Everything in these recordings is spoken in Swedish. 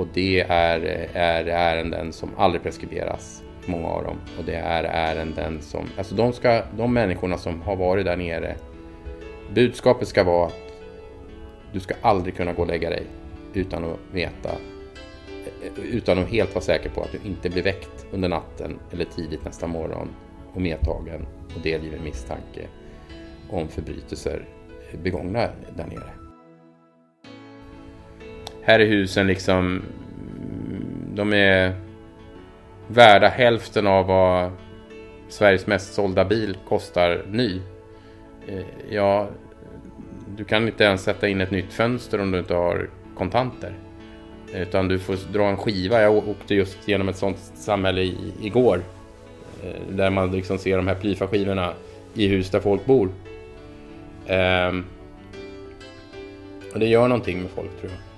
Och det är, är ärenden som aldrig preskriberas, många av dem. Och det är ärenden som, alltså de, ska, de människorna som har varit där nere, budskapet ska vara att du ska aldrig kunna gå och lägga dig utan att veta, utan att helt vara säker på att du inte blir väckt under natten eller tidigt nästa morgon och medtagen och delgiven misstanke om förbrytelser begångna där nere. Här är husen liksom, de är värda hälften av vad Sveriges mest sålda bil kostar ny. Eh, ja, du kan inte ens sätta in ett nytt fönster om du inte har kontanter. Utan du får dra en skiva. Jag åkte just genom ett sånt samhälle i, igår. Eh, där man liksom ser de här plyfa-skivorna i hus där folk bor. Ehm, och det gör någonting med folk tror jag.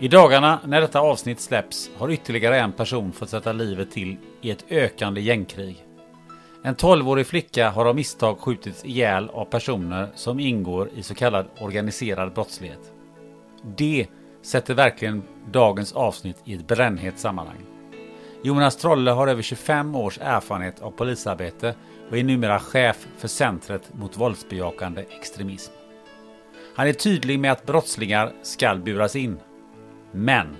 I dagarna när detta avsnitt släpps har ytterligare en person fått sätta livet till i ett ökande gängkrig. En 12-årig flicka har av misstag skjutits ihjäl av personer som ingår i så kallad organiserad brottslighet. Det sätter verkligen dagens avsnitt i ett brännhett sammanhang. Jonas Trolle har över 25 års erfarenhet av polisarbete och är numera chef för Centret mot våldsbejakande extremism. Han är tydlig med att brottslingar skall buras in. Men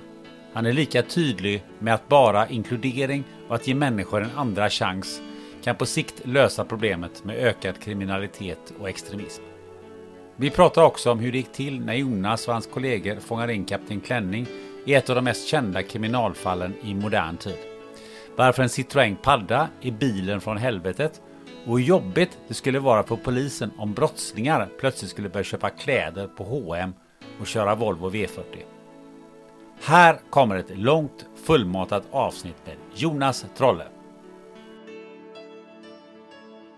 han är lika tydlig med att bara inkludering och att ge människor en andra chans kan på sikt lösa problemet med ökad kriminalitet och extremism. Vi pratar också om hur det gick till när Jonas och hans kollegor fångade in Kapten Klänning i ett av de mest kända kriminalfallen i modern tid. Varför en Citroën Padda är bilen från helvetet och hur jobbigt det skulle vara för polisen om brottslingar plötsligt skulle börja köpa kläder på H&M och köra Volvo V40. Här kommer ett långt fullmatat avsnitt med Jonas Trolle.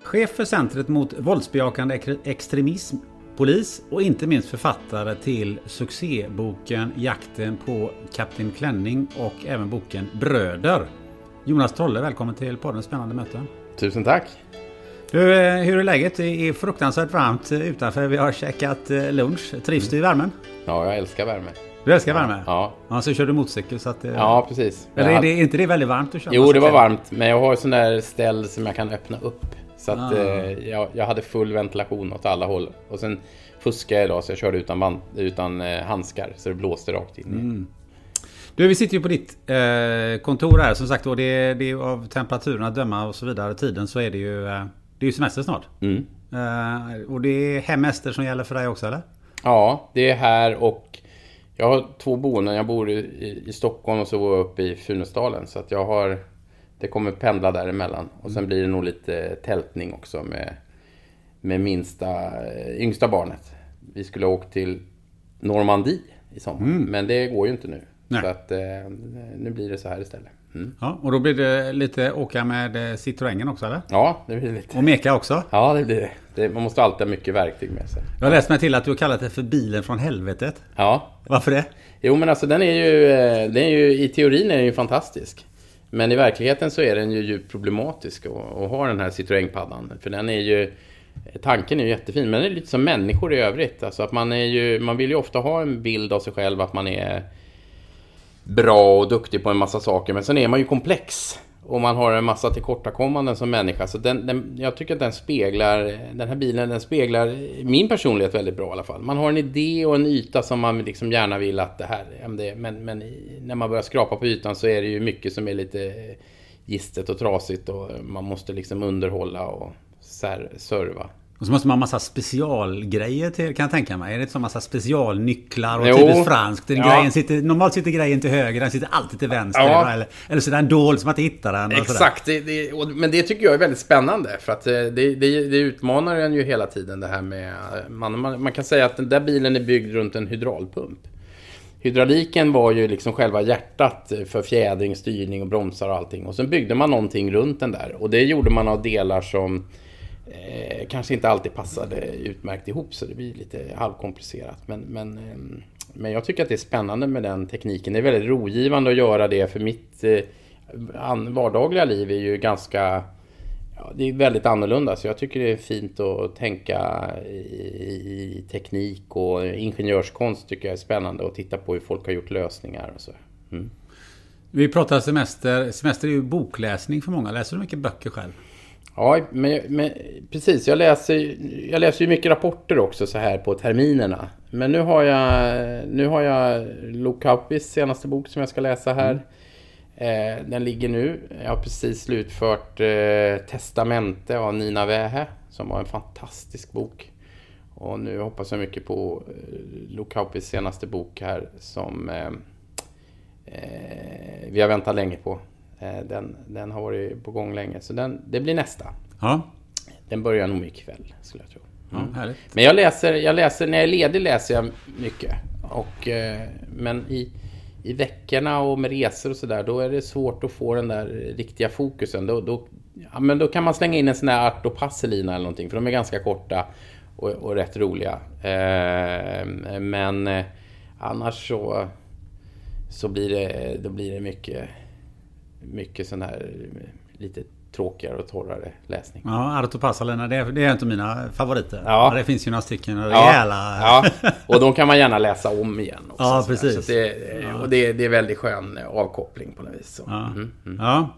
Chef för Centret mot våldsbejakande extremism, polis och inte minst författare till succéboken Jakten på Kapten Klänning och även boken Bröder. Jonas Trolle, välkommen till podden Spännande möten. Tusen tack! Du, eh, hur är läget? Det är fruktansvärt varmt eh, utanför. Vi har käkat eh, lunch. Trivs du i värmen? Ja, jag älskar värme. Du älskar värme? Ja, Ja, så kör du motorcykel så att... eh, ja precis. Eller är det inte det väldigt varmt att köra? Jo, det var varmt, men jag har sån där ställ som jag kan öppna upp. Så att Ah. eh, jag, jag hade full ventilation åt alla håll. Och sen fuskade jag idag så jag körde utan, utan eh, handskar. Så det blåste rakt in. Mm. Du, vi sitter ju på ditt eh, kontor här. Som sagt, och det, det är av temperaturen att döma och så vidare. Tiden så är det ju... Eh, det är ju semester snart. Mm. Och det är hemester som gäller för dig också, eller? Ja, det är här och jag har två boenden. Jag bor i, i, Stockholm och så bor jag uppe i Funäsdalen. Så att jag har... Det kommer pendla däremellan. Och sen blir det nog lite tältning också med, med minsta, eh, yngsta barnet. Vi skulle ha åkt till Normandie i sommar. Men det går ju inte nu. Nej. Så att eh, nu blir det så här istället. Mm. Ja, och då blir det lite åka med eh, Citroengen också, eller? Ja, det blir lite. Och meka också. Ja, det blir det. Det. Man måste alltid ha mycket verktyg med sig. Jag har läst mig till att du har kallat det för bilen från helvetet. Ja, Varför det? Jo men alltså den är ju, eh, den är ju i teorin är den ju fantastisk. Men i verkligen så är den ju djupt problematisk att, ha den här Citroën-paddan. För den är ju tanken är ju jättefin, men det är lite som människor i övrigt. Alltså att man, är ju, man vill ju ofta ha en bild av sig själv att man är bra och duktig på en massa saker, men sen är man ju komplex. Och man har en massa tillkortakommanden som människa. Så den, den, jag tycker att den speglar, den här bilen den speglar min personlighet väldigt bra i alla fall. Man har en idé och en yta som man liksom gärna vill att det här, men, men när man börjar skrapa på ytan så är det ju mycket som är lite gistet och trasigt och man måste liksom underhålla och serva. Och så måste man ha massa specialgrejer till, kan jag tänka mig. Är det inte så massa specialnycklar och typiskt franskt? Ja. Grejen sitter, normalt sitter grejen till höger, den sitter alltid till vänster. Ja. Eller, eller så är den dold så man inte hittar den. Exakt, det, det, och, men det tycker jag är väldigt spännande. För att eh, det, det, det utmanar en ju hela tiden det här med... Man, man, man kan säga att den där bilen är byggd runt en hydraulpump. Hydrauliken var ju liksom själva hjärtat för fjädring, styrning och bromsar och allting. Och sen byggde man någonting runt den där. Och det gjorde man av delar som eh, kanske inte alltid passade utmärkt ihop. Så det blir lite halvkomplicerat. Men, men, eh, men jag tycker att det är spännande med den tekniken. Det är väldigt rogivande att göra det. För mitt eh, vardagliga liv är ju ganska Ja, det är väldigt annorlunda, så jag tycker det är fint att tänka i, i, teknik och ingenjörskonst tycker jag är spännande att titta på hur folk har gjort lösningar och så. Mm. Vi pratar semester. Semester är ju bokläsning för många. Läser du mycket böcker själv? Ja, men, men, precis. Jag läser, jag läser ju mycket rapporter också så här på terminerna. Men nu har jag, nu har jag Lukaupis senaste bok som jag ska läsa här. Mm. Eh, den ligger nu. Jag har precis slutfört eh, Testamente av Nina Wähä som var en fantastisk bok. Och nu hoppas jag mycket på eh, Lukaupis senaste bok här som eh, eh, vi har väntat länge på. Eh, den, den har varit på gång länge, så den, det blir nästa. Ja. Den börjar nog ikväll, skulle jag tro. Mm. Ja, men jag läser, jag läser, när jag är ledig läser jag mycket. Och, men i i veckorna och med resor och sådär, då är det svårt att få den där riktiga fokusen. Då, då, ja, men då kan man slänga in en sån där Art och Passelina eller någonting, för de är ganska korta och, och rätt roliga. Eh, men eh, annars så, så blir det, då blir det mycket, mycket sån här lite tråkigare och torrare läsning. Ja, Arto Passalena, det är, det är av mina favoriter. Ja. Det finns ju några stycken rejäla... Ja, ja. och de kan man gärna läsa om igen också. Ja, precis. Så det, och det, det är väldigt skön avkoppling på något vis. Ja. Mm, mm. ja.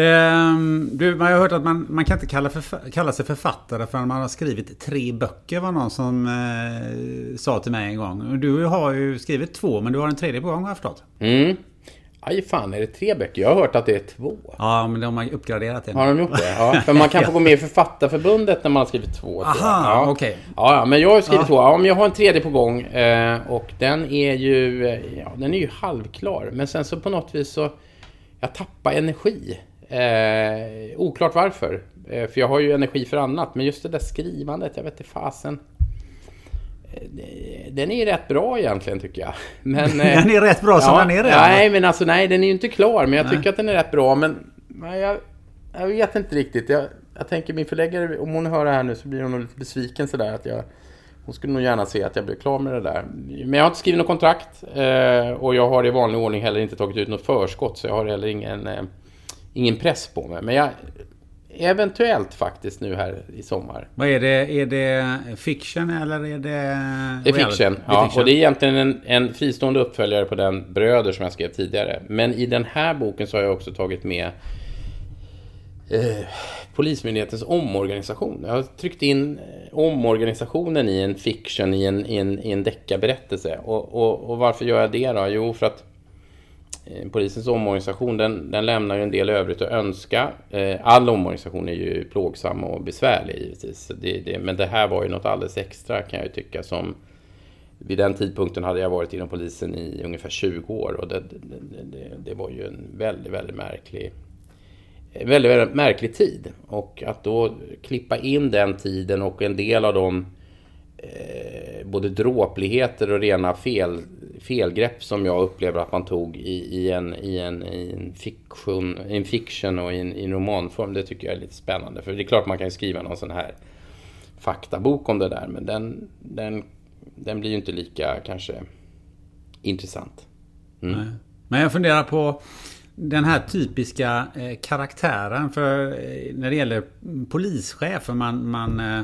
Ehm, du, man har hört att man, man kan inte kalla, för, kalla sig författare förrän man har skrivit tre böcker var någon som eh, sa till mig en gång. Du har ju skrivit två, men du har en tredje på gång har jag förstått. Mm. Aj fan, är det tre böcker? Jag har hört att det är två. Ja, men de har uppgraderat det. Har de gjort det? Ja, för man kan få gå med i Författarförbundet när man har skrivit två. Aha, ja. okej. Okay. Ja, men jag har skrivit ja. två. Ja, men jag har en tredje på gång. Eh, och den är ju... Eh, ja, den är ju halvklar. Men sen så på något vis så... Jag tappar energi. Eh, oklart varför. Eh, för jag har ju energi för annat. Men just det där skrivandet, jag vet inte fasen den är rätt bra egentligen tycker jag. Men, den är rätt bra som ja, den är redan? Nej, men alltså nej, den är ju inte klar. Men jag nej. tycker att den är rätt bra. Men nej, jag, jag vet inte riktigt. Jag, jag tänker min förläggare, om hon hör det här nu så blir hon nog lite besviken sådär. Att jag, hon skulle nog gärna se att jag blir klar med det där. Men jag har inte skrivit något kontrakt. Eh, och jag har i vanlig ordning heller inte tagit ut något förskott. Så jag har heller ingen, eh, ingen press på mig. Men jag Eventuellt faktiskt nu här i sommar. Vad är det? Är det fiction eller är det... Det är fiction. Ja, fiction. och det är egentligen en, en fristående uppföljare på den Bröder som jag skrev tidigare. Men i den här boken så har jag också tagit med eh, Polismyndighetens omorganisation. Jag har tryckt in eh, omorganisationen i en fiction, i en, i en, i en deckarberättelse. Och, och, och varför gör jag det då? Jo, för att Eh, polisens omorganisation den, den lämnar ju en del övrigt att önska. Eh, all omorganisation är ju plågsam och besvärlig givetvis. Det, det, men det här var ju något alldeles extra kan jag ju tycka som vid den tidpunkten hade jag varit inom polisen i ungefär 20 år och det, det, det var ju en väldigt, väldigt märklig väldigt, väldigt märklig tid. Och att då klippa in den tiden och en del av de eh, både dråpligheter och rena fel, felgrepp som jag upplever att man tog i, i, en, i, en, i en, fiction, en fiction och i en, i en romanform. Det tycker jag är lite spännande. För det är klart man kan skriva någon sån här faktabok om det där. Men den, den, den blir ju inte lika kanske intressant. Mm. Men jag funderar på den här typiska eh, karaktären. För eh, när det gäller polischefer, man, man eh,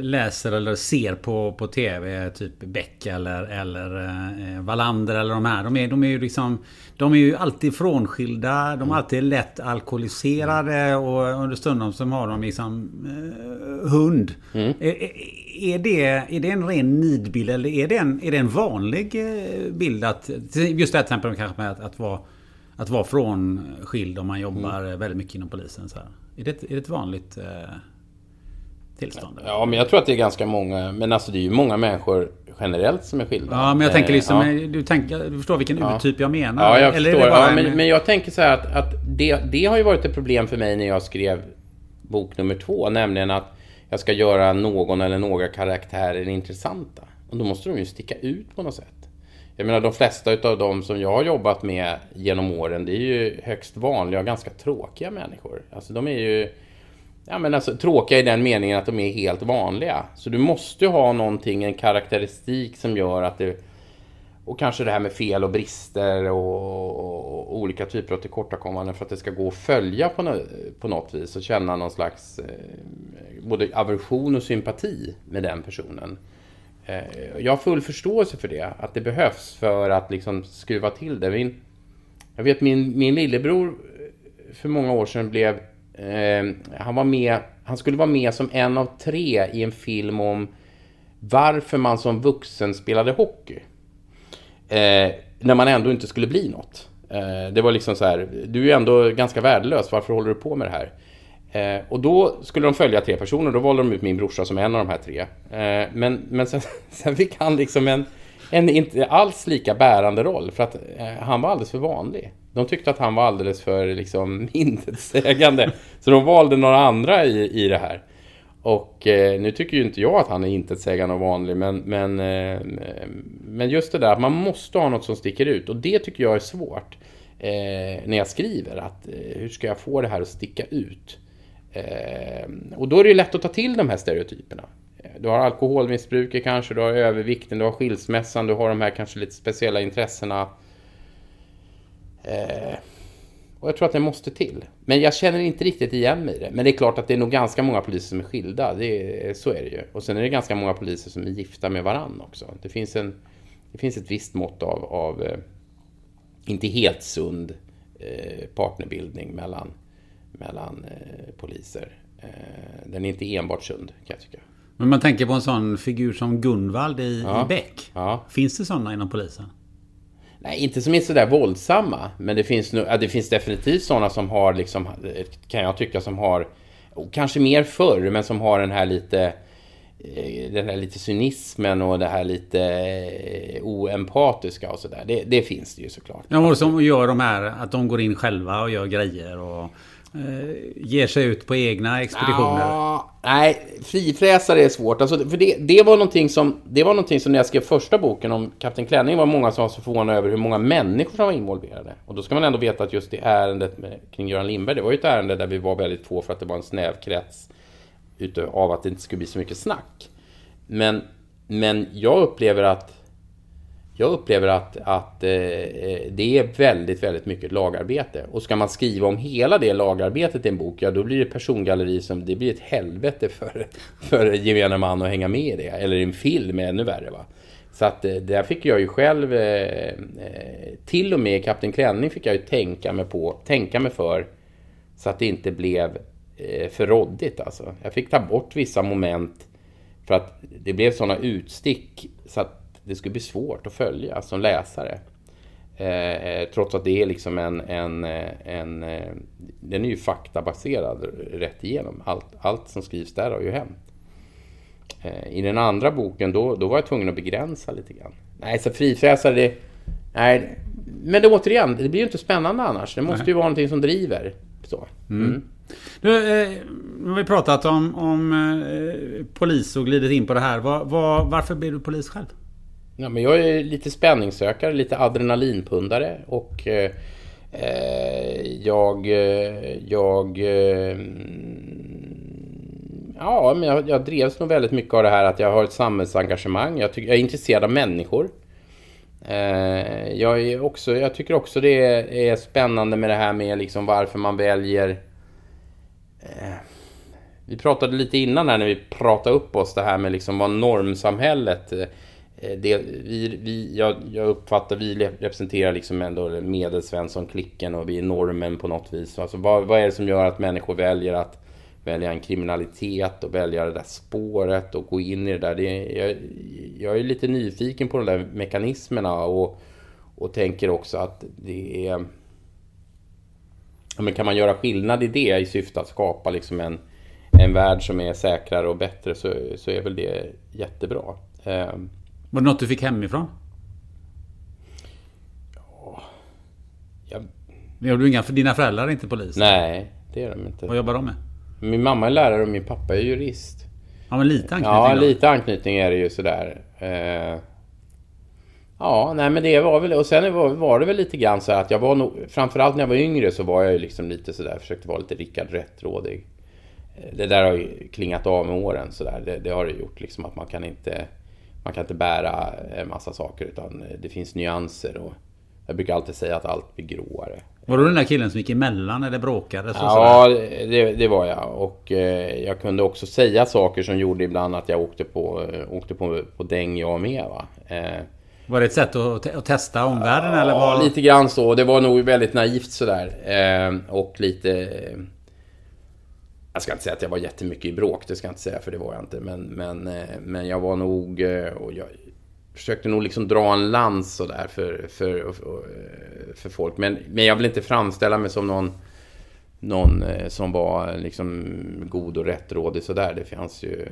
läser eller ser på, på TV, typ Beck eller, eller eh, Wallander eller de här. De är, de är ju liksom... De är ju alltid frånskilda. De är alltid lätt alkoholiserade och under stundom så har de liksom eh, hund. Mm. Är, är, det, är det en ren nidbild eller är det en, är det en vanlig eh, bild att... Just det här till exempel kanske med att, att vara att vara frånskild om man jobbar Mm. väldigt mycket inom polisen. Så här. Är, det, är det ett vanligt eh, tillstånd? Ja, men jag tror att det är ganska många. Men alltså det är ju många människor generellt som är skilda. Ja, men jag tänker liksom, ja. du, tänker, du förstår vilken Ja. urtyp jag menar? Ja, jag Eller förstår. Ja, en- men, men jag tänker så här att, att det, det har ju varit ett problem för mig när jag skrev bok nummer två. Nämligen att jag ska göra någon eller några karaktärer intressanta. Och då måste de ju sticka ut på något sätt. Jag menar de flesta utav dem som jag har jobbat med genom åren, det är ju högst vanliga och ganska tråkiga människor. Alltså de är ju Ja men alltså tråkiga i den meningen att de är helt vanliga. Så du måste ju ha någonting, en karaktäristik som gör att det... Och kanske det här med fel och brister och, och, och olika typer av tillkortakommanden för att det ska gå att följa på, no, på något vis och känna någon slags eh, både aversion och sympati med den personen. Eh, jag har full förståelse för det, att det behövs för att liksom skruva till det. Min, jag vet min, min lillebror eh, för många år sedan blev... Eh, han var med... Han skulle vara med som en av tre i en film om varför man som vuxen spelade hockey. Eh, när man ändå inte skulle bli något. Eh, det var liksom så här, du är ju ändå ganska värdelös, varför håller du på med det här? Eh, och då skulle de följa tre personer, då valde de ut min brorsa som en av de här tre. Eh, men men sen, sen fick han liksom en, en inte alls lika bärande roll, för att eh, han var alldeles för vanlig. De tyckte att han var alldeles för liksom intetsägande. Så de valde några andra i, i det här. Och eh, nu tycker ju inte jag att han är intetsägande och vanlig, men, men, eh, men just det där att man måste ha något som sticker ut. Och det tycker jag är svårt eh, när jag skriver. Att, eh, hur ska jag få det här att sticka ut? Eh, och då är det ju lätt att ta till de här stereotyperna. Du har alkoholmissbruket kanske, du har övervikten, du har skilsmässan, du har de här kanske lite speciella intressena. Eh, och jag tror att det måste till. Men jag känner inte riktigt igen mig i det. Men det är klart att det är nog ganska många poliser som är skilda. Det är, så är det ju. Och sen är det ganska många poliser som är gifta med varann också. Det finns, en, det finns ett visst mått av, av eh, inte helt sund eh, partnerbildning mellan, mellan eh, poliser. Eh, den är inte enbart sund kan jag tycka. Men man tänker på en sån figur som Gunvald i, Ja. i Beck. Ja. Finns det sådana inom polisen? Nej, inte som är sådär våldsamma. Men det finns, nu, det finns definitivt sådana som har, liksom, kan jag tycka, som har, och kanske mer förr, men som har den här lite, eh, den här lite cynismen och det här lite eh, oempatiska och sådär. Det, det finns det ju såklart. Ja, och som gör de här att de går in själva och gör grejer och Eh, ger sig ut på egna expeditioner. Ja, nej, frifräsare är svårt. Alltså, för det, det, var någonting som, det var någonting som när jag skrev första boken om Kapten Klänning var många som var så förvånade över hur många människor som var involverade. Och då ska man ändå veta att just det ärendet med, kring Göran Lindberg, det var ju ett ärende där vi var väldigt få för att det var en snäv krets utav att det inte skulle bli så mycket snack. Men, men jag upplever att jag upplever att, att eh, eh, det är väldigt, väldigt mycket lagarbete. Och ska man skriva om hela det lagarbetet i en bok, ja då blir det persongalleri som, det blir ett helvete för, för gemene man att hänga med i det. Eller i en film, ännu värre va. Så att eh, där fick jag ju själv, eh, eh, till och med i Kapten Klänning fick jag ju tänka mig på, tänka mig för, så att det inte blev eh, för råddigt alltså. Jag fick ta bort vissa moment för att det blev sådana utstick så att det skulle bli svårt att följa som läsare. Eh, trots att det är liksom en, en, eh, en, eh, den är ju faktabaserad rätt igenom. Allt, allt som skrivs där har ju hänt. Eh, I den andra boken då, då var jag tvungen att begränsa lite grann. Nej, så frifräsare, det... Nej, men det återigen, det blir ju inte spännande annars. Det måste ju vara någonting som driver. Så. Mm. Eh, nu har vi pratat om, om eh, polis och glidit in på det här. Var, var, varför blev du polis själv? Ja, men jag är lite spänningssökare, lite adrenalinpundare och eh, eh jag... Eh, jag eh, ja, men jag, jag drevs nog väldigt mycket av det här att jag har ett samhällsengagemang. Jag, tycker, jag är intresserad av människor. Eh, jag, är också, jag tycker också det är, är spännande med det här med liksom varför man väljer... Eh, vi pratade lite innan här när vi pratade upp oss det här med liksom vad normsamhället eh, Eh, det, vi, vi, jag, jag uppfattar vi representerar liksom ändå medelsvensson-klicken och vi är normen på något vis. Alltså vad, vad är det som gör att människor väljer att välja en kriminalitet och välja det där spåret och gå in i det där. Det, jag, jag är lite nyfiken på de där mekanismerna och, och tänker också att det är... Men kan man göra skillnad i det i syfte att skapa liksom en, en värld som är säkrare och bättre så, så är väl det jättebra. Eh, var det något du fick hemifrån? Ja... Jag... Har du inga, dina föräldrar är inte polis? Nej, det är de inte. Vad jobbar de med? Min mamma är lärare och min pappa är jurist. Ja, men lite anknytning Ja, då. lite anknytning är det ju sådär. Eh, ja, nej men det var väl... Och sen var, var det väl lite grann så att jag var nog... Framförallt när jag var yngre så var jag ju liksom lite sådär, försökte vara lite Rickard Rättrådig. Eh, Det där har ju klingat av med åren sådär. Det, det har det gjort liksom att man kan inte... Man kan inte bära en massa saker utan det finns nyanser och... Jag brukar alltid säga att allt blir gråare. Var du den där killen som gick emellan eller bråkade? Så Ja, det, det var jag. Och eh, jag kunde också säga saker som gjorde ibland att jag åkte på, eh, åkte på, på däng jag med. Va? Eh, Var det ett sätt att, att testa omvärlden eller? ja, Var... lite grann så. Det var nog väldigt naivt sådär. Eh, och lite... Jag ska inte säga att jag var jättemycket i bråk, det ska jag inte säga för det var jag inte. Men, men, eh, men jag var nog... Eh, och jag försökte nog liksom dra en lans sådär för, för, eh, för, folk. Men, men jag vill inte framställa mig som någon någon som var liksom god och rättrådig sådär. Det fanns ju...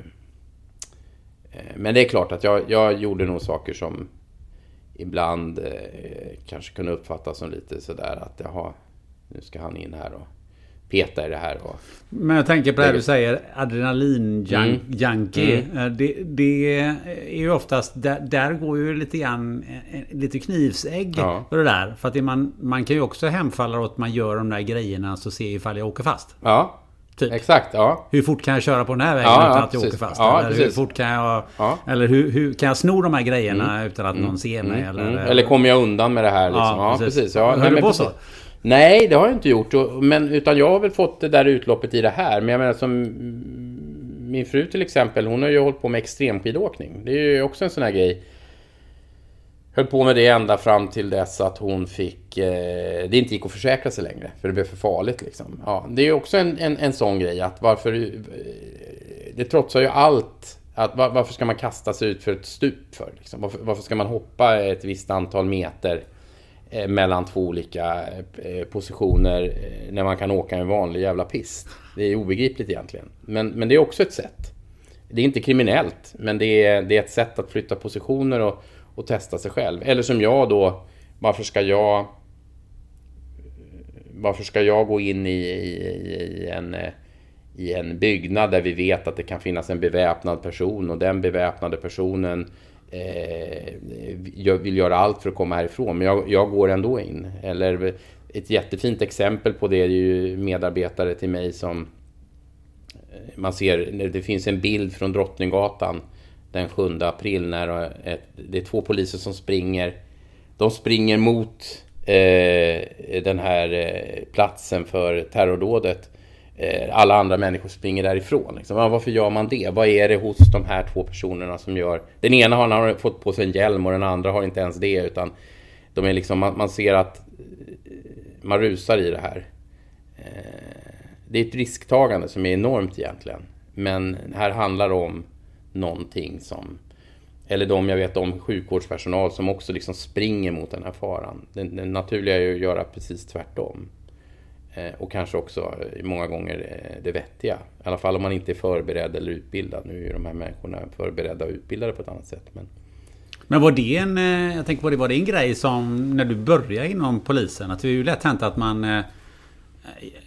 Men det är klart att jag, jag gjorde nog saker som ibland kanske kunde uppfattas som lite sådär att jaha, nu ska han in här och peta i det här. Och, Men jag tänker på det här du säger, adrenalin-junkie. Mm. Det, det är ju oftast, där, där går ju lite grann, eh, lite knivsägg Ja. för det där. För att man, man kan ju också hemfalla åt att man gör de där grejerna så ser ifall jag åker fast. ja, Typ. exakt. Ja. Hur fort kan jag köra på den här vägen Ja, utan ja, att jag åker fast? Ja, eller hur fort kan jag... Ja. Eller hur, hur kan jag sno de här grejerna utan att någon ser mig? Mm, eller, mm. Eller kommer jag undan med det här? Liksom? Ja, Ja, precis. precis. Ja, Höll nej, du på precis. så? Nej, det har jag inte gjort. Men, utan jag har väl fått det där utloppet i det här. Men jag menar som min fru till exempel, hon har ju hållit på med extremskidåkning. Det är ju också en sån här grej. Höll på med det ända fram till dess att hon fick... Eh, det inte gick att försäkra sig längre. För det blev för farligt liksom. Ja, det är ju också en, en, en sån grej att varför... Eh, det trotsar ju allt. Att, var, varför ska man kasta sig ut för ett stup för? Liksom? Varför, varför ska man hoppa ett visst antal meter Eh, mellan två olika eh, positioner eh, när man kan åka en vanlig jävla pist? Det är obegripligt egentligen. Men, men det är också ett sätt. Det är inte kriminellt, men det är, det är ett sätt att flytta positioner och, och testa sig själv. Eller som jag då, varför ska jag varför ska jag gå in i, i, i, en, i en byggnad där vi vet att det kan finnas en beväpnad person och den beväpnade personen eh, jag vill göra allt för att komma härifrån, men jag, jag går ändå in. Eller ett jättefint exempel på det är ju medarbetare till mig som eh, man ser, det finns en bild från Drottninggatan den 7 april när ett, det är två poliser som springer. De springer mot eh, den här eh, platsen för terrordådet. Eh, alla andra människor springer därifrån. Liksom. Ja, varför gör man det? Vad är det hos de här två personerna som gör... Den ena har, har fått på sig en hjälm och den andra har inte ens det. Utan de är liksom, man, man ser att eh, man rusar i det här. Eh, det är ett risktagande som är enormt egentligen. Men här handlar det om någonting som... Eller de jag vet om sjukvårdspersonal som också liksom springer mot den här faran. Det, det naturliga är ju att göra precis tvärtom. Eh, och kanske också eh, många gånger eh, det vettiga. I alla fall om man inte är förberedd eller utbildad. Nu är ju de här människorna förberedda och utbildade på ett annat sätt. Men... Men var det en... Jag tänker på det, var det en grej som när du började inom polisen? Att det är ju lätt hänt att man...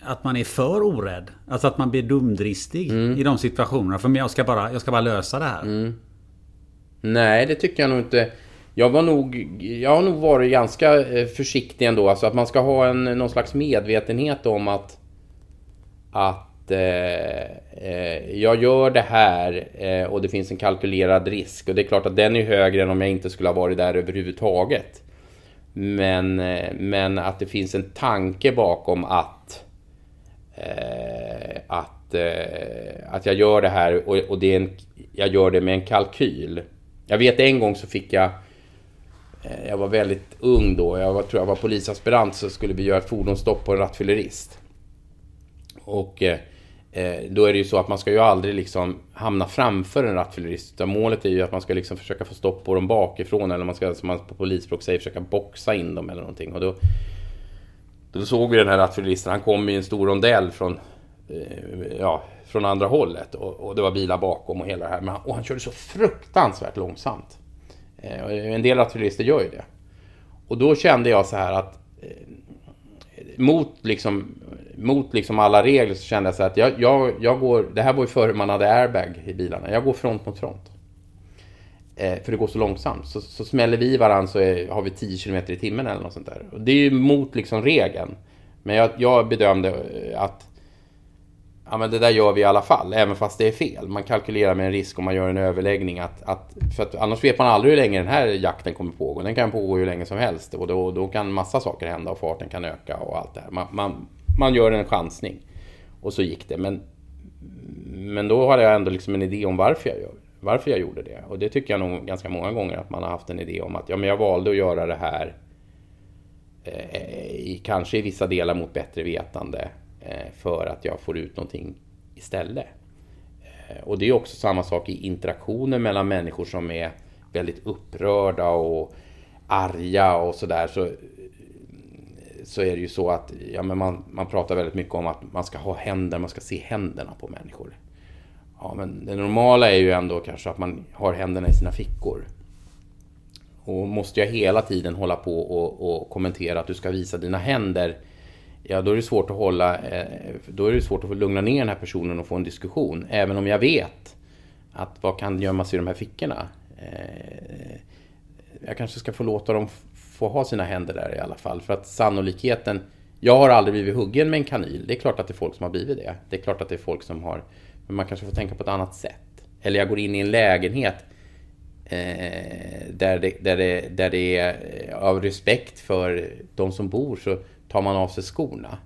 Att man är för orädd. Alltså att man blir dumdristig i de situationerna. För jag ska bara, jag ska bara lösa det här. Nej, det tycker jag nog inte. Jag, var nog, jag har nog varit ganska eh, försiktig ändå. Alltså att man ska ha en, någon slags medvetenhet om att, att eh, eh, jag gör det här eh, och det finns en kalkylerad risk. Och det är klart att den är högre än om jag inte skulle ha varit där överhuvudtaget. Men, eh, men att det finns en tanke bakom att, eh, att att, eh, att jag gör det här och, och det är en, jag gör det med en kalkyl. Jag vet en gång så fick jag Eh, jag var väldigt ung då. Jag var, tror jag var polisaspirant så skulle vi göra ett fordonsstopp på en rattfyllerist. Och eh, eh, då är det ju så att man ska ju aldrig liksom hamna framför en rattfyllerist. Utan målet är ju att man ska liksom försöka få stopp på dem bakifrån. Eller man ska, som man på polisspråk säger, försöka boxa in dem eller någonting. Och då, då såg vi den här rattfylleristen. Han kom i en stor rondell från, eh, ja, från andra hållet. Och, och, det var bilar bakom och hela det här. Men, och han körde så fruktansvärt långsamt. Eh, en del rattfyllerister gör ju det. Och då kände jag så här att eh, mot liksom, mot liksom alla regler så kände jag så att jag, jag, jag går, det här var ju före man hade airbag i bilarna, jag går front mot front. Eh, för det går så långsamt. Så, så smäller vi varandra så är, har vi 10 km i timmen eller något sånt där. Och det är ju mot liksom regeln. Men jag, jag bedömde att ja, men det där gör vi i alla fall, även fast det är fel. Man kalkylerar med en risk om man gör en överläggning. Att, att, för att annars vet man aldrig hur länge den här jakten kommer pågå. Den kan pågå hur länge som helst och då, då kan massa saker hända och farten kan öka och allt det här. Man, man, man gör en chansning. Och så gick det. Men, men då hade jag ändå liksom en idé om varför jag, gör, varför jag gjorde det. Och det tycker jag nog ganska många gånger att man har haft en idé om att ja, men jag valde att göra det här eh, i, kanske i vissa delar mot bättre vetande Eh, för att jag får ut någonting istället. Eh, och det är också samma sak i interaktioner mellan människor som är väldigt upprörda och arga och sådär. Så, så är det ju så att ja, men man, man pratar väldigt mycket om att man ska ha händer, man ska se händerna på människor. Ja, men det normala är ju ändå kanske att man har händerna i sina fickor. Och måste jag hela tiden hålla på och, och kommentera att du ska visa dina händer ja då är det svårt att hålla, eh, då är det svårt att lugna ner den här personen och få en diskussion. Även om jag vet att vad kan gömmas i de här fickorna. Eh, jag kanske ska få låta dem få ha sina händer där i alla fall. För att sannolikheten, jag har aldrig blivit huggen med en kanyl. Det är klart att det är folk som har blivit det. Det är klart att det är folk som har, men man kanske får tänka på ett annat sätt. Eller jag går in i en lägenhet eh, där, det, där, det, där det är av respekt för de som bor så tar man av sig skorna.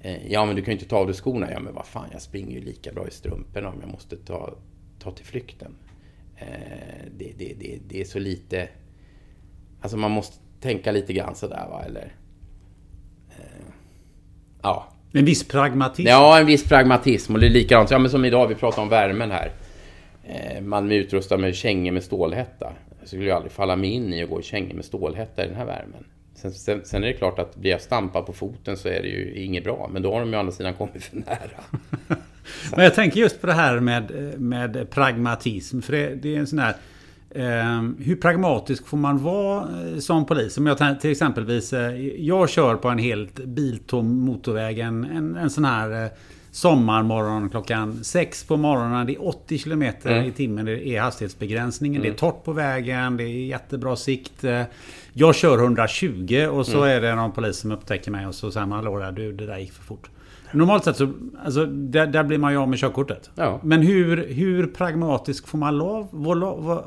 Eh, ja, men du kan ju inte ta av dig skorna. Ja, men vad fan, jag springer ju lika bra i strumporna om jag måste ta, ta till flykten. Eh, det, det, det, det är så lite... Alltså man måste tänka lite grann sådär, va, eller... Eh, ja. En viss pragmatism? Ja, en viss pragmatism. Och det är likadant, ja, men som idag, vi pratar om värmen här. Man är utrustad med kängor med stålhätta. Jag skulle ju aldrig falla mig in i att gå i kängor med stålhätta i den här värmen. Sen, sen, sen, är det klart att blir jag stampad på foten så är det ju inget bra. Men då har de ju å andra sidan kommit för nära. men jag tänker just på det här med, med pragmatism. För det, det är en sån här... Eh, hur pragmatisk får man vara eh, som polis? Om jag till exempelvis... Eh, jag kör på en helt biltom motorväg. En, en, en sån här eh, sommarmorgon klockan 6 på morgonen. Det är 80 km mm. i timmen. Det är hastighetsbegränsningen. Mm. Det är mm. torrt på vägen. Det är jättebra sikt. Jag kör 120 och så mm. är det någon polis som upptäcker mig och så säger man hallå där, du det där gick för fort. Normalt sett så, alltså, där, där blir man ju av med körkortet. Ja. Men hur, hur pragmatisk får man lov,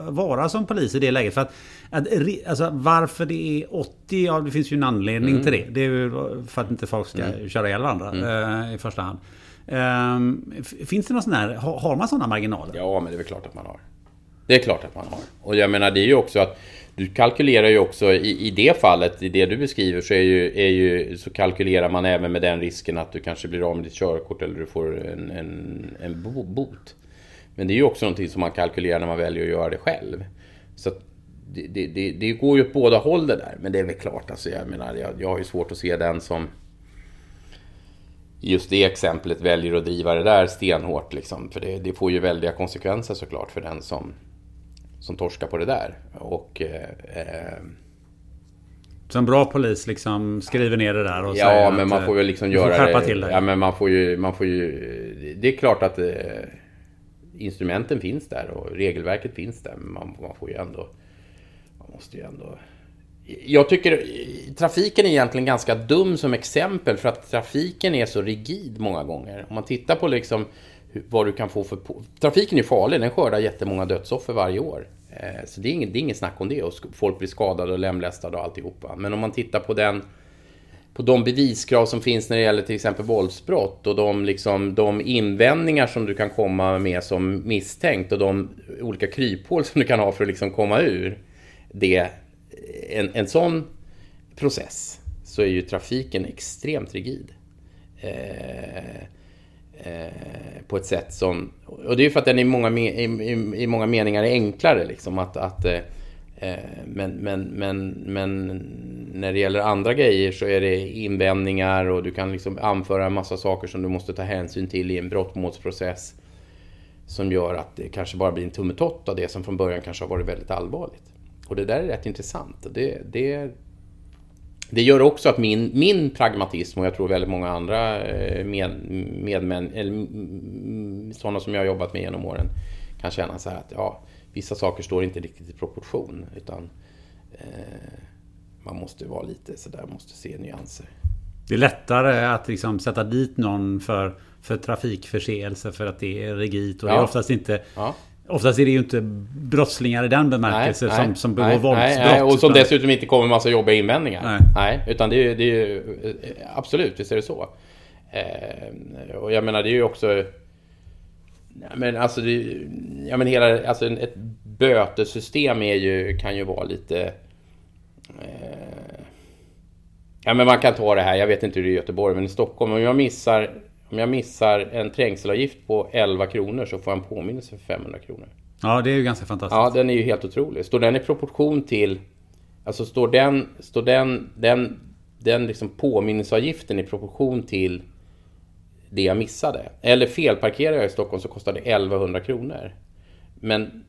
vara som polis i det läget? För att, att alltså, varför det är 80, ja det finns ju en anledning mm. till det. Det är ju för att inte folk ska mm. köra ihjäl varandra mm. eh, i första hand. Um, finns det någon sån här, har, har man sådana marginaler? Ja, men det är väl klart att man har. Det är klart att man har. Och jag menar, det är ju också att du kalkylerar ju också i, i det fallet, i det du beskriver, så, är ju, är ju, så kalkylerar man även med den risken att du kanske blir av med ditt körkort eller du får en, en, en bot. Men det är ju också någonting som man kalkylerar när man väljer att göra det själv. Så det, det, det, det går ju åt båda håll det där. Men det är väl klart, alltså, jag menar, jag, jag har ju svårt att se den som just det exemplet väljer att driva det där stenhårt. Liksom. För det, det, får ju väldiga konsekvenser såklart för den som, som torskar på det där. Och, eh, eh så en bra polis liksom skriver ner det där och ja, säger men man får väl liksom göra det. Till det. Ja, men man får ju, man får ju... Det är klart att eh, instrumenten finns där och regelverket finns där. Men man, man får ju ändå... Man måste ju ändå jag tycker trafiken är egentligen ganska dum som exempel för att trafiken är så rigid många gånger. Om man tittar på liksom vad du kan få för... Trafiken är farlig, den skördar jättemånga dödsoffer varje år. Eh, så det är, inget, det är inget snack om det och folk blir skadade och lemlästade och alltihopa. Men om man tittar på den på de beviskrav som finns när det gäller till exempel våldsbrott och de, liksom, de invändningar som du kan komma med som misstänkt och de olika kryphål som du kan ha för att liksom komma ur det. En, en sån process så är ju trafiken extremt rigid. Eh, eh, på ett sätt som... Och det är ju för att den i många, i, i, i många meningar är enklare. Liksom, att, att, eh, eh, men, men, men, men när det gäller andra grejer så är det invändningar och du kan liksom anföra en massa saker som du måste ta hänsyn till i en brottmålsprocess. Som gör att det kanske bara blir en tummetott av det som från början kanske har varit väldigt allvarligt. Och det där är rätt intressant. Det, det, det gör också att min, min pragmatism och jag tror väldigt många andra eh, med, medmän, eller sådana som jag har jobbat med genom åren kan känna så här att ja, vissa saker står inte riktigt i proportion utan eh, man måste vara lite sådär, måste se nyanser. Det är lättare att liksom sätta dit någon för, för trafikförseelse för att det är rigid och ja. det är oftast inte ja. Oftast är det ju inte brottslingar i den bemärkelsen som, som begår nej, våldsbrott. Nej, och som utan... dessutom inte kommer med massa jobbiga invändningar. Nej. nej utan det är, det är ju... Absolut, visst är det så. Eh, och jag menar, det är ju också... Men alltså, det, ja, men hela, alltså ett bötessystem är ju, kan ju vara lite... Eh, ja, men man kan ta det här, jag vet inte hur det är i Göteborg, men i Stockholm, om jag missar om jag missar en trängselavgift på 11 kronor så får jag en påminnelse för 500 kronor. Ja, det är ju ganska fantastiskt. Ja, den är ju helt otrolig. Står den i proportion till... Alltså står den, står den, den, den liksom påminnelseavgiften i proportion till det jag missade. Eller felparkerar jag i Stockholm så kostar det 1100 kronor. Men,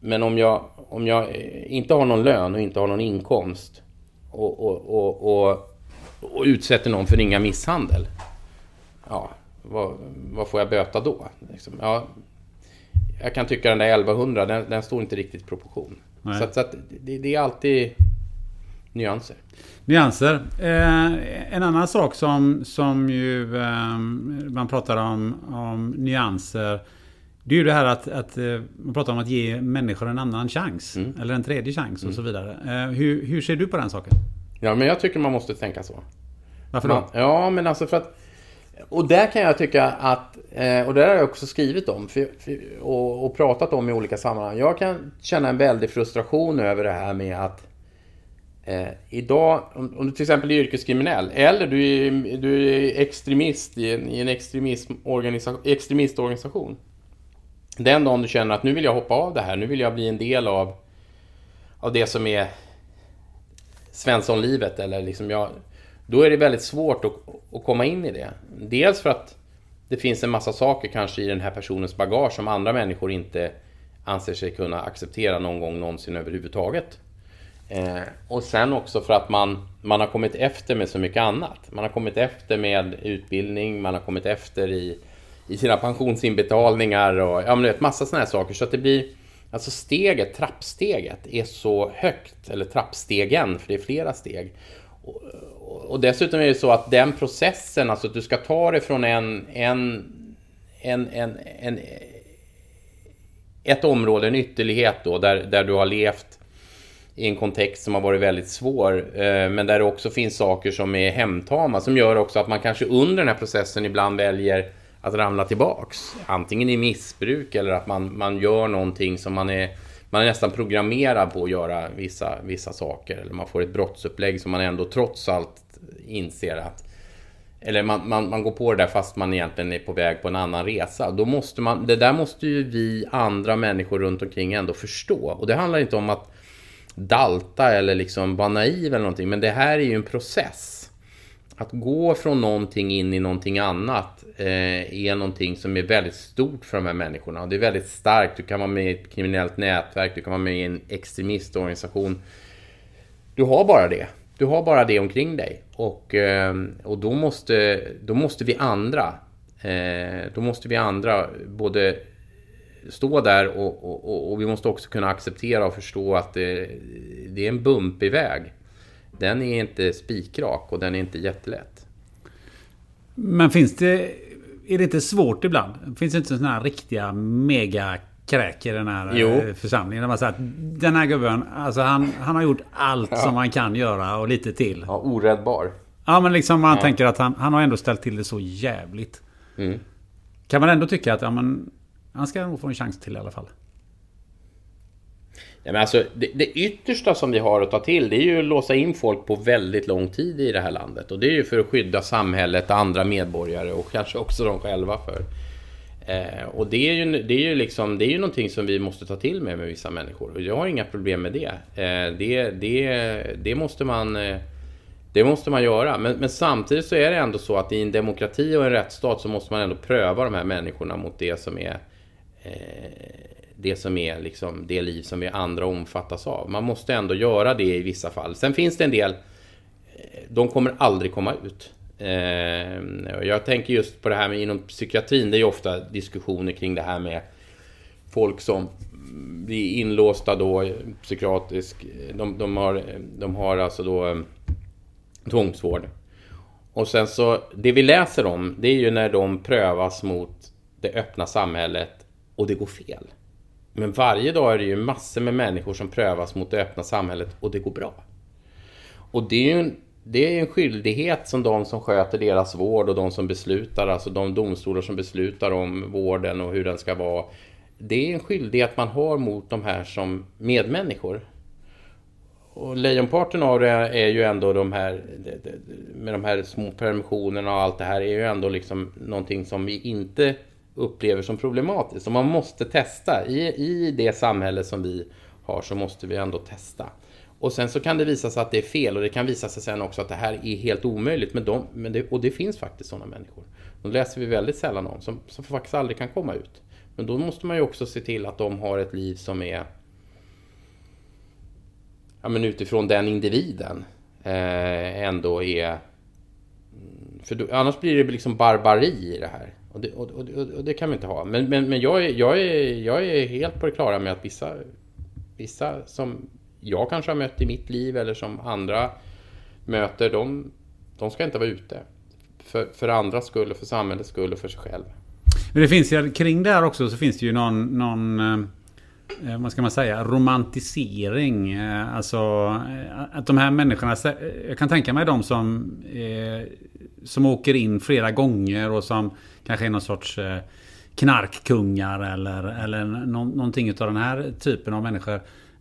men om, jag, om jag inte har någon lön och inte har någon inkomst och, och, och, och, och utsätter någon för ringa misshandel. Ja, vad, vad får jag böta då? Liksom, ja, jag kan tycka den där 1100, den, den står inte riktigt i proportion. Nej. Så, att, så att det, det, är alltid nyanser. Nyanser. Eh, en annan sak som, som ju eh, man pratar om, om nyanser. Det är ju det här att, att eh, man pratar om att ge människor en annan chans. Mm. Eller en tredje chans och mm. så vidare. Eh, hur, hur ser du på den saken? Ja, men jag tycker man måste tänka så. Varför då? Man, ja, men alltså för att och där kan jag tycka att, eh, och det har jag också skrivit om och, pratat om i olika sammanhang. Jag kan känna en väldig frustration över det här med att eh, idag, om, om, du till exempel är yrkeskriminell eller du är, du är extremist i en, i en extremistorganisation. Den dagen du känner att nu vill jag hoppa av det här, nu vill jag bli en del av, av det som är Svenssonlivet eller liksom jag då är det väldigt svårt att, att komma in i det. Dels för att det finns en massa saker kanske i den här personens bagage som andra människor inte anser sig kunna acceptera någon gång någonsin överhuvudtaget. Eh, och sen också för att man, man har kommit efter med så mycket annat. Man har kommit efter med utbildning, man har kommit efter i, i sina pensionsinbetalningar och ja, men vet, massa sådana här saker. Så att det blir, alltså steget, trappsteget är så högt, eller trappstegen, för det är flera steg och dessutom är det så att den processen, alltså att du ska ta det från en, en, en, en, en ett område, en ytterlighet då, där, där du har levt i en kontext som har varit väldigt svår, eh, men där det också finns saker som är hemtama, som gör också att man kanske under den här processen ibland väljer att ramla tillbaks. Antingen i missbruk eller att man, man gör någonting som man är man är nästan programmerad på att göra vissa, vissa saker. Eller man får ett brottsupplägg som man ändå trots allt inser att... Eller man, man, man går på det där fast man egentligen är på väg på en annan resa. Då måste man, det där måste ju vi andra människor runt omkring ändå förstå. Och det handlar inte om att dalta eller liksom vara naiv eller någonting. Men det här är ju en process. Att gå från någonting in i någonting annat Eh, är någonting som är väldigt stort för de här människorna. Det är väldigt starkt. Du kan vara med i ett kriminellt nätverk, du kan vara med i en extremistorganisation. Du har bara det. Du har bara det omkring dig. Och, eh, och då, måste, då måste vi andra, eh, då måste vi andra både stå där och, och, och, vi måste också kunna acceptera och förstå att det, det är en bumpig väg. Den är inte spikrak och den är inte jättelätt. Men finns det... Är det inte svårt ibland? Finns det inte sådana här riktiga mega kräk i den här jo. Eh, församlingen. man säger att den här gubben, alltså han, han har gjort allt ja. som man kan göra och lite till. Ja, oräddbar. Ja, men liksom man Ja. tänker att han, han har ändå ställt till det så jävligt. Mm. Kan man ändå tycka att ja, men, han ska nog få en chans till i alla fall. Ja, men alltså, det, det yttersta som vi har att ta till det är ju att låsa in folk på väldigt lång tid i det här landet. Och det är ju för att skydda samhället, andra medborgare och kanske också de själva för. Eh, och det är, ju, det, är ju liksom, det är ju någonting som vi måste ta till med med vissa människor. Och jag har inga problem med det. Eh, det, det, det, måste man, eh, det måste man göra. Men, men samtidigt så är det ändå så att i en demokrati och en rättsstat så måste man ändå pröva de här människorna mot det som är eh, det som är liksom det liv som vi andra omfattas av. Man måste ändå göra det i vissa fall. Sen finns det en del, eh, de kommer aldrig komma ut. Eh, jag tänker just på det här med inom psykiatrin, det är ju ofta diskussioner kring det här med folk som blir inlåsta då psykiatrisk, de, de, har, de har alltså då eh, tvångsvård. Och sen så, det vi läser om, det är ju när de prövas mot det öppna samhället och det går fel. Men varje dag är det ju massor med människor som prövas mot det öppna samhället och det går bra. Och det är ju en, det är en skyldighet som de som sköter deras vård och de som beslutar, alltså de domstolar som beslutar om vården och hur den ska vara. Det är en skyldighet man har mot de här som medmänniskor. Och lejonparten av det är ju ändå de här med de här små permissionerna och allt det här är ju ändå liksom någonting som vi inte upplever som problematiskt. Så man måste testa. I, I det samhälle som vi har så måste vi ändå testa. Och sen så kan det visa sig att det är fel och det kan visa sig sen också att det här är helt omöjligt. Men de, men det, och det finns faktiskt sådana människor. De läser vi väldigt sällan om som, som faktiskt aldrig kan komma ut. Men då måste man ju också se till att de har ett liv som är ja, men utifrån den individen eh, ändå är... Mm, för då, annars blir det liksom barbari i det här. Och det, och, och, och, det kan vi inte ha. Men, men, men jag, är, jag, är, jag är helt på det klara med att vissa, vissa som jag kanske har mött i mitt liv eller som andra möter, de, de ska inte vara ute. För, för andras skull, och för samhällets skull och för sig själv. Men det finns ju kring det här också så finns det ju någon, någon eh, eh vad ska man säga, romantisering. Eh, Alltså eh, att de här människorna, eh, jag kan tänka mig de som, eh, som åker in flera gånger och som kanske är någon sorts eh, knarkkungar eller, eller någonting av den här typen av människor.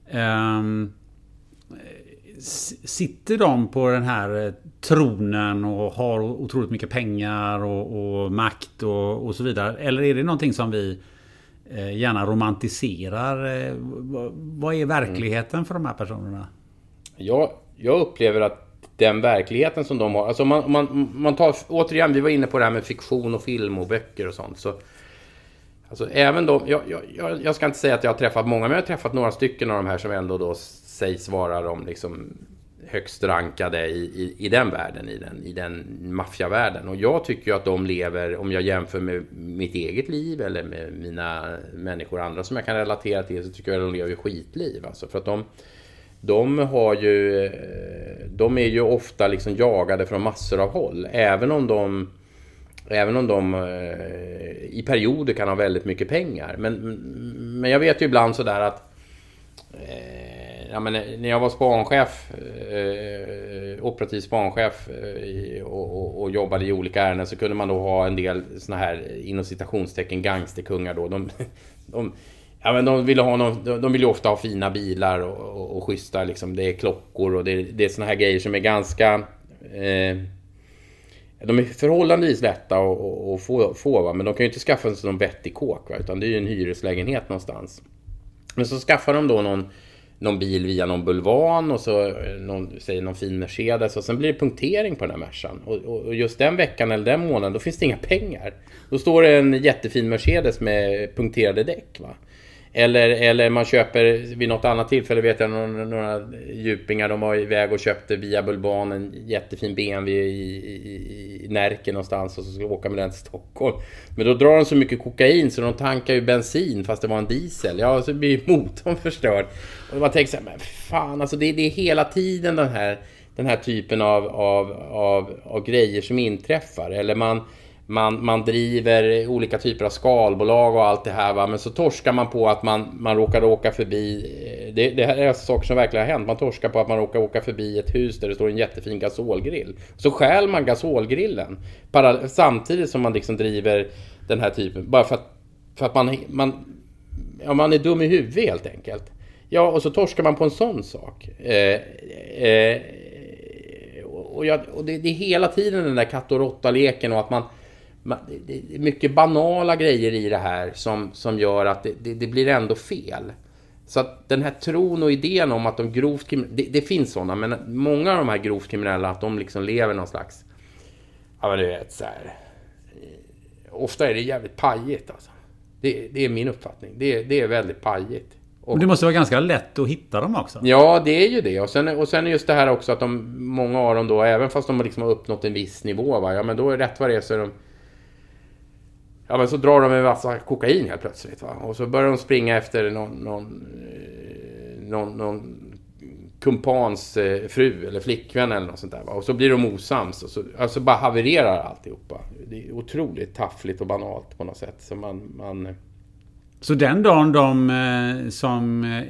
Ehm, sitter de på den här eh, tronen och har otroligt mycket pengar och, och makt och, och så vidare? Eller är det någonting som vi eh, gärna romantiserar? Vad- Vad är verkligheten för de här personerna? Jag, jag upplever att den verkligheten som de har, alltså man, man, man tar, återigen, vi var inne på det här med fiktion och film och böcker och sånt. Så, alltså även de, jag, jag, jag, jag ska inte säga att jag har träffat många, men jag har träffat några stycken av de här som ändå då sägs vara de liksom högst rankade i, i, i den världen, i den, i den maffiavärlden. Och jag tycker ju att de lever, om jag jämför med mitt eget liv eller med mina människor, andra som jag kan relatera till, så tycker jag att de lever skitliv. Alltså för att de, de har ju, eh, de är ju ofta liksom jagade från massor av håll. Även om de, även om de eh, i perioder kan ha väldigt mycket pengar. Men, men jag vet ju ibland sådär att eh, ja, men när jag var spanchef, eh, operativ spanchef eh, och, och, och jobbade i olika ärenden så kunde man då ha en del såna här inom citationstecken gangsterkungar då. De, de, ja, men de vill, ha någon, de, vill ju ofta ha fina bilar och, och, och schyssta liksom. Det är klockor och det, det är såna här grejer som är ganska eh, de är förhållandevis lätta att, få, få va? men de kan ju inte skaffa sig någon vettig kåk va? utan det är ju en hyreslägenhet någonstans. Men så skaffar de då någon, någon bil via någon bulvan och så eh, någon, säger någon fin Mercedes och sen blir det punktering på den här Mercan. Och, och, och just den veckan eller den månaden då finns det inga pengar. Då står det en jättefin Mercedes med punkterade däck. Va? Eller, eller man köper vid något annat tillfälle vet jag några, några djupingar de var iväg och köpte via Bulban en jättefin BMW i, i, i Närke någonstans och så skulle åka med den till Stockholm. Men då drar de så mycket kokain så de tankar ju bensin fast det var en diesel. Ja, så blir ju motorn förstörd. Och man tänker så här, men fan alltså det, det är hela tiden den här, den här typen av, av, av, av grejer som inträffar. Eller man man, man driver olika typer av skalbolag och allt det här va? men så torskar man på att man, man råkar åka förbi eh, det, det här är alltså saker som verkligen har hänt. Man torskar på att man råkar åka förbi ett hus där det står en jättefin gasolgrill. Så stjäl man gasolgrillen. Para, samtidigt som man liksom driver den här typen. Bara för att, för att man, man, ja, man är dum i huvudet helt enkelt. Ja, och så torskar man på en sån sak. Eh, eh, och, jag, och det, det, är hela tiden den där katt och råtta-leken och att man, man... Det är mycket banala grejer i det här som, som gör att det, det, det blir ändå fel. Så att den här tron och idén om att de grovt kriminella... Det, det, finns sådana, men många av de här grovt kriminella, att de liksom lever någon slags... Ja, men du vet så här... Ofta är det jävligt pajigt alltså. Det, det är min uppfattning. Det, det är väldigt pajigt. Och, Men det måste vara ganska lätt att hitta dem också? Ja, det är ju det. Och sen, och sen just det här också att de, många av dem då, även fast de liksom har uppnått en viss nivå, va, ja men då är rätt vad det är så är de... Ja men så drar de en massa kokain helt plötsligt. Va? Och så börjar de springa efter någon, någon, eh, någon, någon kumpans eh, fru eller flickvän eller något sånt där. Va? Och så blir de osams. Och så alltså bara havererar alltihopa. Det är otroligt taffligt och banalt på något sätt. Så man, man så den dagen de eh, som... Eh,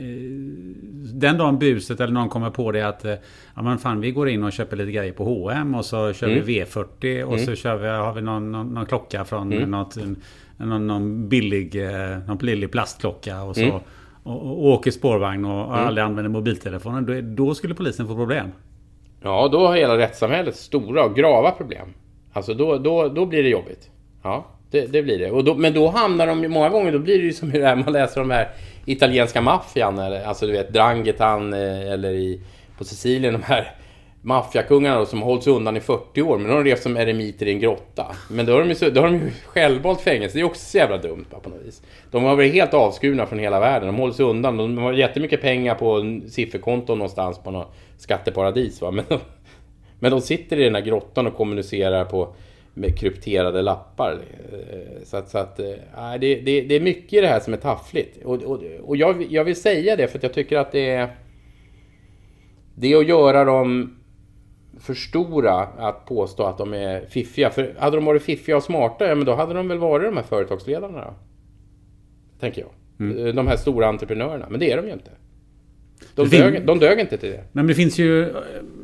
den dagen buset eller någon kommer på det att... Eh, ja men fan vi går in och köper lite grejer på H&M och så kör mm. vi V40 och mm. så kör vi, har vi någon, någon, någon klocka från mm. något, någon, någon, billig, någon billig plastklocka och så. Mm. Och, och, åker spårvagn och, och mm. aldrig använder mobiltelefonen. Då, då skulle polisen få problem. Ja, då har hela rättssamhället stora och grava problem. Alltså då, då, då blir det jobbigt. Ja. Det, det blir det. Och då, men då hamnar de ju många gånger, då blir det ju som i det här man läser om de här italienska maffian. Alltså du vet Drangetan eh, eller i, på Sicilien de här maffiakungarna som hålls undan i 40 år. Men de har de levt som eremiter i en grotta. Men då har de ju, då har de ju självvalt fängelse. Det är också så jävla dumt på något vis. De har varit helt avskurna från hela världen. De hålls undan. De har jättemycket pengar på sifferkonton någonstans på något skatteparadis. Va? Men, de, men de sitter i den här grottan och kommunicerar på med krypterade lappar. Eh, så att, så att äh, det, det, det, är mycket i det här som är taffligt. Och, och, och jag, jag, vill säga det för att jag tycker att det är... Det är att göra dem för stora att påstå att de är fiffiga. För hade de varit fiffiga och smarta, ja men då hade de väl varit de här företagsledarna då? Tänker jag. Mm. De här stora entreprenörerna. Men det är de ju inte. De, dög, de dög inte till det. Men det finns ju...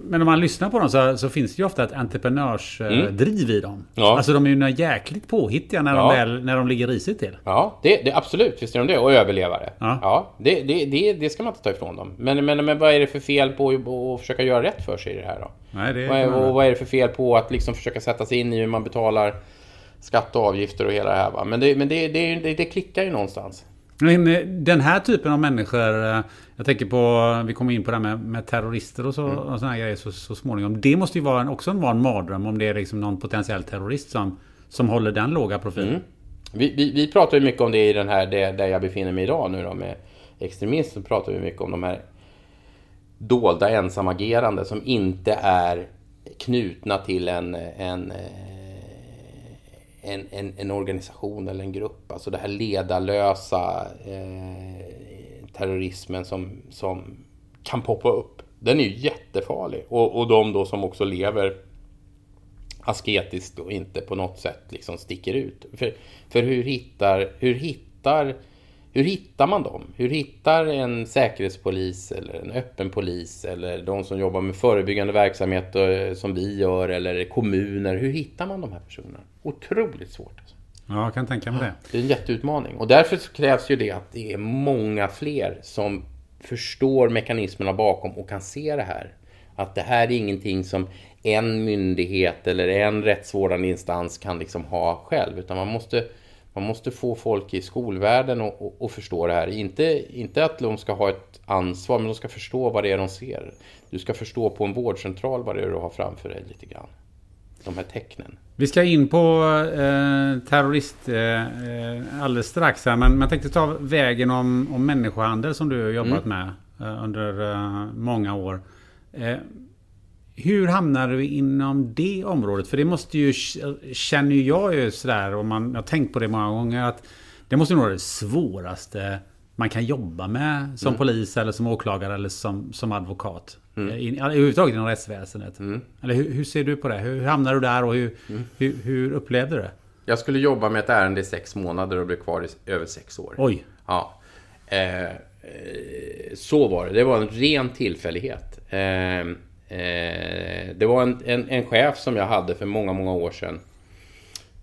Men om man lyssnar på dem så, så finns det ju ofta ett entreprenörsdriv mm. i dem. Ja. Alltså de är ju jäkligt påhittiga när, ja. de väl, när de ligger risigt till. Ja, det, det, absolut. Visst är de det. Och överlevare. Ja, ja det, det, det, det, ska man inte ta ifrån dem. Men, men, men vad är det för fel på att försöka göra rätt för sig i det här då? Nej, det vad, är, och vad är det för fel på att liksom försöka sätta sig in i hur man betalar skatt och avgifter och hela det här va? Men det, men det, det, det, det klickar ju någonstans. Men eh, den här typen av människor, eh, jag tänker på, vi kommer in på det här med, med terrorister och, så, mm. och såna grejer så, så småningom. Det måste ju vara en, också vara en mardröm om det är liksom någon potentiell terrorist som, som håller den låga profilen. Mm. Vi, vi, vi, pratar ju mycket om det i den här, det, där jag befinner mig idag nu då med extremister. pratar vi mycket om de här dolda ensamagerande som inte är knutna till en, en en, en, en, organisation eller en grupp. Alltså det här ledarlösa eh, terrorismen som, som kan poppa upp. Den är ju jättefarlig. Och, och de då som också lever asketiskt och inte på något sätt liksom sticker ut. För, för hur, hittar, hur, hittar, hur hittar man dem? Hur hittar en säkerhetspolis eller en öppen polis eller de som jobbar med förebyggande verksamhet eh, som vi gör eller kommuner. Hur hittar man de här personerna? Otroligt svårt. Alltså. Ja, jag kan tänka mig det. Det är en jätteutmaning. Och därför krävs ju det att det är många fler som förstår mekanismerna bakom och kan se det här. Att det här är ingenting som en myndighet eller en rättsvårdande instans kan liksom ha själv. Utan man måste, man måste få folk i skolvärlden att förstå det här. Inte, inte att de ska ha ett ansvar, men de ska förstå vad det är de ser. Du ska förstå på en vårdcentral vad det är du har framför dig lite grann de här tecknen. Vi ska in på eh, terrorist eh, eh alldeles strax här. Men jag tänkte ta vägen om, om människohandel som du har jobbat mm. med eh, under eh, många år. Eh, hur hamnar du inom det området? För det måste ju, känner jag ju sådär, och man, jag har tänkt på det många gånger, att det måste vara det svåraste man kan jobba med som mm. polis eller som åklagare eller som, som advokat. Mm. I, överhuvudtaget inom rättsväsendet. Mm. Eller hur, hur, ser du på det? Hur hamnade du där och hur, mm. hur, hur, upplevde du det? Jag skulle jobba med ett ärende i sex månader och blev kvar i över sex år. Oj! Ja. Eh, så var det. Det var en ren tillfällighet. Eh, eh, det var en, en, en, chef som jag hade för många, många år sedan.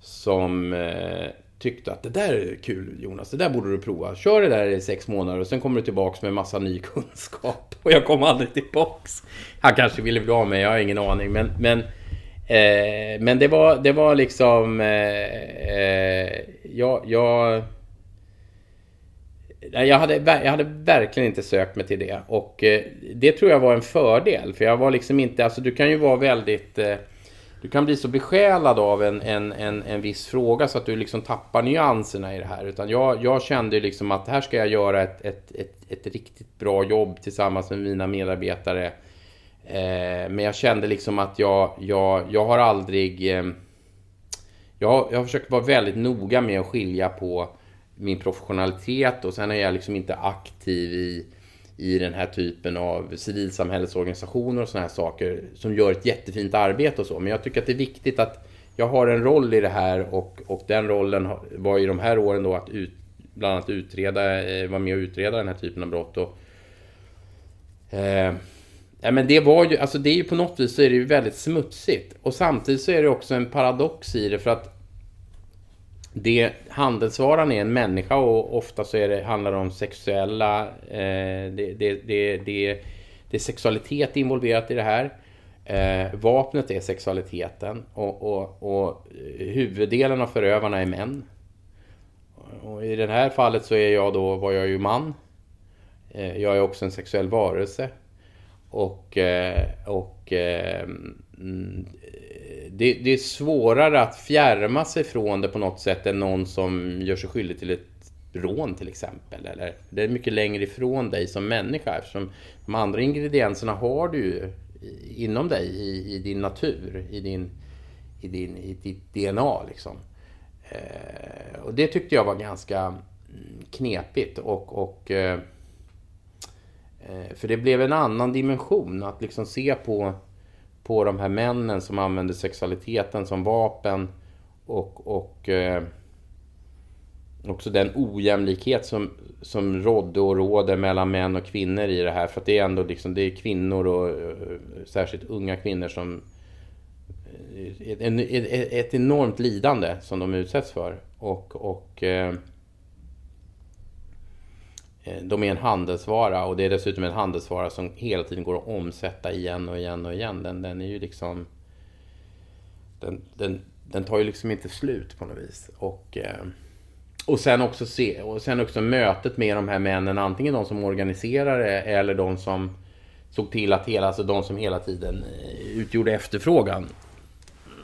Som eh, tyckte att det där är kul Jonas, det där borde du prova. Kör det där i sex månader och sen kommer du tillbaks med massa ny kunskap. Och jag kom aldrig tillbaks. Han kanske ville bli av mig, jag har ingen aning. Men, men, eh, men det, var, det var liksom... Eh, eh jag, jag, jag, hade, jag hade verkligen inte sökt mig till det. Och eh, det tror jag var en fördel. För jag var liksom inte... Alltså du kan ju vara väldigt... Eh, du kan bli så besjälad av en, en, en, en viss fråga så att du liksom tappar nyanserna i det här. Utan jag, jag kände liksom att här ska jag göra ett, ett, ett, ett riktigt bra jobb tillsammans med mina medarbetare. Eh, men jag kände liksom att jag, jag, jag har aldrig... Eh, jag, jag har försökt vara väldigt noga med att skilja på min professionalitet och sen är jag liksom inte aktiv i i den här typen av civilsamhällesorganisationer och sådana här saker som gör ett jättefint arbete och så. Men jag tycker att det är viktigt att jag har en roll i det här och, och den rollen var i de här åren då att ut, bland annat utreda, eh, vara med och utreda den här typen av brott. Och, eh, ja, men det var ju, alltså det är ju på något vis så är det ju väldigt smutsigt. Och samtidigt så är det också en paradox i det för att det, handelsvaran är en människa och ofta så är det, handlar det om sexuella... Eh, det, det, det, det, det är sexualitet involverat i det här. Eh, vapnet är sexualiteten och, och, och huvuddelen av förövarna är män. Och I det här fallet så är jag då, var jag ju man. Eh, jag är också en sexuell varelse. Och, eh, och eh, mm, det, det, är svårare att fjärma sig från det på något sätt än någon som gör sig skyldig till ett rån till exempel. Eller, det är mycket längre ifrån dig som människa eftersom de andra ingredienserna har du ju inom dig i, i din natur, i, din, i, din, i ditt DNA. Liksom. Eh, och det tyckte jag var ganska mm, knepigt och, och eh, eh, för det blev en annan dimension att liksom se på på de här männen som använder sexualiteten som vapen och, och eh, också den ojämlikhet som, som rådde och råder mellan män och kvinnor i det här. För att det är ändå liksom, det är kvinnor och eh, särskilt unga kvinnor som eh, ett, ett, ett enormt lidande som de utsätts för. Och, och Eh, Eh, de är en handelsvara och det är dessutom en handelsvara som hela tiden går att omsätta igen och igen och igen. Den, den är ju liksom... Den, den, den tar ju liksom inte slut på något vis. Och, eh, och, sen också se, och sen också mötet med de här männen, antingen de som organiserar det eller de som såg till att hela, alltså de som hela tiden eh, utgjorde efterfrågan.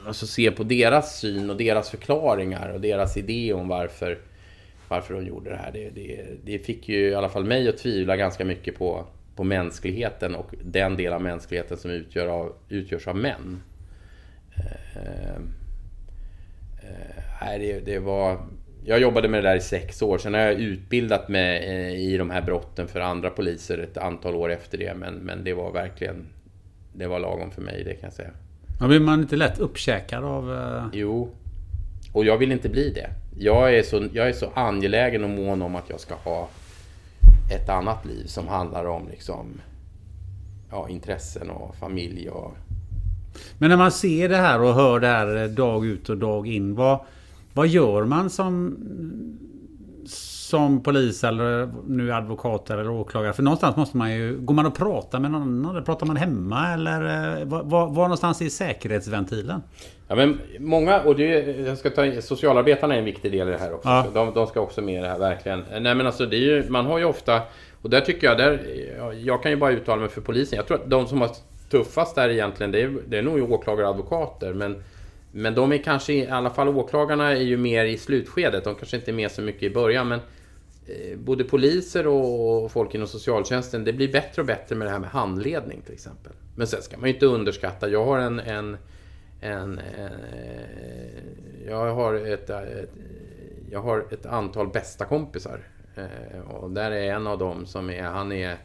Alltså se på deras syn och deras förklaringar och deras idé om varför varför de gjorde det här. Det, det, det, fick ju i alla fall mig att tvivla ganska mycket på, på mänskligheten och den del av mänskligheten som utgör av, utgörs av män. Eh, eh, det, det var... Jag jobbade med det där i sex år. Sen har jag utbildat mig eh, i de här brotten för andra poliser ett antal år efter det. Men, men det var verkligen... Det var lagom för mig, det kan jag säga. Men blir man inte lätt uppkäkad av... Uh... Jo. Och jag vill inte bli det jag är, så, jag är så angelägen och mån om att jag ska ha ett annat liv som handlar om liksom, ja, intressen och familj. Och... Men när man ser det här och hör det här dag ut och dag in. Vad, vad gör man som, som polis eller nu advokat eller åklagare? För någonstans måste man ju... Går man och pratar med någon annan? Pratar man hemma? Eller var, var, var någonstans är säkerhetsventilen? Ja, men många, och det, jag ska ta, socialarbetarna är en viktig del i det här också. Ja. De, de, ska också med i det här, verkligen. Nej men alltså det är ju, man har ju ofta, och där tycker jag, där, jag kan ju bara uttala mig för polisen. Jag tror att de som har tuffast där egentligen, det är, det är nog åklagare och advokater. Men, men de är kanske, i alla fall åklagarna är ju mer i slutskedet. De kanske inte är med så mycket i början. Men eh, Eh, både poliser och folk inom socialtjänsten, det blir bättre och bättre med det här med handledning till exempel. Men sen ska man ju inte underskatta, jag har en, en en, en jag, har ett, ett, jag har ett antal bästa kompisar. Eh, och där är en av dem som är, han är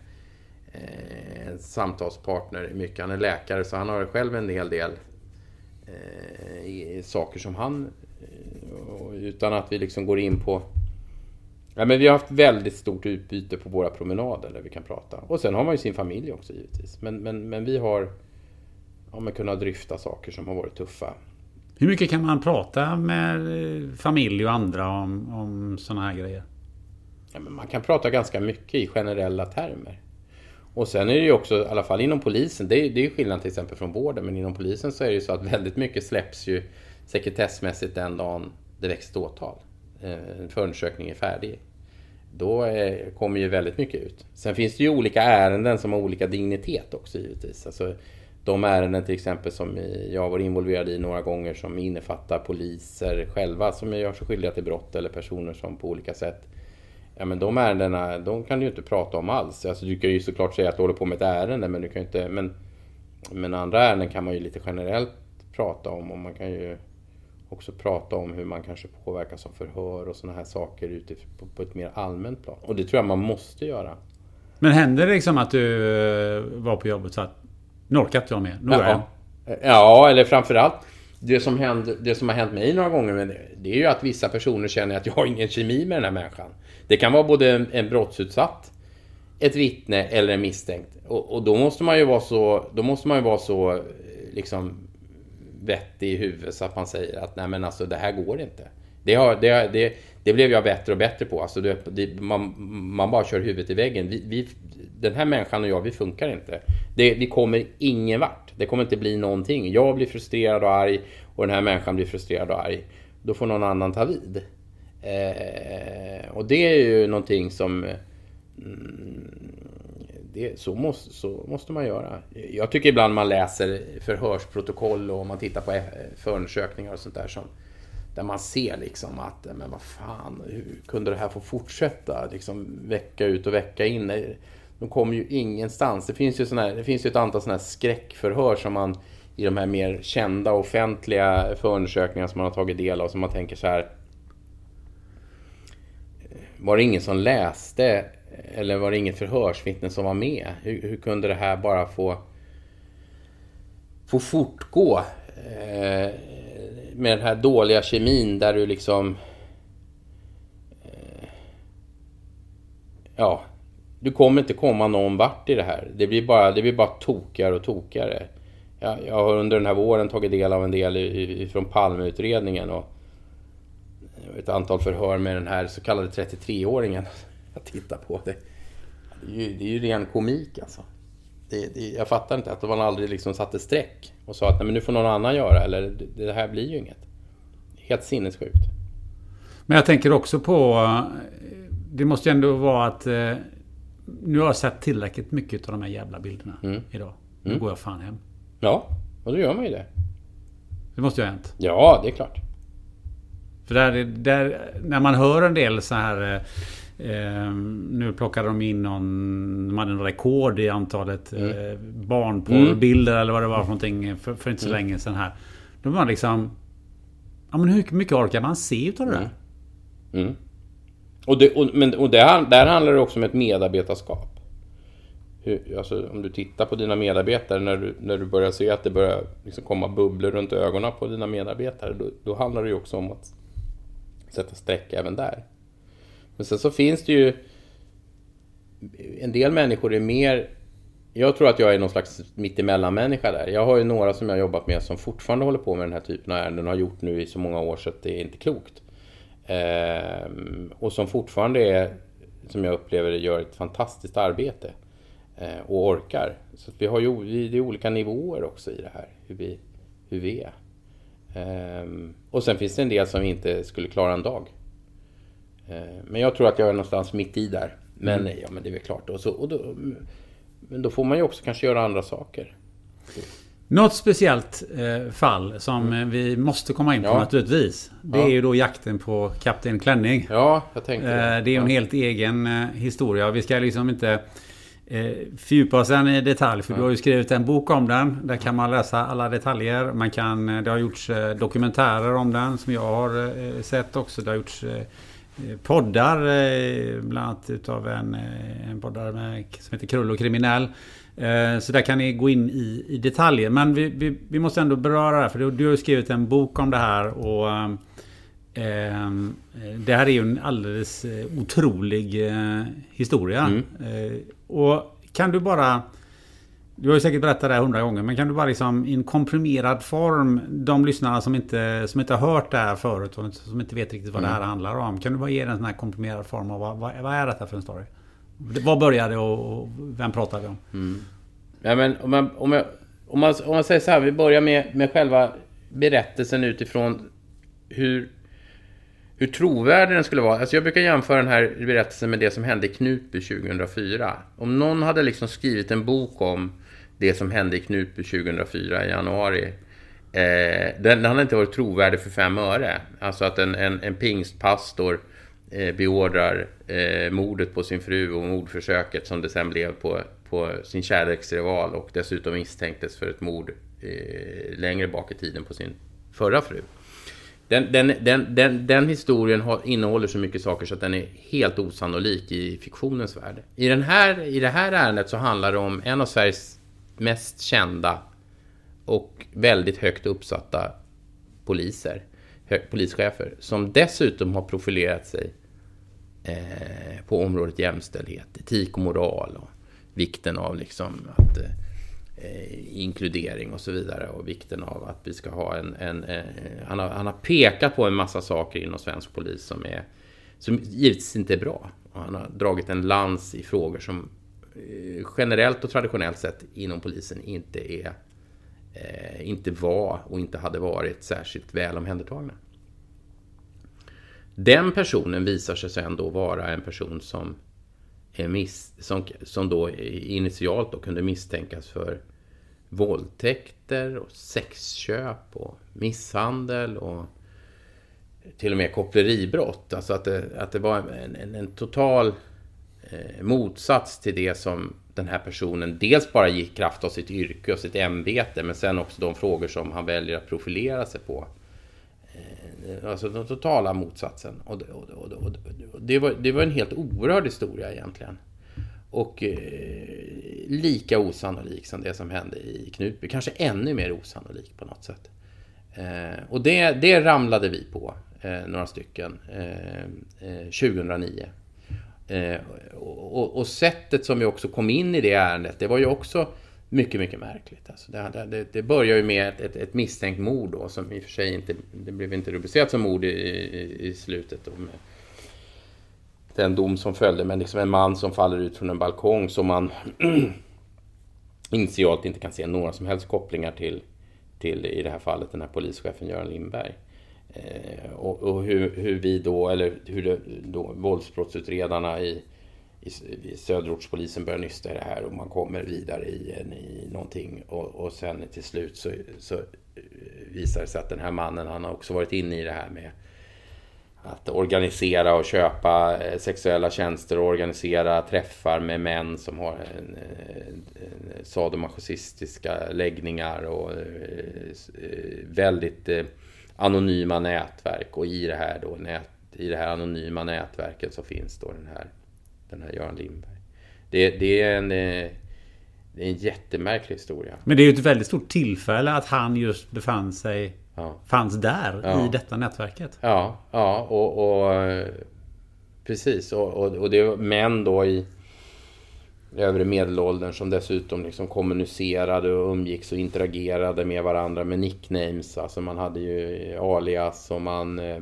en samtalspartner mycket. Han är läkare så han har själv en hel del saker som han, utan att vi liksom går in på Ja, men vi har haft väldigt stort utbyte på våra promenader där vi kan prata. Och sen har man ju sin familj också givetvis. Men, men, men vi har ja, men kunnat dryfta saker som har varit tuffa. Hur mycket kan man prata med eh, familj och andra om, om sådana här grejer? Ja, men man kan prata ganska mycket i generella termer. Och sen är det ju också, i alla fall inom polisen, det är, det är skillnad till exempel från vården, men inom polisen så är det ju så att väldigt mycket släpps ju sekretessmässigt den dagen det väcks ett åtal. Eh, en förundersökning är färdig. Då eh, kommer ju väldigt mycket ut. Sen finns det ju olika ärenden som har olika dignitet också givetvis. Alltså, de ärenden till exempel som jag var involverad i några gånger som innefattar poliser själva som gör sig skyldiga till brott eller personer som på olika sätt Ja men de ärendena, de kan du ju inte prata om alls. Alltså du kan ju såklart säga att du håller på med ett ärende men du kan ju inte... Men, men andra ärenden kan man ju lite generellt prata om och man kan ju också prata om hur man kanske påverkas av förhör och sådana här saker på, på ett mer allmänt plan. Och det tror jag man måste göra. Men händer det liksom att du eh, var på jobbet så att nu orkar inte jag mer, nu går jag? Ja, eller framförallt det som, händer, det som har hänt mig några gånger med det, det är ju att vissa personer känner att jag har ingen kemi med den här människan. Det kan vara både en, en brottsutsatt, ett vittne eller en misstänkt. Och, och, då måste man ju vara så, då måste man ju vara så liksom vettig i huvudet så att man säger att nej men alltså det här går inte. Det, har, det, det, det blev jag bättre och bättre på. Alltså det, man, man bara kör huvudet i väggen. Vi, vi, den här människan och jag, vi funkar inte. Det, vi kommer ingen vart. Det kommer inte bli någonting. Jag blir frustrerad och arg och den här människan blir frustrerad och arg. Då får någon annan ta vid. Eh, och det är ju någonting som... Mm, det, så, måste, så måste man göra. Jag tycker ibland man läser förhörsprotokoll och man tittar på förundersökningar och sånt där som där man ser liksom att, men vad fan, hur kunde det här få fortsätta liksom vecka ut och vecka in? De kommer ju ingenstans. Det finns ju, såna här, det finns ju ett antal sådana här skräckförhör som man i de här mer kända offentliga förundersökningar som man har tagit del av som man tänker så här. Eh, var det ingen som läste eller var det inget förhörsvittne som var med? Hur, hur kunde det här bara få, få fortgå? Eh, med den här dåliga kemin där du liksom... Eh, ja, du kommer inte komma någon vart i det här. Det blir bara, det blir bara tokigare och tokigare. Jag, jag har under den här våren tagit del av en del från Palmeutredningen och ett antal förhör med den här så kallade 33-åringen. Jag tittar på det. Det är ju, det är ju ren komik alltså. Det, det, jag fattar inte att man aldrig liksom satte streck och sa att Nej, men nu får någon annan göra eller det, det här blir ju inget. Helt sinnessjukt. Men jag tänker också på... Det måste ju ändå vara att... Eh, nu har jag sett tillräckligt mycket av de här jävla bilderna mm. idag. Nu mm. går jag fan hem. Ja, och då gör man ju det. Det måste ju ha hänt. Ja, det är klart. För där, där, när man hör en del så här... Eh, nu plockade de in någon... De hade en rekord i antalet mm. eh, barnporrbilder mm. eller vad det var för någonting för, för inte så mm. länge sedan här. De var liksom... Ja men hur mycket orkar man se utav det där? Mm. mm. Och, det, och, men, och det, där handlar det också om ett medarbetarskap. Hur, alltså, om du tittar på dina medarbetare när du, när du börjar se att det börjar liksom komma bubblor runt ögonen på dina medarbetare. Då, då handlar det ju också om att sätta streck även där. Men sen så finns det ju en del människor är mer jag tror att jag är någon slags mittemellan-människa där. Jag har ju några som jag jobbat med som fortfarande håller på med den här typen av ärenden och har gjort nu i så många år så att det är inte klokt. Ehm, och som fortfarande är, som jag upplever det, gör ett fantastiskt arbete. Ehm, och orkar. Så vi har ju det är olika nivåer också i det här, hur vi, hur vi är. Ehm, och sen finns det en del som inte skulle klara en dag. Ehm, men jag tror att jag är någonstans mitt i där. Men, mm. ja, men det är väl klart. Och så, och då, men då får man ju också kanske göra andra saker. Något speciellt eh, fall som mm. vi måste komma in på ja. naturligtvis. Det ja. är ju då jakten på Kapten Klänning. Ja, jag tänkte det. Eh, det är en helt egen eh, historia. Vi ska liksom inte eh, fördjupa oss den i detalj. För ja. du har ju skrivit en bok om den. Där kan man läsa alla detaljer. Man kan, eh, det har gjorts eh, dokumentärer om den som jag har eh, sett också. Det har gjorts poddar, bland annat utav en, en poddare med, som heter Krull och kriminell. Så där kan ni gå in i, i detaljer. Men vi, vi, vi måste ändå beröra det här. För du, du har skrivit en bok om det här. Och Ehm, det här är ju en alldeles eh, otrolig eh, historia. Mm. Eh, och kan du bara... Du har ju säkert berättat det här hundra gånger, men kan du bara liksom i en komprimerad form, de lyssnarna som inte, som inte har hört det här förut och som inte vet riktigt vad det här Mm. handlar om. Kan du bara ge en sån här komprimerad form av vad, vad, vad är detta för en story? Vad började och, och vem pratar vi om? Ja, men om, man, om, jag, om, man, om man säger så här, vi börjar med, med själva berättelsen utifrån hur, hur trovärdig den skulle vara. Alltså jag brukar jämföra den här berättelsen med det som hände i Knutby 2004. Om någon hade liksom skrivit en bok om det som hände i Knutby 2004 i januari. Eh, den, den hade inte varit trovärdig för fem öre. Alltså att en, en, en pingstpastor eh, beordrar eh, mordet på sin fru och mordförsöket som det sen blev på, på sin kärleksrival och dessutom misstänktes för ett mord eh, längre bak i tiden på sin förra fru. Den, den, den, den, den historien har, innehåller så mycket saker så att den är helt osannolik i fiktionens värld. I, den här, I det här ärendet så handlar det om en av Sveriges mest kända och väldigt högt uppsatta poliser, polischefer, som dessutom har profilerat sig eh, på området jämställdhet, etik och moral och vikten av liksom att eh, inkludering och så vidare och vikten av att vi ska ha en... en eh, han, har, han har pekat på en massa saker inom svensk polis som är som givetvis inte är bra. Och han har dragit en lans i frågor som Eh, generellt och traditionellt sett inom polisen inte är eh, inte var och inte hade varit särskilt väl omhändertagna. Den personen visar sig sen då vara en person som, är miss, som, som då initialt då kunde misstänkas för våldtäkter och sexköp och misshandel och till och med koppleribrott. Alltså att det, att det var en, en, en total eh, motsats till det som den här personen dels bara gick kraft av sitt yrke och sitt ämbete men sen också de frågor som han väljer att profilera sig på. Eh, alltså den totala motsatsen. Och, det- och, och, och, och det, var, det var en helt oerhörd historia egentligen. Och eh, lika osannolik som det som hände i Knutby. Kanske ännu mer osannolik på något sätt. Eh, och det, det ramlade vi på, eh, några stycken, eh, eh 2009. Eh, och, och, sättet som vi också kom in i det ärendet, det var ju också mycket, mycket märkligt. Alltså det, det, det börjar ju med ett, ett, ett misstänkt mord då, som i och för sig inte, det blev inte rubricerat som mord i, i, i slutet. Då, med den dom som följde, men liksom en man som faller ut från en balkong som man initialt inte kan se några som helst kopplingar till, till i det här fallet den här polischefen Göran Lindberg. Eh, och och hur, hur vi då, eller hur det, då, våldsbrottsutredarna i, i, i söderortspolisen börjar nysta i det här och man kommer vidare i, i någonting. Och, och sen till slut så, så eh, visar det sig att den här mannen han har också varit inne i det här med att organisera och köpa eh, sexuella tjänster och organisera träffar med män som har en, en sadomasochistiska läggningar och väldigt anonyma nätverk. Och i det här då, nät, i det här anonyma nätverket så finns då den här, den här Göran Lindberg. Det, det är en eh, det är en jättemärklig historia. Men det är ju ett väldigt stort tillfälle att han just befann sig... Ja. Fanns där Ja. i detta nätverket. Ja, ja och, och eh, precis. Och, och, och det män då i övre medelåldern som dessutom liksom kommunicerade och umgicks och interagerade med varandra med nicknames. Alltså man hade ju alias och man eh,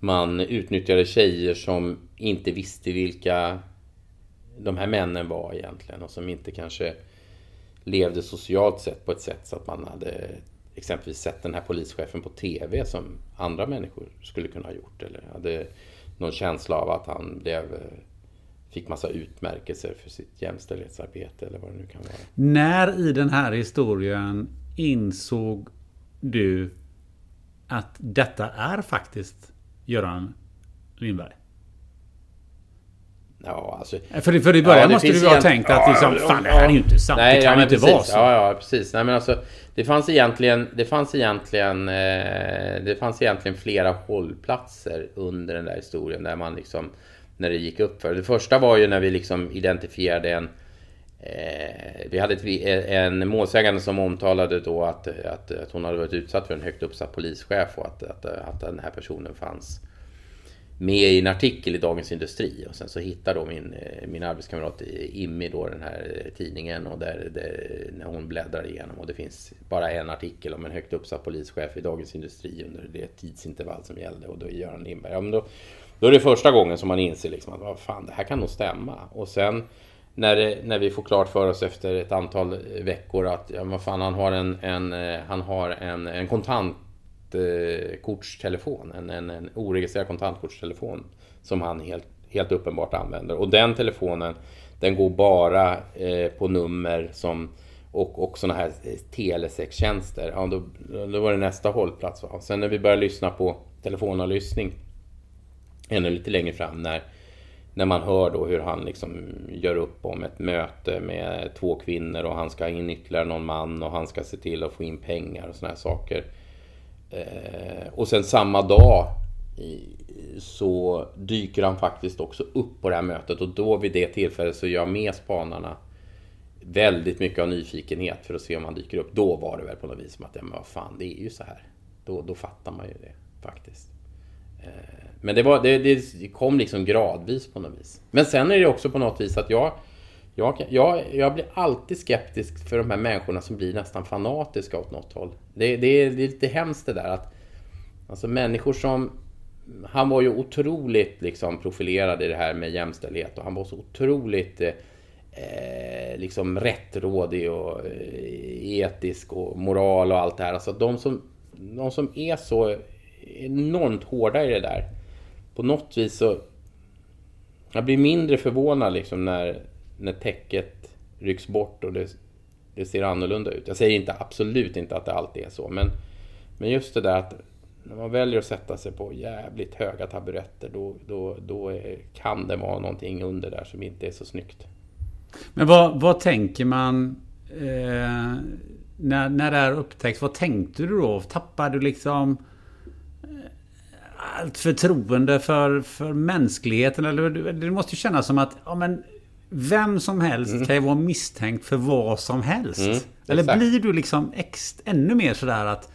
man utnyttjade tjejer som inte visste vilka de här männen var egentligen och som inte kanske levde socialt sett på ett sätt så att man hade exempelvis sett den här polischefen på TV som andra människor skulle kunna ha gjort eller hade någon känsla av att han blev eh, fick massa utmärkelser för sitt jämställdhetsarbete eller vad det nu kan vara. När i den här historien insåg du att detta är faktiskt Göran Lindberg? Ja, alltså... För, för i början Ja, måste du ha egent- tänkt att liksom, ja, fan det här är ju inte sant. Nej, det kan ju inte precis. vara så. Ja, ja, precis. Nej, men alltså, det fanns egentligen, det fanns egentligen, eh, det fanns egentligen flera hållplatser under den där historien där man liksom, när det gick upp för. Det första var ju när vi liksom identifierade en, Eh, vi hade ett, en målsägande som omtalade då att, att, att, hon hade varit utsatt för en högt uppsatt polischef och att, att, att den här personen fanns med i en artikel i Dagens Industri och sen så hittar då min, min arbetskamrat Immi då den här tidningen och där, där, när hon bläddrar igenom och det finns bara en artikel om en högt uppsatt polischef i Dagens Industri under det tidsintervall som gällde och då är Göran Lindberg. Ja, men då, då är det första gången som man inser liksom att vad fan, det här kan nog stämma. Och sen när, det, när vi får klart för oss efter ett antal veckor att ja, vad fan, han har en, en, eh, han har en, en kontantkortstelefon, eh, en, en, en oregistrerad kontantkortstelefon som han helt, helt uppenbart använder. Och den telefonen den går bara eh, på nummer som och, och sådana här eh, telesextjänster. Ja, då, då var det nästa hållplats. Va? Sen när vi började lyssna på telefonavlyssning ännu lite längre fram när när man hör då hur han liksom gör upp om ett möte med två kvinnor och han ska ha in ytterligare någon man och han ska se till att få in pengar och sådana här saker. Eh, och sen samma dag så dyker han faktiskt också upp på det här mötet och då vid det tillfället så gör med spanarna väldigt mycket av nyfikenhet för att se om han dyker upp. Då var det väl på något vis som att, ja men vad fan, det är ju så här. Då, då fattar man ju det faktiskt. Eh, men det, var, det, det kom liksom gradvis på något vis. Men sen är det också på något vis att jag, jag, jag, jag blir alltid skeptisk för de här människorna som blir nästan fanatiska åt något håll. Det, det, det är lite hemskt det där att Alltså människor som Han var ju otroligt liksom profilerad i det här med jämställdhet och han var så otroligt eh, eh liksom rättrådig och eh, etisk och moral och allt det här. Alltså de som, de som är så enormt hårda i det där på något vis så... Jag blir mindre förvånad liksom när, när täcket rycks bort och det, det ser annorlunda ut. Jag säger inte absolut inte att det alltid är så, men, men just det där att när man väljer att sätta sig på jävligt höga taburetter då, då, då är, kan det vara någonting under där som inte är så snyggt. Men vad, vad tänker man eh, när, när det här upptäcks? Vad tänkte du då? Tappade du liksom allt förtroende för, för mänskligheten? Eller, det måste ju kännas som att ja, men, vem som helst mm. kan ju vara misstänkt för vad som helst. Mm, eller exakt. blir du liksom ex, ännu mer sådär att,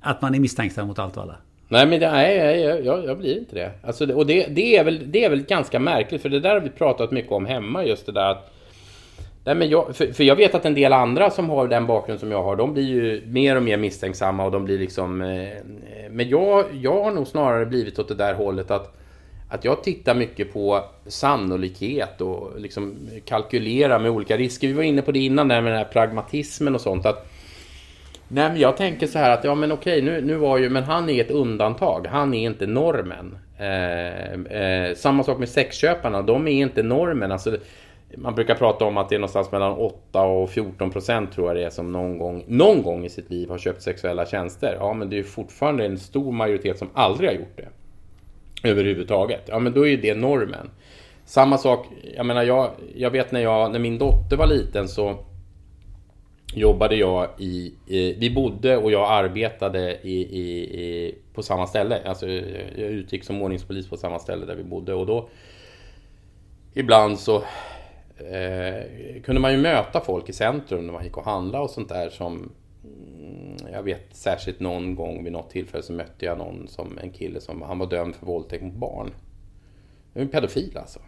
att man är misstänksam mot allt och alla? Nej, men det, nej, jag, jag, jag blir inte det. Alltså, och det, det, är väl, det är väl ganska märkligt, för det där har vi pratat mycket om hemma, just det där att Nej, men jag, för, för, jag vet att en del andra som har den bakgrund som jag har, de blir ju mer och mer misstänksamma och de blir liksom... Eh, men jag, jag har nog snarare blivit åt det där hållet att, att jag tittar mycket på sannolikhet och liksom kalkylerar med olika risker. Vi var inne på det innan där med den här pragmatismen och sånt. Att, nej, men jag tänker så här att ja, men okej, nu, nu var ju, men han är ett undantag. Han är inte normen. Eh, eh, samma sak med sexköparna, de är inte normen. Alltså, man brukar prata om att det är någonstans mellan 8 och 14 procent tror jag det är som någon gång, någon gång i sitt liv har köpt sexuella tjänster. Ja, men det är fortfarande en stor majoritet som aldrig har gjort det. Överhuvudtaget. Ja, men då är ju det normen. Samma sak, jag menar, jag, jag vet när, jag, när min dotter var liten så jobbade jag i, i vi bodde och jag arbetade i, i, i, på samma ställe. Alltså jag utgick som ordningspolis på samma ställe där vi bodde och då ibland så Eh, kunde man ju möta folk i centrum när man gick och handlade och sånt där som mm, jag vet särskilt någon gång vid något tillfälle så mötte jag någon som en kille som han var dömd för våldtäkt mot barn. En pedofil alltså.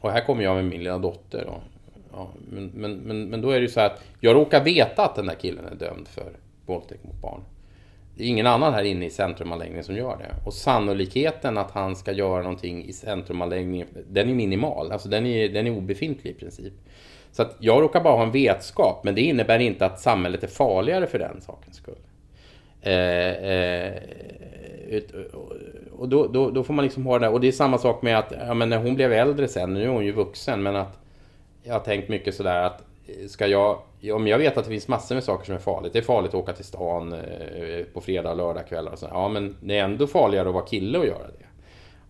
Och här kommer jag med min lilla dotter. Och, ja, men, men, men, men då är det ju så att jag råkar veta att den där killen är dömd för våldtäkt mot barn. Det är ingen annan här inne i centrumanläggningen som gör det. Och sannolikheten att han ska göra någonting i centrumanläggningen, den är minimal. Alltså den är, den är obefintlig i princip. Så att jag råkar bara ha en vetskap, men det innebär inte att samhället är farligare för den sakens skull. Eh, eh, och då, då, då, får man liksom ha det Och det är samma sak med att ja, men när hon blev äldre sen, nu är hon ju vuxen, men att jag har tänkt mycket sådär att ska jag, om jag vet att det finns massor med saker som är farligt. Det är farligt att åka till stan eh, på fredag och lördagkvällar och så. Ja, men det är ändå farligare att vara kille och göra det.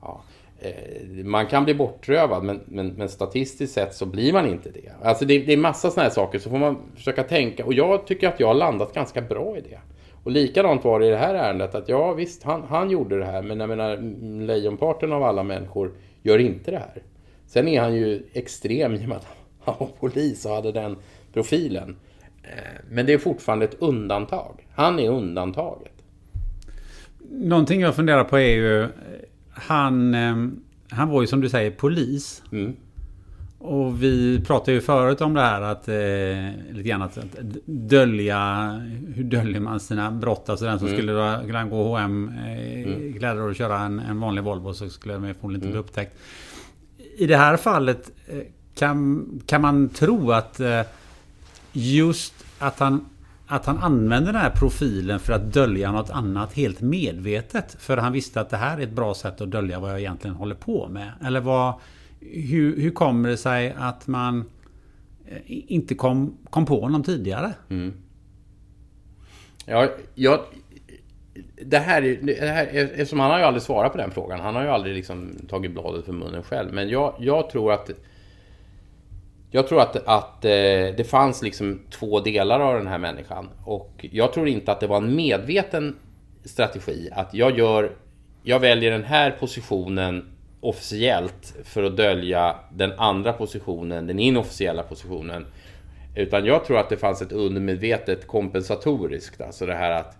Ja. Eh, man kan bli bortrövad, men, men, men, statistiskt sett så blir man inte det. Alltså det, det är massa sådana här saker, så får man försöka tänka. Och jag tycker att jag har landat ganska bra i det. Och likadant var det i det här ärendet, att ja visst, han, han gjorde det här, men jag menar lejonparten av alla människor gör inte det här. Sen är han ju extrem i och med att han var polis och hade den profilen. Eh, men det är fortfarande ett undantag. Han är undantaget. Någonting jag funderar på är ju... Han, eh, han var ju som du säger polis. Mm. Och vi pratade ju förut om det här att eh, lite grann att, att dölja Hur döljer man sina brott? Alltså den som Mm. skulle kunna gå H&M eh, kläder och köra en, en vanlig Volvo så skulle det förmodligen inte bli Mm. upptäckt. I det här fallet eh, kan, kan man tro att eh, just att han att han använder den här profilen för att dölja något annat helt medvetet. För han visste att det här är ett bra sätt att dölja vad jag egentligen håller på med. Eller vad, hur, hur kommer det sig att man eh, inte kom, kom på honom tidigare? Mm. Ja, jag, det här, är- det här, eftersom han har ju aldrig svarat på den frågan. Han har ju aldrig liksom tagit bladet för munnen själv. Men jag, jag tror att jag tror att, att eh, det fanns liksom två delar av den här människan. Och jag tror inte att det var en medveten strategi. Att jag gör... Jag väljer den här positionen officiellt för att dölja den andra positionen, den inofficiella positionen. Utan jag tror att det fanns ett undermedvetet kompensatoriskt. Alltså det här att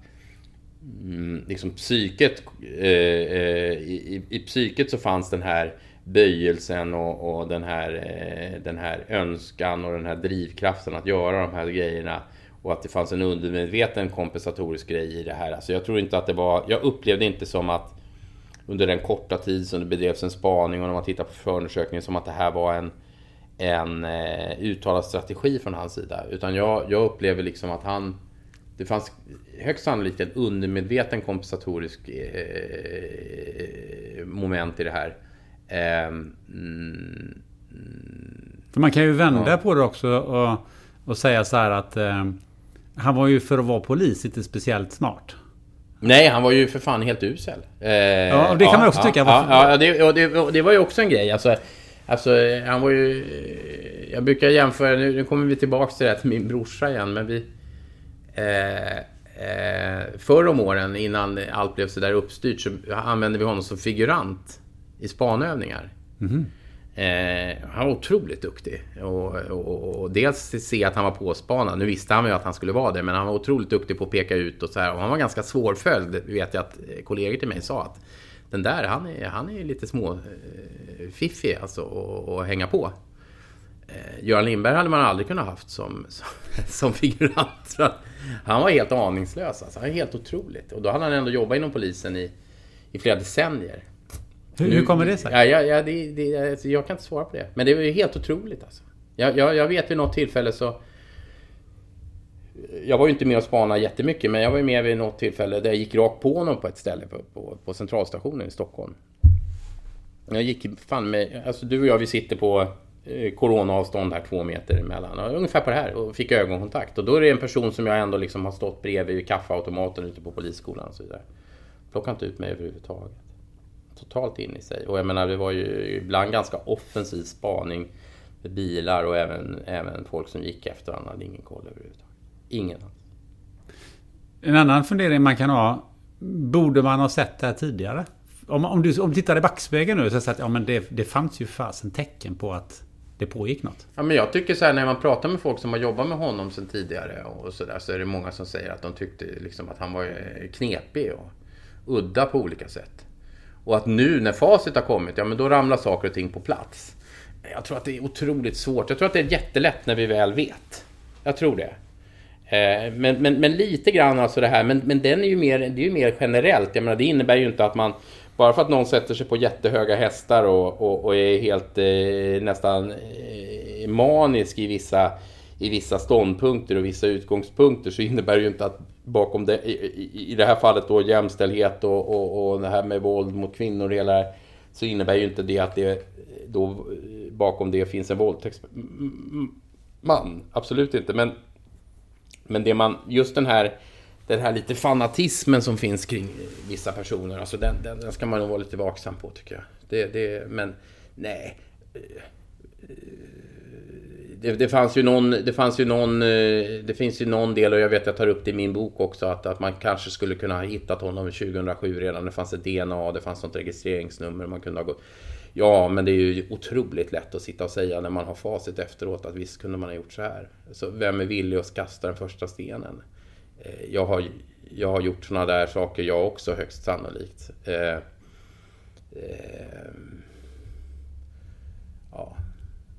mm, liksom psyket, eh, eh, i, i, i psyket så fanns den här böjelsen och, och den, här, eh, den här önskan och den här drivkraften att göra de här grejerna. Och att det fanns en undermedveten kompensatorisk grej i det här. Alltså jag tror inte att det var, jag upplevde inte som att under den korta tid som det bedrevs en spaning och när man tittar på förundersökningen som att det här var en, en eh, uttalad strategi från hans sida. Utan jag, jag upplever liksom att han det fanns högst sannolikt en undermedveten kompensatorisk eh, moment i det här. Eh, mm, För man kan ju vända på det också och, och säga så här att eh, han var ju för att vara polis inte speciellt smart. nej, han var ju för fan helt usel. Eh, Ja, och det kan man också tycka. Ja, ja, det, och det, och det var ju också en grej. Alltså, alltså, han var ju... Jag brukar jämföra, nu, nu kommer vi tillbaks till det här till min brorsa igen, men vi... Eh, eh, förr om åren, innan allt blev så där uppstyrt, så använde vi honom som figurant i spanövningar. Eh, han var otroligt duktig. Och, och, och dels se att han var påspanad. Nu visste han ju att han skulle vara det, men han var otroligt duktig på att peka ut och så här. Och han var ganska svårföljd, vet jag att kollegor till mig sa att den där, han är, han är lite små eh, fiffig alltså att hänga på. Eh, Göran Lindberg hade man aldrig kunnat haft som, som, som figurant. Han var helt aningslös. Alltså. Han är helt otroligt. Och då hade han ändå jobbat inom polisen i, i flera decennier. Hur, hur kommer det sig? Ja, ja, ja, det, det, alltså, jag kan inte svara på det. Men det var ju helt otroligt alltså. Jag, jag, jag vet vid något tillfälle så... Jag var ju inte med och spanade jättemycket, men jag var ju med vid något tillfälle där jag gick rakt på honom på ett ställe på, på, på centralstationen i Stockholm. Jag gick fan med... Alltså du och jag, vi sitter på eh, coronaavstånd här, två meter emellan. Och Ungefär på det här. Och fick ögonkontakt. Och då är det en person som jag ändå liksom har stått bredvid vid kaffeautomaten ute på polisskolan och så vidare. Plockade inte ut mig överhuvudtaget totalt in i sig. Och jag menar, det var ju ibland ganska offensiv spaning med bilar och även, även folk som gick efter honom hade ingen koll överhuvudtaget. Ingen alls. En annan fundering man kan ha. Borde man ha sett det här tidigare? Om, om, du, om du tittar i backspegeln nu så säger att ja, men det, det fanns ju fasen tecken på att det pågick något. Ja, men jag tycker så här när man pratar med folk som har jobbat med honom sedan tidigare och så där så är det många som säger att de tyckte liksom att han var eh, knepig och udda på olika sätt. Och att nu när facit har kommit, ja men då ramlar saker och ting på plats. Jag tror att det är otroligt svårt. Jag tror att det är jättelätt när vi väl vet. Jag tror det. Eh, men, men, men lite grann alltså det här, men, men den är ju mer, det är ju mer generellt. Jag menar, det innebär ju inte att man, bara för att någon sätter sig på jättehöga hästar och, och, och är helt eh, nästan eh, manisk i vissa, i vissa ståndpunkter och vissa utgångspunkter så innebär det ju inte att bakom det, i, i, i det här fallet då jämställdhet och, och, och det här med våld mot kvinnor och hela det här, så innebär ju inte det att det då bakom det finns en våldtäktsman. Absolut inte, men men det man, just den här, den här lite fanatismen som finns kring vissa personer, alltså den, den, den ska man nog vara lite vaksam på tycker jag. Det, det, men nej. Det, det fanns ju någon, det fanns ju någon, eh, det finns ju någon del och jag vet att jag tar upp det i min bok också att, att man kanske skulle kunna ha hittat honom 2007 redan. Det fanns ett DNA, det fanns något registreringsnummer man kunde ha gått. Ja, men det är ju otroligt lätt att sitta och säga när man har facit efteråt att visst kunde man ha gjort så här. Så vem är villig att kasta den första stenen? Eh, jag har, jag har gjort sådana där saker jag också högst sannolikt. Eh, eh.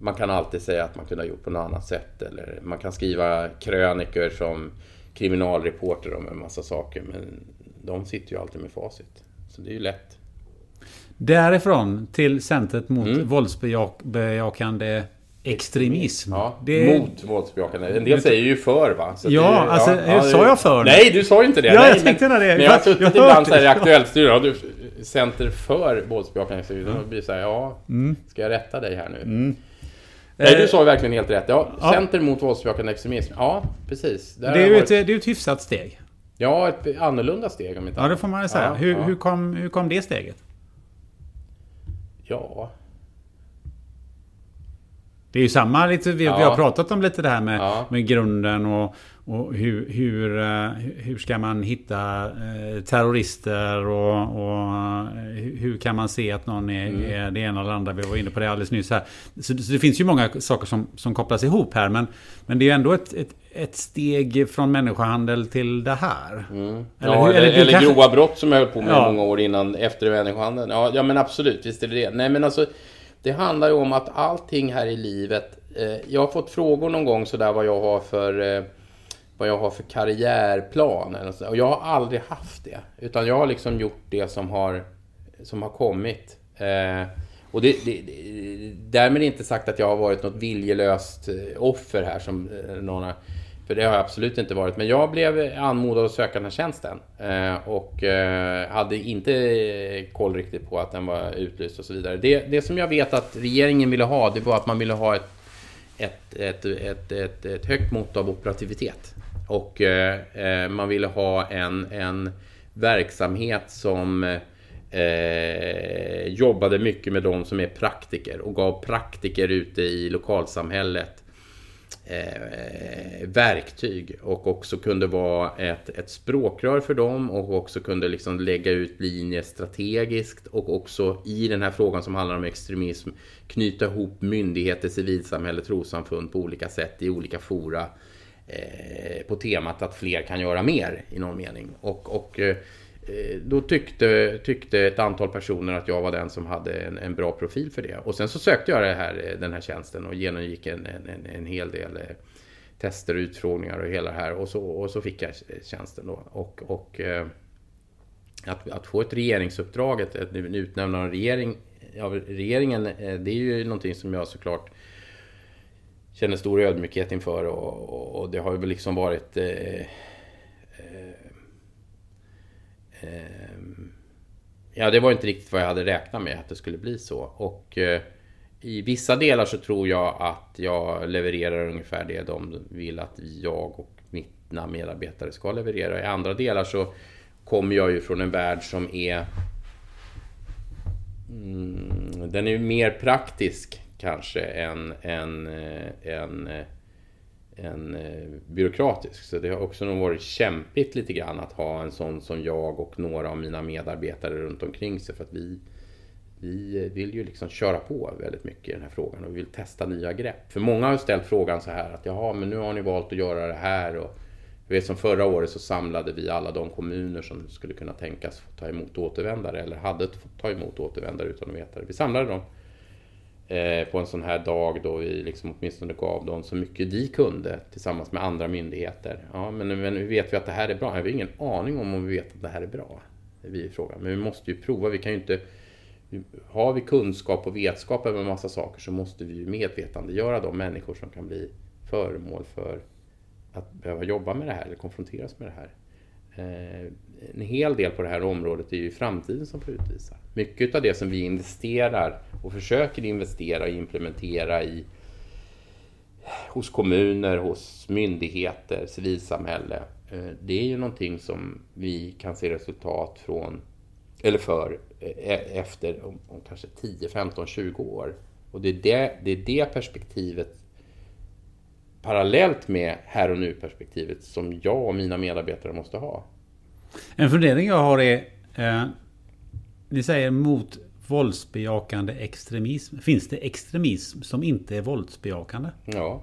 Man kan alltid säga att man kunde ha gjort på något annat sätt. Eller man kan skriva kröniker som kriminalreporter om en massa saker. Men de sitter ju alltid med facit. Så det är ju lätt. Därifrån till centret mot mm. våldsbejakande extremism. Ja, det... Mot våldsbejakande. En del säger ju för va? Så ja, det, alltså, ja, sa jag för? Nej, du sa ju inte det. Ja, nej, jag tänkte men, det. Men jag har suttit ibland så här i Aktuellt studio. Ja, du, center för våldsbejakande extremism. Då blir det så här, ja, mm. ska jag rätta dig här nu? Mm. Nej, du eh, sa ju verkligen helt rätt. Ja, ja. Center mot våldsbejakande extremism. Ja, precis. Där det är ju varit... ett, det är ett hyfsat steg. Ja, ett annorlunda steg om inte Ja, det får man ju säga. Ja, hur, hur, kom, hur kom det steget? Ja... Det är ju samma lite, vi, ja. vi har pratat om lite det här med, ja. med grunden och, och hur, hur, eh, hur ska man hitta eh, terrorister och, och hur kan man se att någon är, mm. är det ena eller andra? Vi var inne på det alldeles nyss här. Så, så, det finns ju många saker som, som kopplas ihop här. Men, men det är ju ändå ett, ett, ett steg från människohandel till det här. Mm. Eller, ja, eller, eller, eller kanske... grova brott som jag höll på med ja. många år innan efter människohandeln. Ja, ja, men absolut, visst är det det. Nej, men alltså, det handlar ju om att allting här i livet... Eh, jag har fått frågor någon gång sådär vad jag har för... Eh, vad jag har för karriärplan. Och jag har aldrig haft det. Utan jag har liksom gjort det som har, som har kommit. Eh, och det, det, det, därmed inte sagt att jag har varit något viljelöst eh, offer här som eh, någon har, för det har jag absolut inte varit. Men jag blev anmodad att söka den här tjänsten. Eh, och eh, hade inte koll riktigt på att den var utlyst och så vidare. Det, det som jag vet att regeringen ville ha, det var att man ville ha ett, ett, ett, ett, ett, ett högt mått av operativitet. Och eh, man ville ha en, en verksamhet som jobbade mycket med de som är praktiker och gav praktiker ute i lokalsamhället eh, verktyg och också kunde vara ett, ett språkrör för dem och också kunde liksom lägga ut linjer strategiskt och också i den här frågan som handlar om extremism knyta ihop myndigheter, civilsamhälle, trossamfund på olika sätt i olika fora Eh, på temat att fler kan göra mer i någon mening. Och, och eh, Eh, då tyckte, tyckte ett antal personer att jag var den som hade en, en, bra profil för det. Och sen så sökte jag det här, eh, den här tjänsten och genomgick en, en, en hel del eh, tester och utfrågningar och hela det här. Och så, och så fick jag tjänsten då. Och, och att, att, få ett regeringsuppdrag, ett, ett utnämnande av regering, av regeringen, det är ju någonting som jag såklart känner stor ödmjukhet inför och, och det har väl liksom varit eh, eh, Ehm, ja, det var inte riktigt vad jag hade räknat med att det skulle bli så. Och eh, i vissa delar så tror jag att jag levererar ungefär det de vill att jag och mina medarbetare ska leverera. I andra delar så kommer jag ju från en värld som är... Mm, den är mer praktisk kanske än, än, eh, än, än eh, byråkratisk. Så det har också nog varit kämpigt lite grann att ha en sån som jag och några av mina medarbetare runt omkring sig. För att vi, vi vill ju liksom köra på väldigt mycket i den här frågan och vi vill testa nya grepp. För många har ställt frågan så här att jaha, men nu har ni valt att göra det här. Och jag vet som förra året så samlade vi alla de kommuner som skulle kunna tänkas ta emot återvändare eller hade fått ta emot återvändare utan att veta det. Vi samlade dem Eh, på en sån här dag då vi liksom åtminstone gav dem så mycket vi kunde tillsammans med andra myndigheter. Ja, men, men hur vet vi att det här är bra? Vi har ingen aning om om vi vet att det här är bra. Vi frågan. Men vi måste ju prova. Vi kan ju inte... Har vi kunskap och vetskap över en massa saker så måste vi ju medvetandegöra de människor som kan bli föremål för att behöva jobba med det här eller konfronteras med det här. Eh, en hel del på det här området är ju framtiden som får utvisa. Mycket av det som vi investerar och försöker investera och implementera i hos kommuner, hos myndigheter, civilsamhälle. Eh, det är ju någonting som vi kan se resultat från, eller för, eh, e-, efter om, om kanske 10, 15, 20 år. Och det är det, det är det perspektivet parallellt med här och nu-perspektivet som jag och mina medarbetare måste ha. En fundering jag har är, eh, ni säger mot våldsbejakande extremism. Finns det extremism som inte är våldsbejakande? Ja.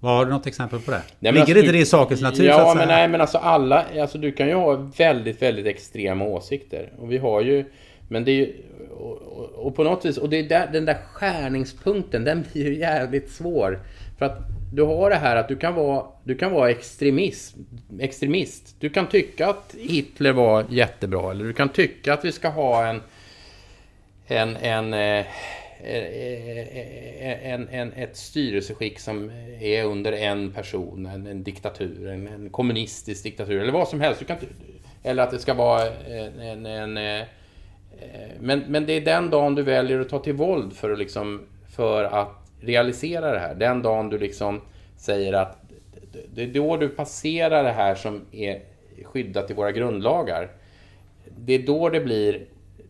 Vad Har du något exempel på det? Nej, Ligger alltså, inte det i sakens natur? Ja, men nej, men alltså alla, alltså du kan ju ha väldigt, väldigt extrema åsikter. Och vi har ju, men det är ju, och, och, och på något vis, och det är där, den där skärningspunkten, den blir ju jävligt svår. För att du har det här att du kan vara, du kan vara extremist, extremist. Du kan tycka att Hitler var jättebra, eller du kan tycka att vi ska ha en, en, en, eh, eh, en, en, ett styrelseskick som är under en person, en, en diktatur, en, en kommunistisk diktatur eller vad som helst. Du kan, eller att det ska vara en... en, en eh, eh, men, men det är den dagen du väljer att ta till våld för att, liksom, för att realisera det här. Den dagen du liksom säger att det är då du passerar det här som är skyddat i våra grundlagar det är då det blir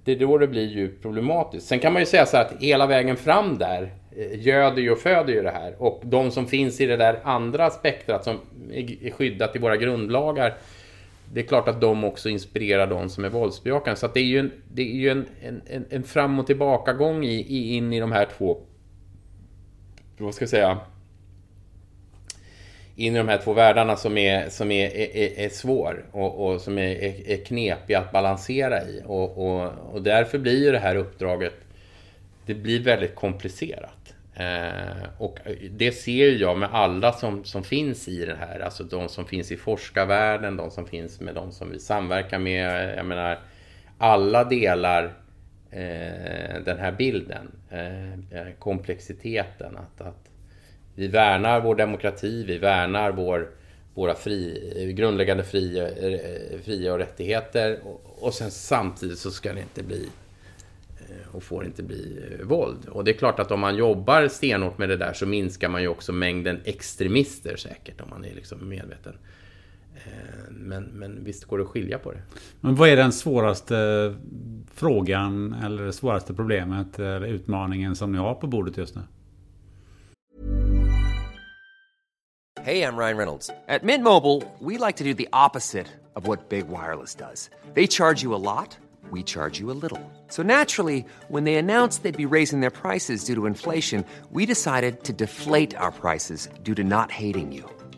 det är då det blir djupt problematiskt. Sen kan man ju säga så här att hela vägen fram där eh, göder ju och föder ju det här. Och de som finns i det där andra spektrat som är skyddat i våra grundlagar det är klart att de också inspirerar de som är våldsbejakande. Så att det är ju en, det är ju en, en, en, fram och tillbakagång i, i, in i de här två, Eh, vad ska jag säga, in i de här två världarna som är, som är, är, är svår och, och som är, är, är knepig att balansera i. Och, och, och därför blir ju det här uppdraget, det blir väldigt komplicerat. Eh, och det ser jag med alla som, som finns i det här, alltså de som finns i forskarvärlden, de som finns med de som vi samverkar med. Jag menar, alla delar eh, den här bilden, eh, eh, komplexiteten. Att, att vi värnar vår demokrati, vi värnar vår, våra fri, grundläggande fria, eh, fria och rättigheter. Och, och sen samtidigt så ska det inte bli eh, och får inte bli våld. Och det är klart att om man jobbar stenhårt med det där så minskar man ju också mängden extremister säkert om man är liksom medveten. Eh, Men, men visst går det att skilja på det. Men vad är den svåraste frågan eller det svåraste problemet eller utmaningen som ni har på bordet just nu? Hey, I'm Ryan Reynolds. At Mint Mobile, we like to do the opposite of what Big Wireless does. They charge you a lot, we charge you a little. So naturally, when they announced they'd be raising their prices due to inflation, we decided to deflate our prices due to not hating you.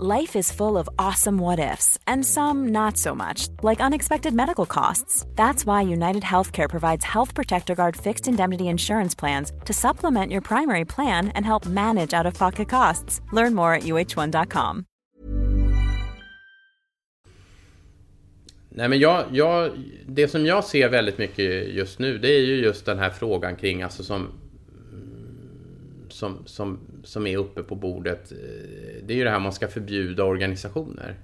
Life is full of awesome what ifs, and some not so much, like unexpected medical costs. That's why United Healthcare provides Health Protector Guard fixed indemnity insurance plans to supplement your primary plan and help manage out of pocket costs. Learn more at uh1.com. Nej men jag, jag, det som jag ser väldigt mycket just nu det är ju just den här frågan kring alltså som som, som, som är uppe på bordet. Eh, det är ju det här man ska förbjuda organisationer.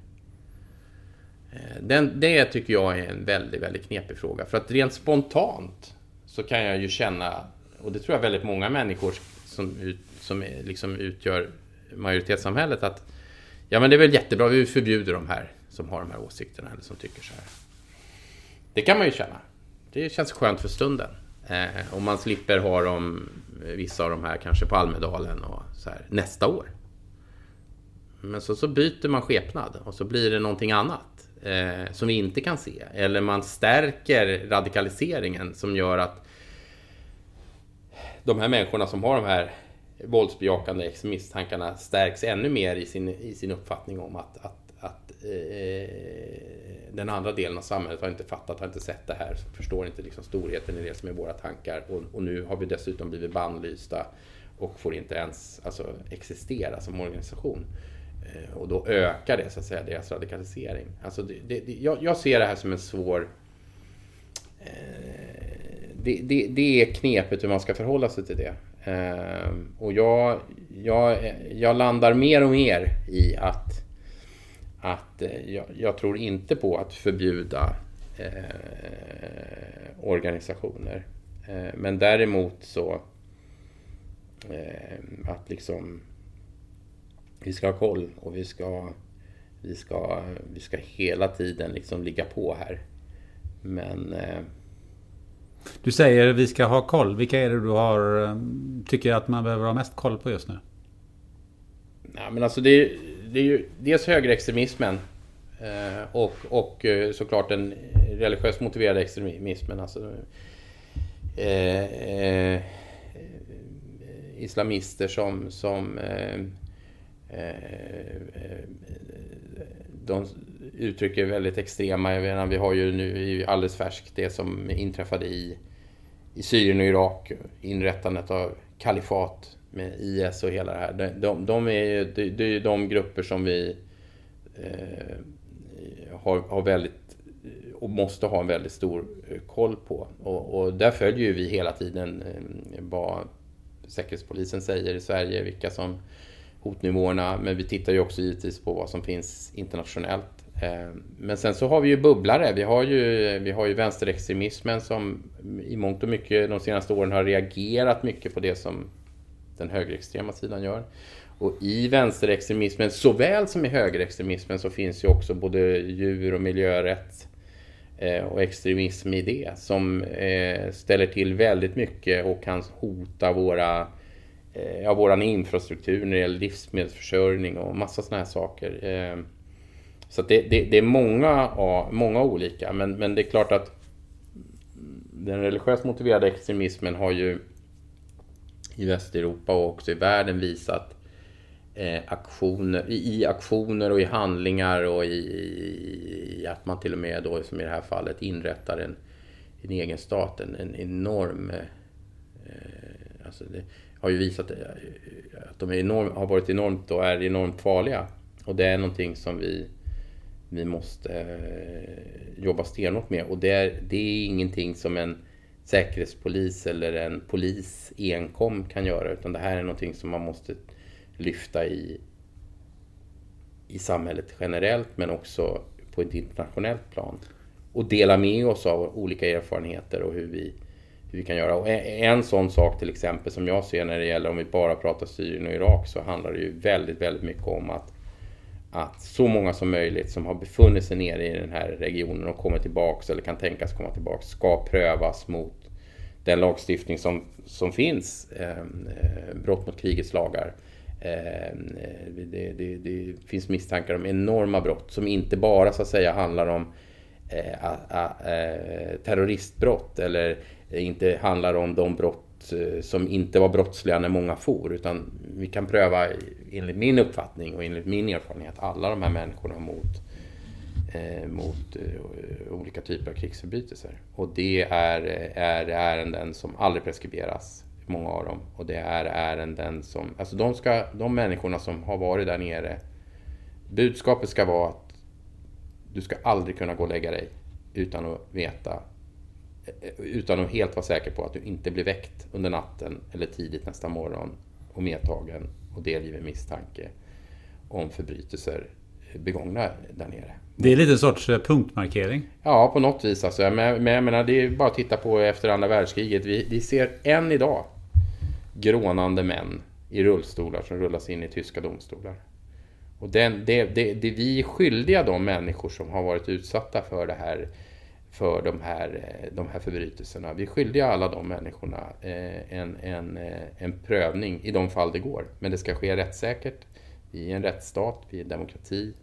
Eh, den, det tycker jag är en väldigt, väldigt knepig fråga. För att rent spontant så kan jag ju känna, och det tror jag väldigt många människor som, ut, som är, liksom utgör majoritetssamhället, att ja men det är väl jättebra, vi förbjuder de här som har de här åsikterna eller som tycker så här. Det kan man ju känna. Det känns skönt för stunden. Eh, om man slipper ha dem, vissa av de här kanske på Almedalen och så här, nästa år. Men så, så byter man skepnad och så blir det någonting annat eh, som vi inte kan se. Eller man stärker radikaliseringen som gör att de här människorna som har de här våldsbejakande extremisttankarna stärks ännu mer i sin, i sin uppfattning om att, att, att eh, den andra delen av samhället har inte fattat, har inte sett det här, förstår inte liksom storheten i det som är våra tankar. Och, och nu har vi dessutom blivit bannlysta och får inte ens alltså, existera som organisation. Eh, och då ökar det så att säga deras radikalisering. Alltså det, det, det, jag, jag ser det här som en svår eh, det, det, det, är knepet hur man ska förhålla sig till det. Eh, och jag, jag, jag landar mer och mer i att, att eh, jag, jag tror inte på att förbjuda eh, organisationer. Eh, men däremot så eh, att liksom vi ska ha koll och vi ska, vi ska, vi ska hela tiden liksom ligga på här. Men... Eh, du säger vi ska ha koll. Vilka är det du har, eh, tycker att man behöver ha mest koll på just nu? Nej, men alltså det är, det är ju dels högerextremismen eh, och, och eh, såklart den religiöst motiverade extremismen. Alltså, eh, eh, islamister som, som eh, eh de uttrycker väldigt extrema. Jag menar, vi har ju nu alldeles färskt det som inträffade i, i Syrien och Irak. Inrättandet av kalifat med IS och hela det här. De, de, de är, det, det är de grupper som vi eh, har, har väldigt och måste ha en väldigt stor eh, koll på. Och, och där följer ju vi hela tiden eh, vad Säkerhetspolisen säger i Sverige, vilka som hotnivåerna. Men vi tittar ju också givetvis på vad som finns internationellt. Eh, men sen så har vi ju bubblare. Vi har ju, vi har ju vänsterextremismen som i mångt och mycket de senaste åren har reagerat mycket på det som den högerextrema sidan gör. Och i vänsterextremismen såväl som i högerextremismen så finns ju också både djur och miljörätt eh, och extremism i det som eh, ställer till väldigt mycket och kan hota våra Eh, ja, våran infrastruktur när det gäller livsmedelsförsörjning och massa sådana här saker. Eh, så det, det, det, är många, många olika, men, men det är klart att den religiöst motiverade extremismen har ju i Västeuropa och också i världen visat eh, aktioner, i aktioner och i handlingar och i, i, att man till och med då som i det här fallet inrättar en, en egen stat, en, en enorm eh, alltså det, har ju visat eh, att de enorm, har varit enormt och är enormt farliga. Och det är någonting som vi, vi måste eh, jobba stenhårt med. Och det är, det är ingenting som en säkerhetspolis eller en polis enkom kan göra. Utan det här är någonting som man måste lyfta i, i samhället generellt men också på ett internationellt plan. Och dela med oss av olika erfarenheter och hur vi hur vi kan göra. Och en sån sak till exempel som jag ser när det gäller om vi bara pratar Syrien och Irak så handlar det ju väldigt, väldigt mycket om att, att så många som möjligt som har befunnit sig nere i den här regionen och kommer tillbaks eller kan tänkas komma tillbaks ska prövas mot den lagstiftning som, som finns, ehm, eh, brott mot krigets lagar. Ehm, eh, det, det, det, finns misstankar om enorma brott som inte bara så att säga handlar om eh, eh, terroristbrott eller inte handlar om de brott eh, som inte var brottsliga när många for. Utan vi kan pröva, enligt min uppfattning och enligt min erfarenhet, alla de här människorna mot, eh, mot eh, olika typer av krigsförbrytelser. Och det är, är ärenden som aldrig preskriberas, många av dem. Och det är ärenden som, alltså de, ska, de människorna som har varit där nere, budskapet ska vara att du ska aldrig kunna gå och lägga dig utan att veta eh, utan att helt vara säker på att du inte blir väckt under natten eller tidigt nästa morgon och medtagen och delgiven misstanke om förbrytelser begångna där nere. Det är lite en sorts eh, punktmarkering. Ja, på något vis. Alltså. Men, men jag menar, det är bara att titta på efter andra världskriget. Vi, vi ser än idag grånande män i rullstolar som rullas in i tyska domstolar. Och den, det, det, det vi är skyldiga de människor som har varit utsatta för det här för de här, eh, de här förbrytelserna. Vi är skyldiga alla de människorna eh, en, en, eh, en prövning i de fall det går. Men det ska ske rättssäkert. Vi är en rättsstat, vi är en demokrati.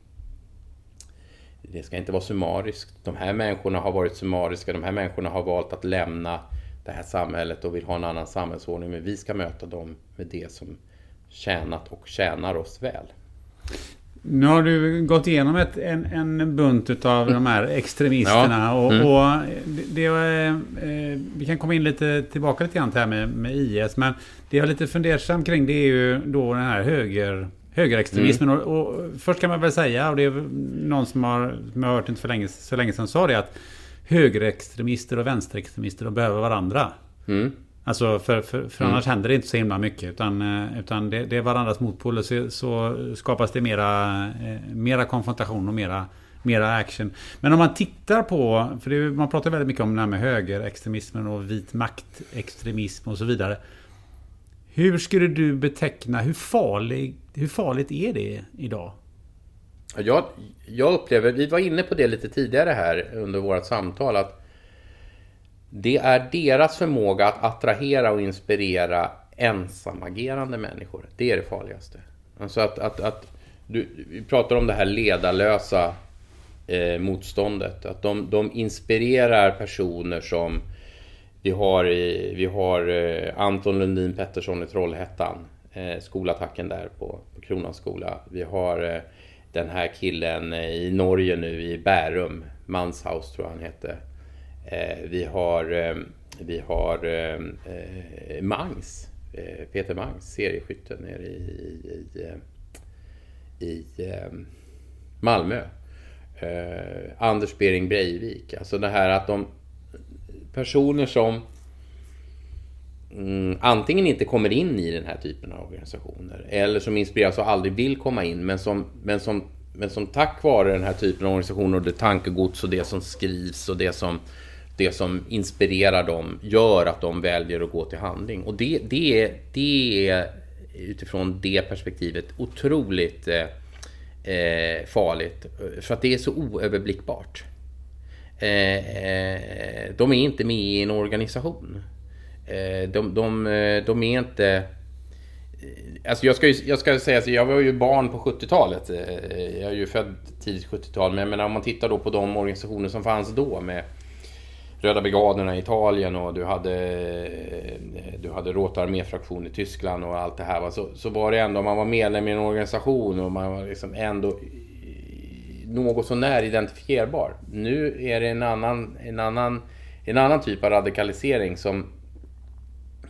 Det ska inte vara summariskt. De här människorna har varit summariska, de här människorna har valt att lämna det här samhället och vill ha en annan samhällsordning. Men vi ska möta dem med det som tjänat och tjänar oss väl. Nu har du gått igenom ett, en, en bunt av de här extremisterna. Ja. Och, mm. och det, det, eh, vi kan komma in lite tillbaka lite grann till det här med, med IS. Men det jag är lite fundersam kring det är ju då den här höger, högerextremismen. Mm. Och, och, först kan man väl säga, och det är någon som har, som jag har hört inte för länge, så länge sedan sa det, att högerextremister och vänsterextremister de behöver varandra. Mm. Alltså för, för, för annars händer det inte så himla mycket. Utan, eh, utan det, det är varandras motpoler. Så, så skapas det mera, eh, mera konfrontation och mera, mera action. Men om man tittar på, för det, man pratar väldigt mycket om det här med högerextremismen och vit maktextremism och så vidare. Hur skulle du beteckna, hur, farlig, hur farligt är det idag? Jag, jag upplever, vi var inne på det lite tidigare här under vårt samtal, att det är deras förmåga att attrahera och inspirera ensamagerande människor. Det är det farligaste. Alltså att, att, att du, vi pratar om det här ledarlösa eh, motståndet. Att de, de inspirerar personer som vi har, i, vi har eh, Anton Lundin Pettersson i Trollhättan. Eh, skolattacken där på, på Kronans skola. Vi har eh, den här killen eh, i Norge nu i Bärum. Manshaus tror jag han hette. Eh, vi har, eh, vi har eh, Mangs. Peter Mangs, serieskytten nere i, i, i, i Malmö. Anders Bering Breivik. Alltså det här att de personer som mm, antingen inte kommer in i den här typen av organisationer eller som inspireras och aldrig vill komma in men som, men som, men som tack vare den här typen av organisationer och det tankegods och det som skrivs och det som det som inspirerar dem gör att de väljer att gå till handling. Och det, det, är, det är utifrån det perspektivet otroligt eh, eh farligt. För att det är så oöverblickbart. Eh, eh, de är inte med i en organisation. Eh, de, de, eh, de är inte... Alltså jag ska, ju, jag ska säga så jag var ju barn på 70-talet. Jag är ju född tidigt 70-tal. Men jag menar, om man tittar då på de organisationer som fanns då med Röda brigaderna i Italien och du hade, eh, du hade Rote arméfraktion i Tyskland och allt det här. Så, så var det ändå, om man var medlem i en organisation och man var liksom ändå något sånär identifierbar. Nu är det en annan, en annan, en annan typ av radikalisering som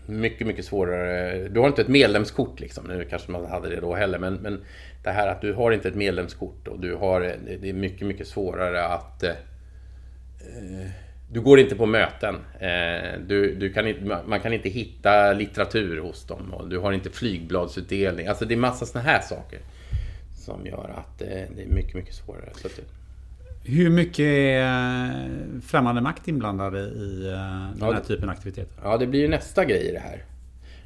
mycket, mycket svårare. Du har inte ett medlemskort liksom. Nu kanske man hade det då heller. Men, men det här att du har inte ett medlemskort och du har, det är mycket, mycket svårare att eh, du går inte på möten. Eh, du, du kan man kan inte hitta litteratur hos dem. Och du har inte flygbladsutdelning. Alltså det är massa sådana här saker. Som gör att eh, det är mycket, mycket svårare. Hur mycket är eh, främmande makt inblandade i den ja, här typen av aktiviteter? Ja, det blir ju nästa grej i det här.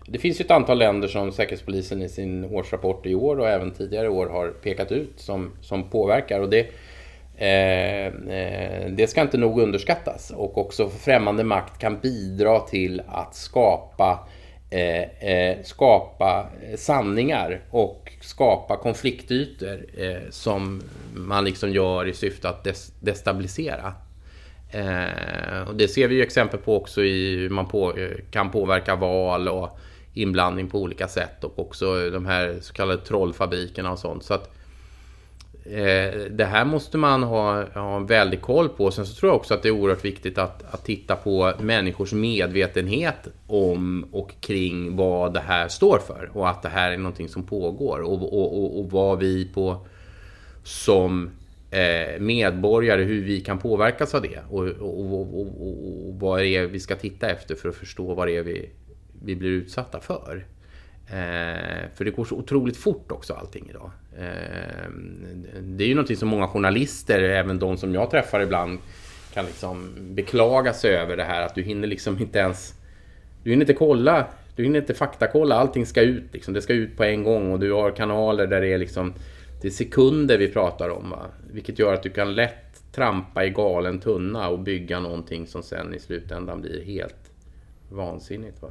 Det finns ju ett antal länder som Säkerhetspolisen i sin årsrapport i år och även tidigare år har pekat ut som, som påverkar. Och det, Eh, eh, det ska inte nog underskattas och också främmande makt kan bidra till att skapa eh, eh skapa sanningar och skapa konfliktytor som man liksom gör i syfte att destabilisera. och det ser vi ju exempel på också i hur man på, kan påverka val och inblandning på olika sätt och också de här så kallade trollfabrikerna och sånt. Så att Eh, det här måste man ha, ha en väldig koll på. Sen så tror jag också att det är oerhört viktigt att, att titta på människors medvetenhet om och kring vad det här står för. Och att det här är någonting som pågår. Och, och, och, och vad vi på som eh, medborgare, hur vi kan påverkas av det. Och, och, och, vad det är vi ska titta efter för att förstå vad det är vi, vi blir utsatta för. Eh, för det går så otroligt fort också allting idag. Eh, det är ju någonting som många journalister, även de som jag träffar ibland, kan liksom beklaga sig över det här att du hinner liksom inte ens... Du hinner inte kolla, du hinner inte faktakolla, allting ska ut liksom. Det ska ut på en gång och du har kanaler där det är liksom... Det är sekunder vi pratar om va? Vilket gör att du kan lätt trampa i galen tunna och bygga någonting som sen i slutändan blir helt vansinnigt. Va?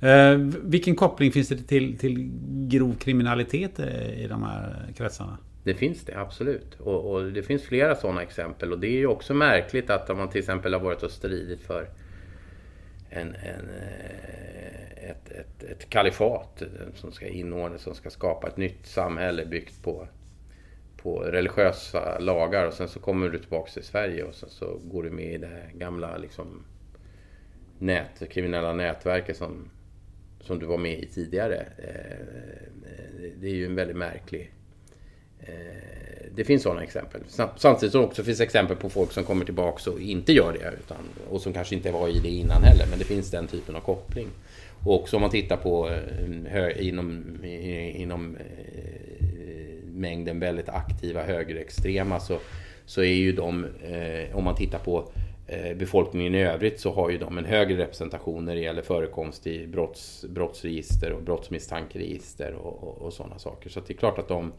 Eh, vilken koppling finns det till, till grov kriminalitet eh, i de här kretsarna? Det finns det, absolut. Och, och, det finns flera sådana exempel. Och det är ju också märkligt att om man till exempel har varit och stridit för en, en, eh, ett, ett, ett kalifat eh, som ska inordnas, som ska skapa ett nytt samhälle byggt på, på religiösa lagar. Och sen så kommer du tillbaka till Sverige och sen så går du med i det här gamla liksom, nät, kriminella nätverket som som du var med i tidigare. Eh, det är ju en väldigt märklig... Eh, det finns sådana exempel. Samtidigt som det också finns exempel på folk som kommer tillbaka och inte gör det. Utan, och som kanske inte var i det innan heller. Men det finns den typen av koppling. Och också om man tittar på eh, inom, inom mängden väldigt aktiva högerextrema så, så är ju de, om man tittar på Eh, befolkningen i övrigt så har ju de en högre representation när det gäller förekomst i brotts, brottsregister och brottsmisstankeregister och, och, och sådana saker. Så det är klart att de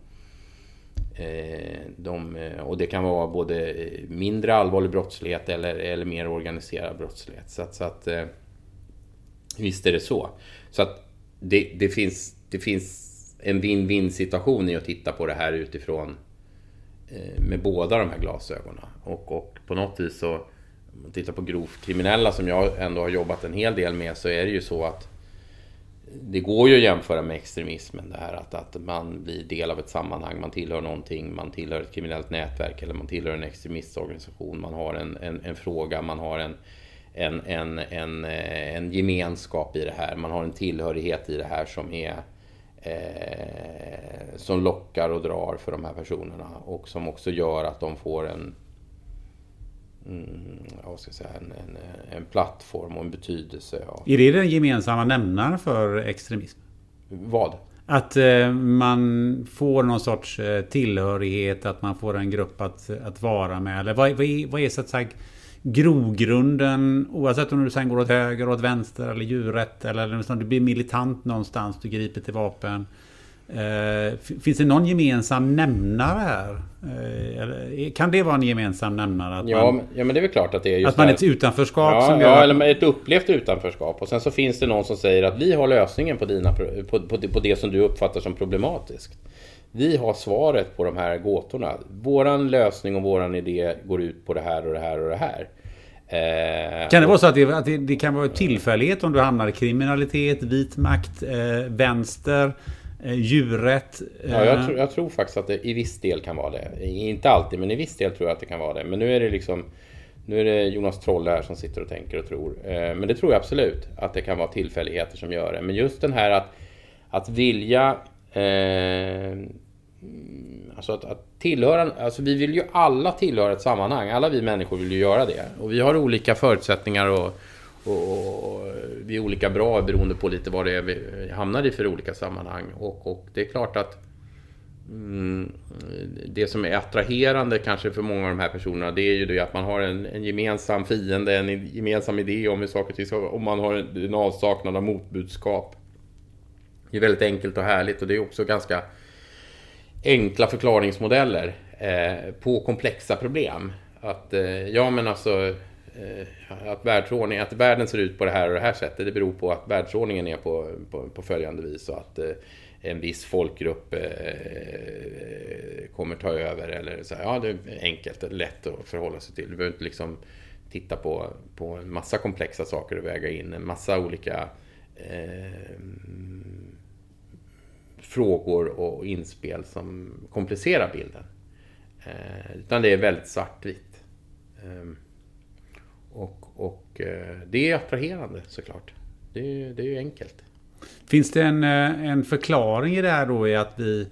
eh, de, eh, och det kan vara både mindre allvarlig brottslighet eller, eller mer organiserad brottslighet. Så att, så att visst är det så. Så att det, det, finns, det finns en win-win situation i att titta på det här utifrån med båda de här glasögonen. Och, och på något vis så, om man tittar på grovt kriminella som jag ändå har jobbat en hel del med, så är det ju så att det går ju att jämföra med extremismen. Det här att, att man blir del av ett sammanhang, man tillhör någonting, man tillhör ett kriminellt nätverk eller man tillhör en extremistorganisation. Man har en, en, en fråga, man har en, en, en, en, eh, en gemenskap i det här. Man har en tillhörighet i det här som är eh, som lockar och drar för de här personerna och som också gör att de får en mm, ska jag säga, en, en, en, plattform och en betydelse. Ja. Är det den gemensamma nämnaren för extremism? Vad? Att eh, man får någon sorts eh, tillhörighet, att man får en grupp att, att vara med. Eller vad, vad, är, vad är så att säga grogrunden, oavsett om du sen går åt höger, åt vänster eller djurrätt eller om du blir militant någonstans, du griper till vapen. Eh, finns det någon gemensam nämnare här? Eh, kan det vara en gemensam nämnare? Att ja, man, ja, men det är väl klart att det är just Att man är ett utanförskap ja, som gör... Ja, eller ett upplevt utanförskap. Och sen så finns det någon som säger att vi har lösningen på, dina, på, på, på det som du uppfattar som problematiskt. Vi har svaret på de här gåtorna. Våran lösning och våran idé går ut på det här och det här och det här. Eh, kan det vara så att, det, att det, det, kan vara tillfällighet om du hamnar i kriminalitet, vit makt, eh, vänster? Eh, djurrätt. Ja, jag, eh, tror, jag tror faktiskt att det i viss del kan vara det. Inte alltid, men i viss del tror jag att det kan vara det. Men nu är det liksom nu är det Jonas Troll här som sitter och tänker och tror. Eh, men det tror jag absolut att det kan vara tillfälligheter som gör det. Men just den här att, att vilja eh, Alltså att, att tillhöra, alltså vi vill ju alla tillhöra ett sammanhang. Alla vi människor vill ju göra det. Och vi har olika förutsättningar och och, och, vi är olika bra beroende på lite vad det är vi hamnar i för olika sammanhang. Och, och det är klart att mm, det som är attraherande kanske för många av de här personerna det är ju det att man har en, en gemensam fiende, en gemensam idé om hur saker och ting ska och man har en, en avsaknad av motbudskap. Det är väldigt enkelt och härligt och det är också ganska enkla förklaringsmodeller eh, på komplexa problem. Att, eh, ja men alltså Eh, att världsordning, att världen ser ut på det här och det här sättet, det beror på att världsordningen är på, på, på följande vis och att eh, en viss folkgrupp eh, eh kommer ta över eller så här, ja det är enkelt, lätt att förhålla sig till. Du behöver inte liksom titta på, på en massa komplexa saker och väga in en massa olika eh, frågor och inspel som komplicerar bilden. Eh, utan det är väldigt svartvitt. Eh, och, och eh, det är attraherande såklart. Det, det är ju enkelt. Finns det en, eh, en förklaring i det här då i att vi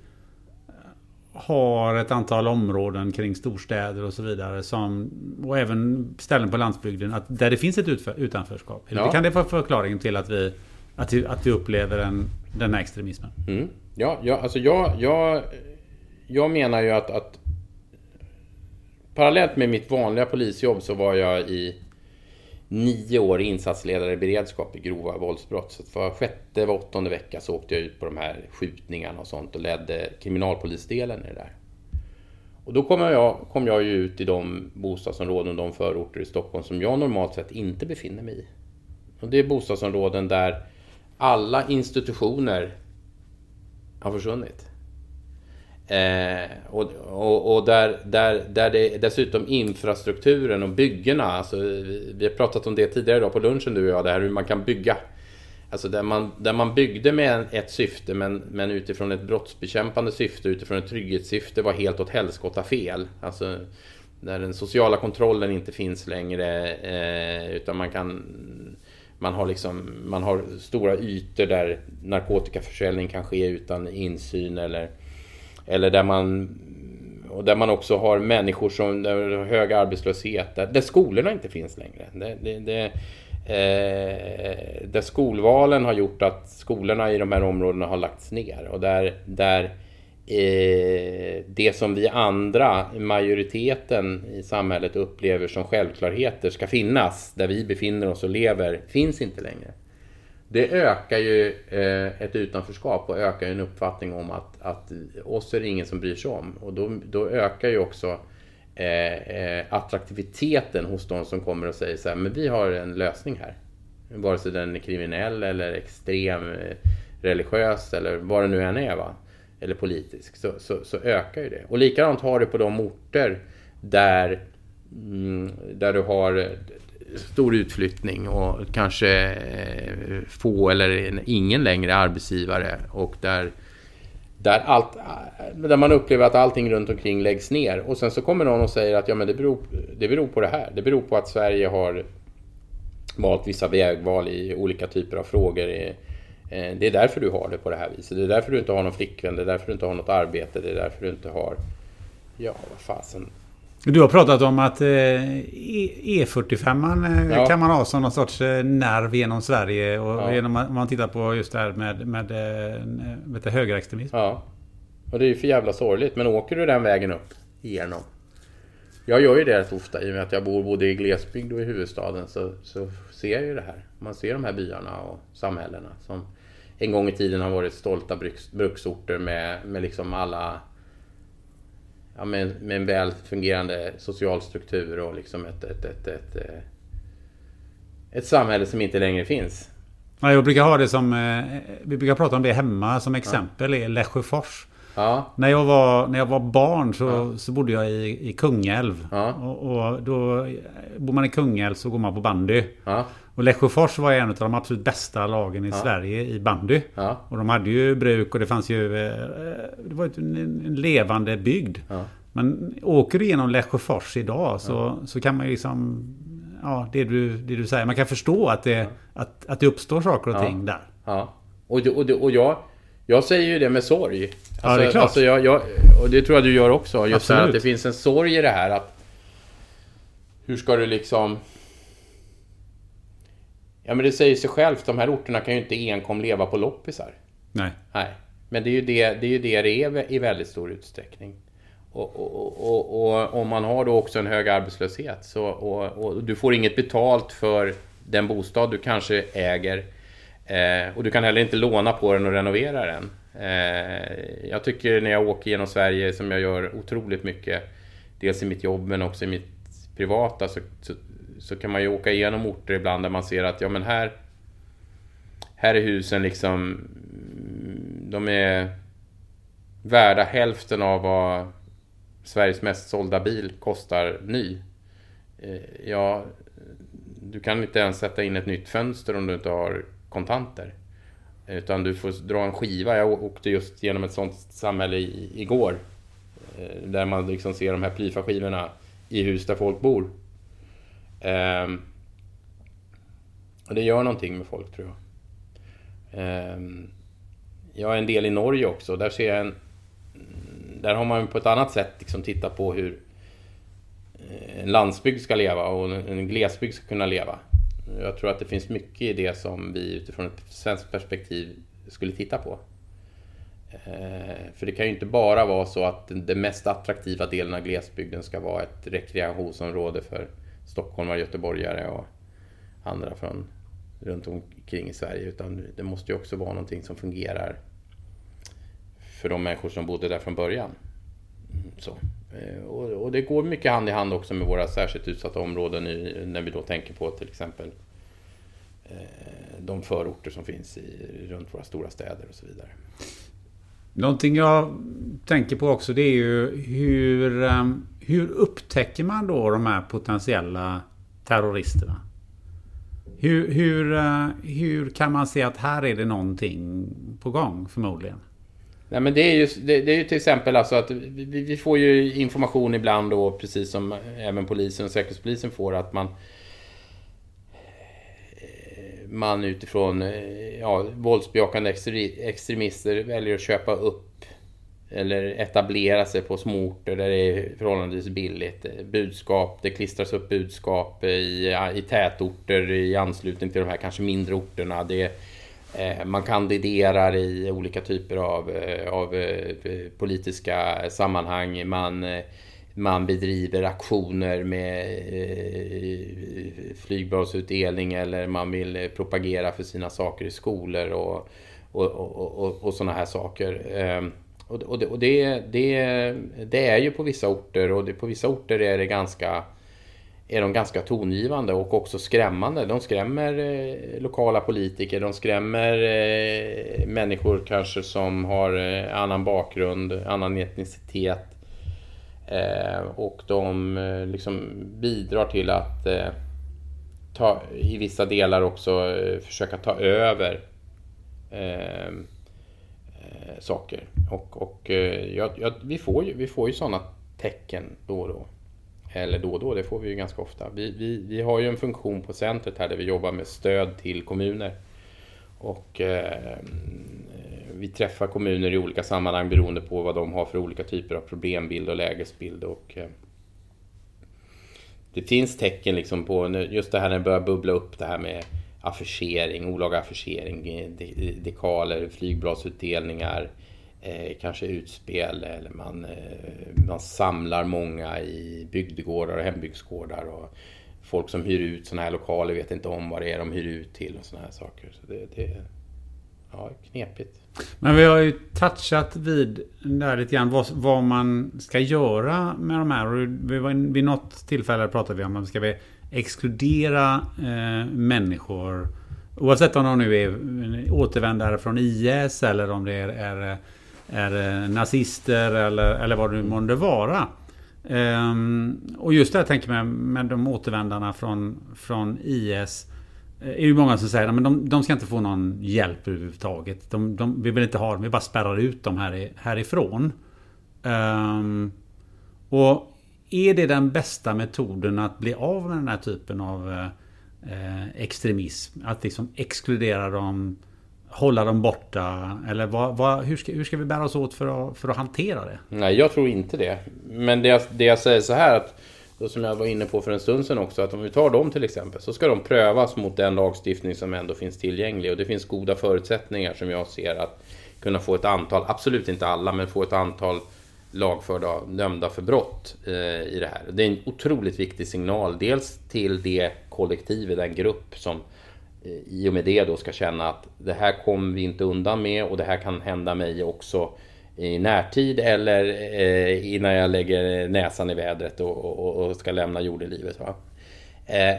har ett antal områden kring storstäder och så vidare som, och även ställen på landsbygden att, där det finns ett utanförskap? Ja. Kan det vara förklaringen till att vi, att vi, att vi upplever en, den här extremismen? Mm. Ja, ja, alltså jag, jag, jag menar ju att, att parallellt med mitt vanliga polisjobb så var jag i nio år insatsledare i beredskap i grova våldsbrott. Så för sjätte, var åttonde vecka så åkte jag ut på de här skjutningarna och sånt och ledde kriminalpolisdelen i det där. Och då kom jag, kom jag ju ut i de bostadsområden och de förorter i Stockholm som jag normalt sett inte befinner mig i. Och det är bostadsområden där alla institutioner har försvunnit. Eh, och, och, och, där, där, där det dessutom infrastrukturen och byggena, alltså, vi har pratat om det tidigare idag på lunchen du och jag, det här hur man kan bygga. Alltså där man, där man byggde med ett syfte men, men utifrån ett brottsbekämpande syfte, utifrån ett trygghetssyfte var helt åt helskotta fel. Alltså där den sociala kontrollen inte finns längre eh, utan man kan man har, liksom, man har stora ytor där narkotikaförsäljning kan ske utan insyn eller eller där man... och där man också har människor som har hög arbetslöshet, där, där skolorna inte finns längre. Det, det, det, eh, där skolvalen har gjort att skolorna i de här områdena har lagts ner och där, där eh, det som vi andra, majoriteten i samhället upplever som självklarheter ska finnas, där vi befinner oss och lever, finns inte längre. Det ökar ju eh, ett utanförskap och ökar en uppfattning om att, att oss är det ingen som bryr sig om. Och då, då ökar ju också eh, eh, attraktiviteten hos de som kommer och säger så här, men vi har en lösning här. Vare sig den är kriminell eller extrem eh, religiös eller vad det nu än är va. Eller politisk. Så, så, så ökar ju det. Och likadant har du på de orter där, mm, där du har stor utflyttning och kanske eh, få eller ingen längre arbetsgivare och där, där, allt, där man upplever att allting runt omkring läggs ner och sen så kommer någon och säger att ja, men det, beror, det beror på det här. Det beror på att Sverige har valt vissa vägval i olika typer av frågor. Eh, det är därför du har det på det här viset. Det är därför du inte har någon flickvän, det är därför du inte har något arbete, det är därför du inte har... Ja, vad fasen. Du har pratat om att E45 eh, e ja. kan man ha som någon sorts eh, nerv genom Sverige. Och ja. genom, om man tittar på just det här med, med du, högerextremism. Ja. Och det är ju för jävla sorgligt. Men åker du den vägen upp igenom. Jag gör ju det rätt ofta i och med att jag bor både i glesbygd och i huvudstaden. Så, så ser jag ju det här. Man ser de här byarna och samhällena. Som en gång i tiden har varit stolta bruks, bruksorter med, med liksom alla ja, med, med en väl fungerande social struktur och liksom ett, ett, ett, ett, ett, eh, ett samhälle som inte längre finns. Ja, jag brukar ha det som, eh, vi brukar prata om det hemma som exempel, ja. Lesjöfors. Ja. När, jag var, när jag var barn så, ja. så bodde jag i, i Kungälv. Ja. Och, och, då bor man i Kungälv så går man på bandy. Ja. Och Lesjöfors var en av de absolut bästa lagen i Sverige i bandy. Och de hade ju bruk och det fanns ju... Eh, det var en, levande bygd. Men åker du genom Lesjöfors idag så, så kan man ju liksom... Ja, det du, det du säger. Man kan förstå att det, att, att det uppstår saker och ting där. Ja. Och, och, och jag jag säger ju det med sorg. Alltså, ja, det är klart. Alltså jag, jag, och det tror jag du gör också. Just det här att det finns en sorg i det här att... Hur ska du liksom... Ja men det säger sig självt, de här orterna kan ju inte enkom leva på loppisar. Nej. Nej. Men det är ju det det är, det, det är i väldigt stor utsträckning. Och, och, och, och, om man har då också en hög arbetslöshet så, och, och du får inget betalt för den bostad du kanske äger Eh, och du kan heller inte låna på den och renovera den. Eh, jag tycker när jag åker genom Sverige, som jag gör otroligt mycket, dels i mitt jobb men också i mitt privata, så, så, så, kan man ju åka igenom orter ibland där man ser att ja men här, här är husen liksom, de är värda hälften av vad Sveriges mest sålda bil kostar ny. Eh, ja, du kan inte ens sätta in ett nytt fönster om du inte har kontanter. Utan du får dra en skiva. Jag åkte just genom ett sånt samhälle igår. Eh, där man liksom ser de här plyfaskivorna i hus där folk bor. Um, och det gör någonting med folk tror jag. Um, jag är en del i Norge också. Där ser jag en... Där har man på ett annat sätt liksom tittat på hur eh, en landsbygd ska leva och en glesbygd ska kunna leva. Jag tror att det finns mycket i det som vi utifrån ett svenskt perspektiv skulle titta på. Eh, för det kan ju inte bara vara så att den mest attraktiva delen av glesbygden ska vara ett rekreationsområde för stockholmare, göteborgare och andra från runt omkring i Sverige. Utan det måste ju också vara någonting som fungerar för de människor som bodde där från början. Så. Eh, och, och, det går mycket hand i hand också med våra särskilt utsatta områden när vi då tänker på till exempel eh, de förorter som finns i, runt våra stora städer och så vidare. Någonting jag tänker på också det är ju hur, eh, hur upptäcker man då de här potentiella terroristerna? Hur, hur, eh, hur kan man se att här är det någonting på gång förmodligen? Nej men det är ju, det, det är ju till exempel alltså att vi, vi, får ju information ibland då, precis som även polisen och säkerhetspolisen får, att man eh, man utifrån eh, ja, våldsbejakande extremister väljer att köpa upp eller etablera sig på små orter där det är förhållandevis billigt. Budskap, det klistras upp budskap i, i tätorter i anslutning till de här kanske mindre orterna. Det, eh, man kandiderar i olika typer av, eh, av eh, politiska sammanhang. Man, man bedriver aktioner med flygbladsutdelning eller man vill propagera för sina saker i skolor och, och, och, och, och sådana här saker. Ehm, och, och, det, och det, det, det, är ju på vissa orter och det, på vissa orter är det ganska är de ganska tongivande och också skrämmande. De skrämmer eh, lokala politiker, de skrämmer eh, människor kanske som har eh, annan bakgrund, annan etnicitet. Eh, och de eh, liksom bidrar till att eh, ta, i vissa delar också eh, försöka ta över eh, eh, saker. Och, och eh, ja, ja, vi, får ju, vi får ju sådana tecken då och då. Eller då och då, det får vi ju ganska ofta. Vi, vi, vi har ju en funktion på centret här där vi jobbar med stöd till kommuner. Och eh, vi träffar kommuner i olika sammanhang beroende på vad de har för olika typer av problembild och lägesbild. Och, eh, det finns tecken liksom på, just det här när det börjar bubbla upp det här med affischering, olaga affischering, eh, dekaler, flygbladsutdelningar, eh, kanske utspel eller man, eh, man samlar många i bygdegårdar och hembygdsgårdar och folk som hyr ut sådana här lokaler vet inte om vad det är de hyr ut till och sådana här saker. Så det, det ja, knepigt. Men vi har ju touchat vid där lite grann vad, vad man ska göra med de här. Vi var, vid något tillfälle pratade vi om att ska exkludera eh, människor. Oavsett om de nu är återvändare från IS eller om det är, är, är eh, nazister eller, eller vad det nu månde vara. Um, och just det jag tänker med, med de återvändarna från, från IS. Eh, är ju många som säger att de, de ska inte få någon hjälp överhuvudtaget. De, de, vi vill inte ha dem, vi bara spärrar ut dem här, härifrån. Um, och är det den bästa metoden att bli av med den här typen av eh, extremism? Att liksom exkludera dem, hålla dem borta? Eller vad, vad, hur, ska, hur ska vi bära oss åt för att, för att hantera det? Nej, jag tror inte det. Men det jag, det jag säger så här att som jag var inne på för en stund sedan också, att om vi tar dem till exempel så ska de prövas mot den lagstiftning som ändå finns tillgänglig och det finns goda förutsättningar som jag ser att kunna få ett antal, absolut inte alla, men få ett antal lagförda, dömda för brott eh, i det här. Det är en otroligt viktig signal. Dels till det kollektiv, den grupp som eh, i och med det då ska känna att det här kommer vi inte undan med och det här kan hända mig också i närtid eller eh, innan jag lägger näsan i vädret och, och, och ska lämna jordelivet. Va? Eh,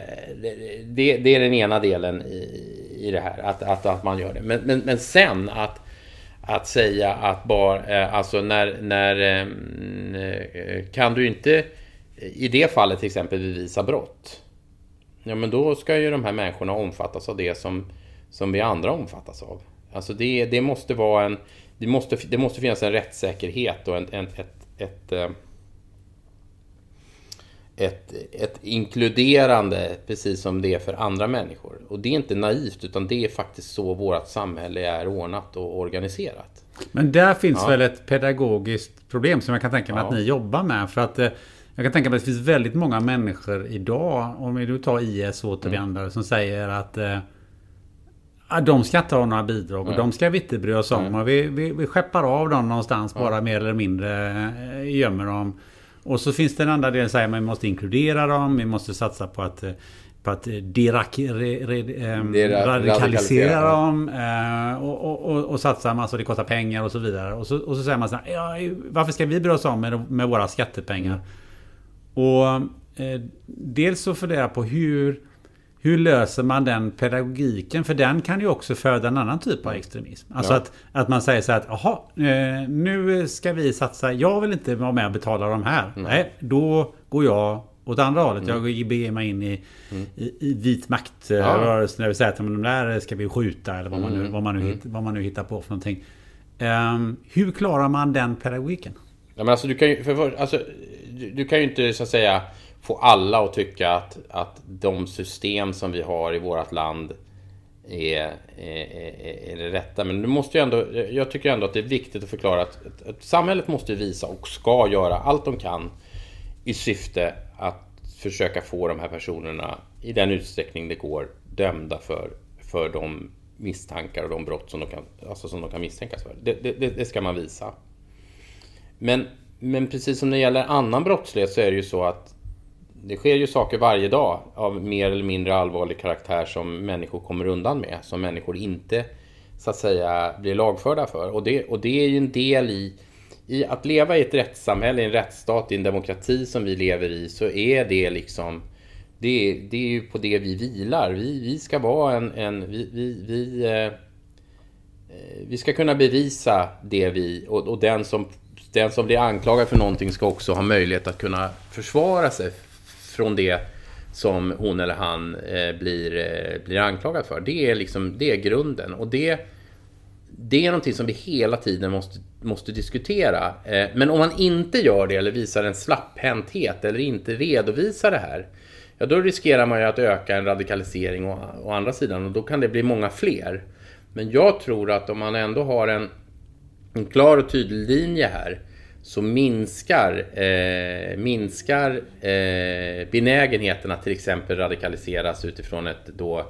det, det, är den ena delen i, i det här, att, att, att man gör det. Men, men, men sen att att säga att bara, eh, alltså när, när eh, mm, eh, kan du inte i det fallet till exempel bevisa brott. Ja men då ska ju de här människorna omfattas av det som, som vi andra omfattas av. Alltså det, det måste vara en, det måste, det måste finnas en rättssäkerhet och en, en, ett, ett, ett ett, ett inkluderande precis som det är för andra människor. Och det är inte naivt utan det är faktiskt så vårt samhälle är ordnat och organiserat. Men där finns ja. väl ett pedagogiskt problem som jag kan tänka mig ja. att ni jobbar med. För att eh, jag kan tänka mig att det finns väldigt många människor idag, om vi nu tar IS återvändare, mm. som säger att eh, de ska inte ha några bidrag och mm. de ska vi inte bry oss om. Mm. Och vi, vi, vi skeppar av dem någonstans bara mer eller mindre eh, gömmer dem. Och så finns det en andra del som man måste inkludera dem, vi måste satsa på att på att derak, re, re, ähm, radikalisera dem äh, och, och, och, och satsa massa, det kostar pengar och så vidare. Och så, och så säger man så här, ja, varför ska vi bry oss om med, med våra skattepengar? Och äh, dels så funderar jag på hur hur löser man den pedagogiken? För den kan ju också föda en annan typ av extremism. Alltså ja. att, att man säger så här att jaha, eh, nu ska vi satsa. Jag vill inte vara med och betala de här. Mm. Nej, då går jag åt andra hållet. Mm. Jag beger mig in i, mm. i, i vit maktrörelsen. Ja. Det säga att de där ska vi skjuta eller vad man nu, mm. vad man nu, mm. vad man nu hittar på för någonting. Um, hur klarar man den pedagogiken? Ja, men alltså, du, kan ju, för, alltså, du, du kan ju inte så att säga få alla att tycka att, att de system som vi har i vårt land är, är, är det rätta. Men du måste ju ändå, jag tycker ändå att det är viktigt att förklara att, att, att samhället måste visa och ska göra allt de kan i syfte att försöka få de här personerna i den utsträckning det går dömda för, för de misstankar och de brott som de kan, alltså som de kan misstänkas för. Det, det, det ska man visa. Men, men precis som när det gäller annan brottslighet så är det ju så att det sker ju saker varje dag av mer eller mindre allvarlig karaktär som människor kommer undan med. Som människor inte så att säga blir lagförda för. Och det, och det är ju en del i, i att leva i ett rättssamhälle, i en rättsstat, i en demokrati som vi lever i. Så är det liksom det, det är ju på det vi vilar. Vi, vi ska vara en... en vi, vi, vi, eh, vi ska kunna bevisa det vi... Och, och den, som, den som blir anklagad för någonting ska också ha möjlighet att kunna försvara sig från det som hon eller han eh, blir, eh, blir anklagad för. Det är liksom det är grunden. Och det, det är någonting som vi hela tiden måste, måste diskutera. Eh, men om man inte gör det eller visar en slapphänthet eller inte redovisar det här ja då riskerar man ju att öka en radikalisering å, å andra sidan och då kan det bli många fler. Men jag tror att om man ändå har en, en klar och tydlig linje här så minskar, eh, minskar eh, benägenheten att till exempel radikaliseras utifrån ett, då,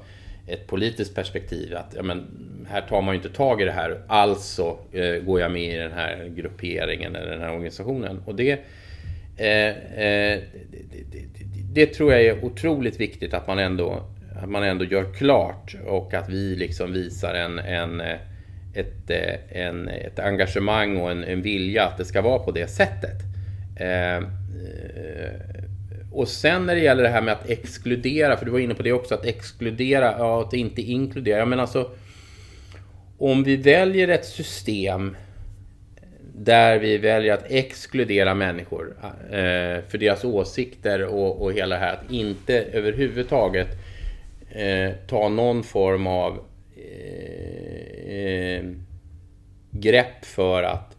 ett politiskt perspektiv. Att ja, men, här tar man ju inte tag i det här, alltså eh, går jag med i den här grupperingen eller den här organisationen. Och det, eh, eh, det, det, det tror jag är otroligt viktigt att man ändå, att man ändå gör klart och att vi liksom visar en, en, eh, ett, eh, en, ett engagemang och en, en vilja att det ska vara på det sättet. Ehm, eh, och sen när det gäller det här med att exkludera, för du var inne på det också, att exkludera, ja, att inte inkludera. Men alltså, om vi väljer ett system där vi väljer att exkludera människor eh, för deras åsikter och, och hela det här. Att inte överhuvudtaget eh, ta någon form av eh, eh, grepp för att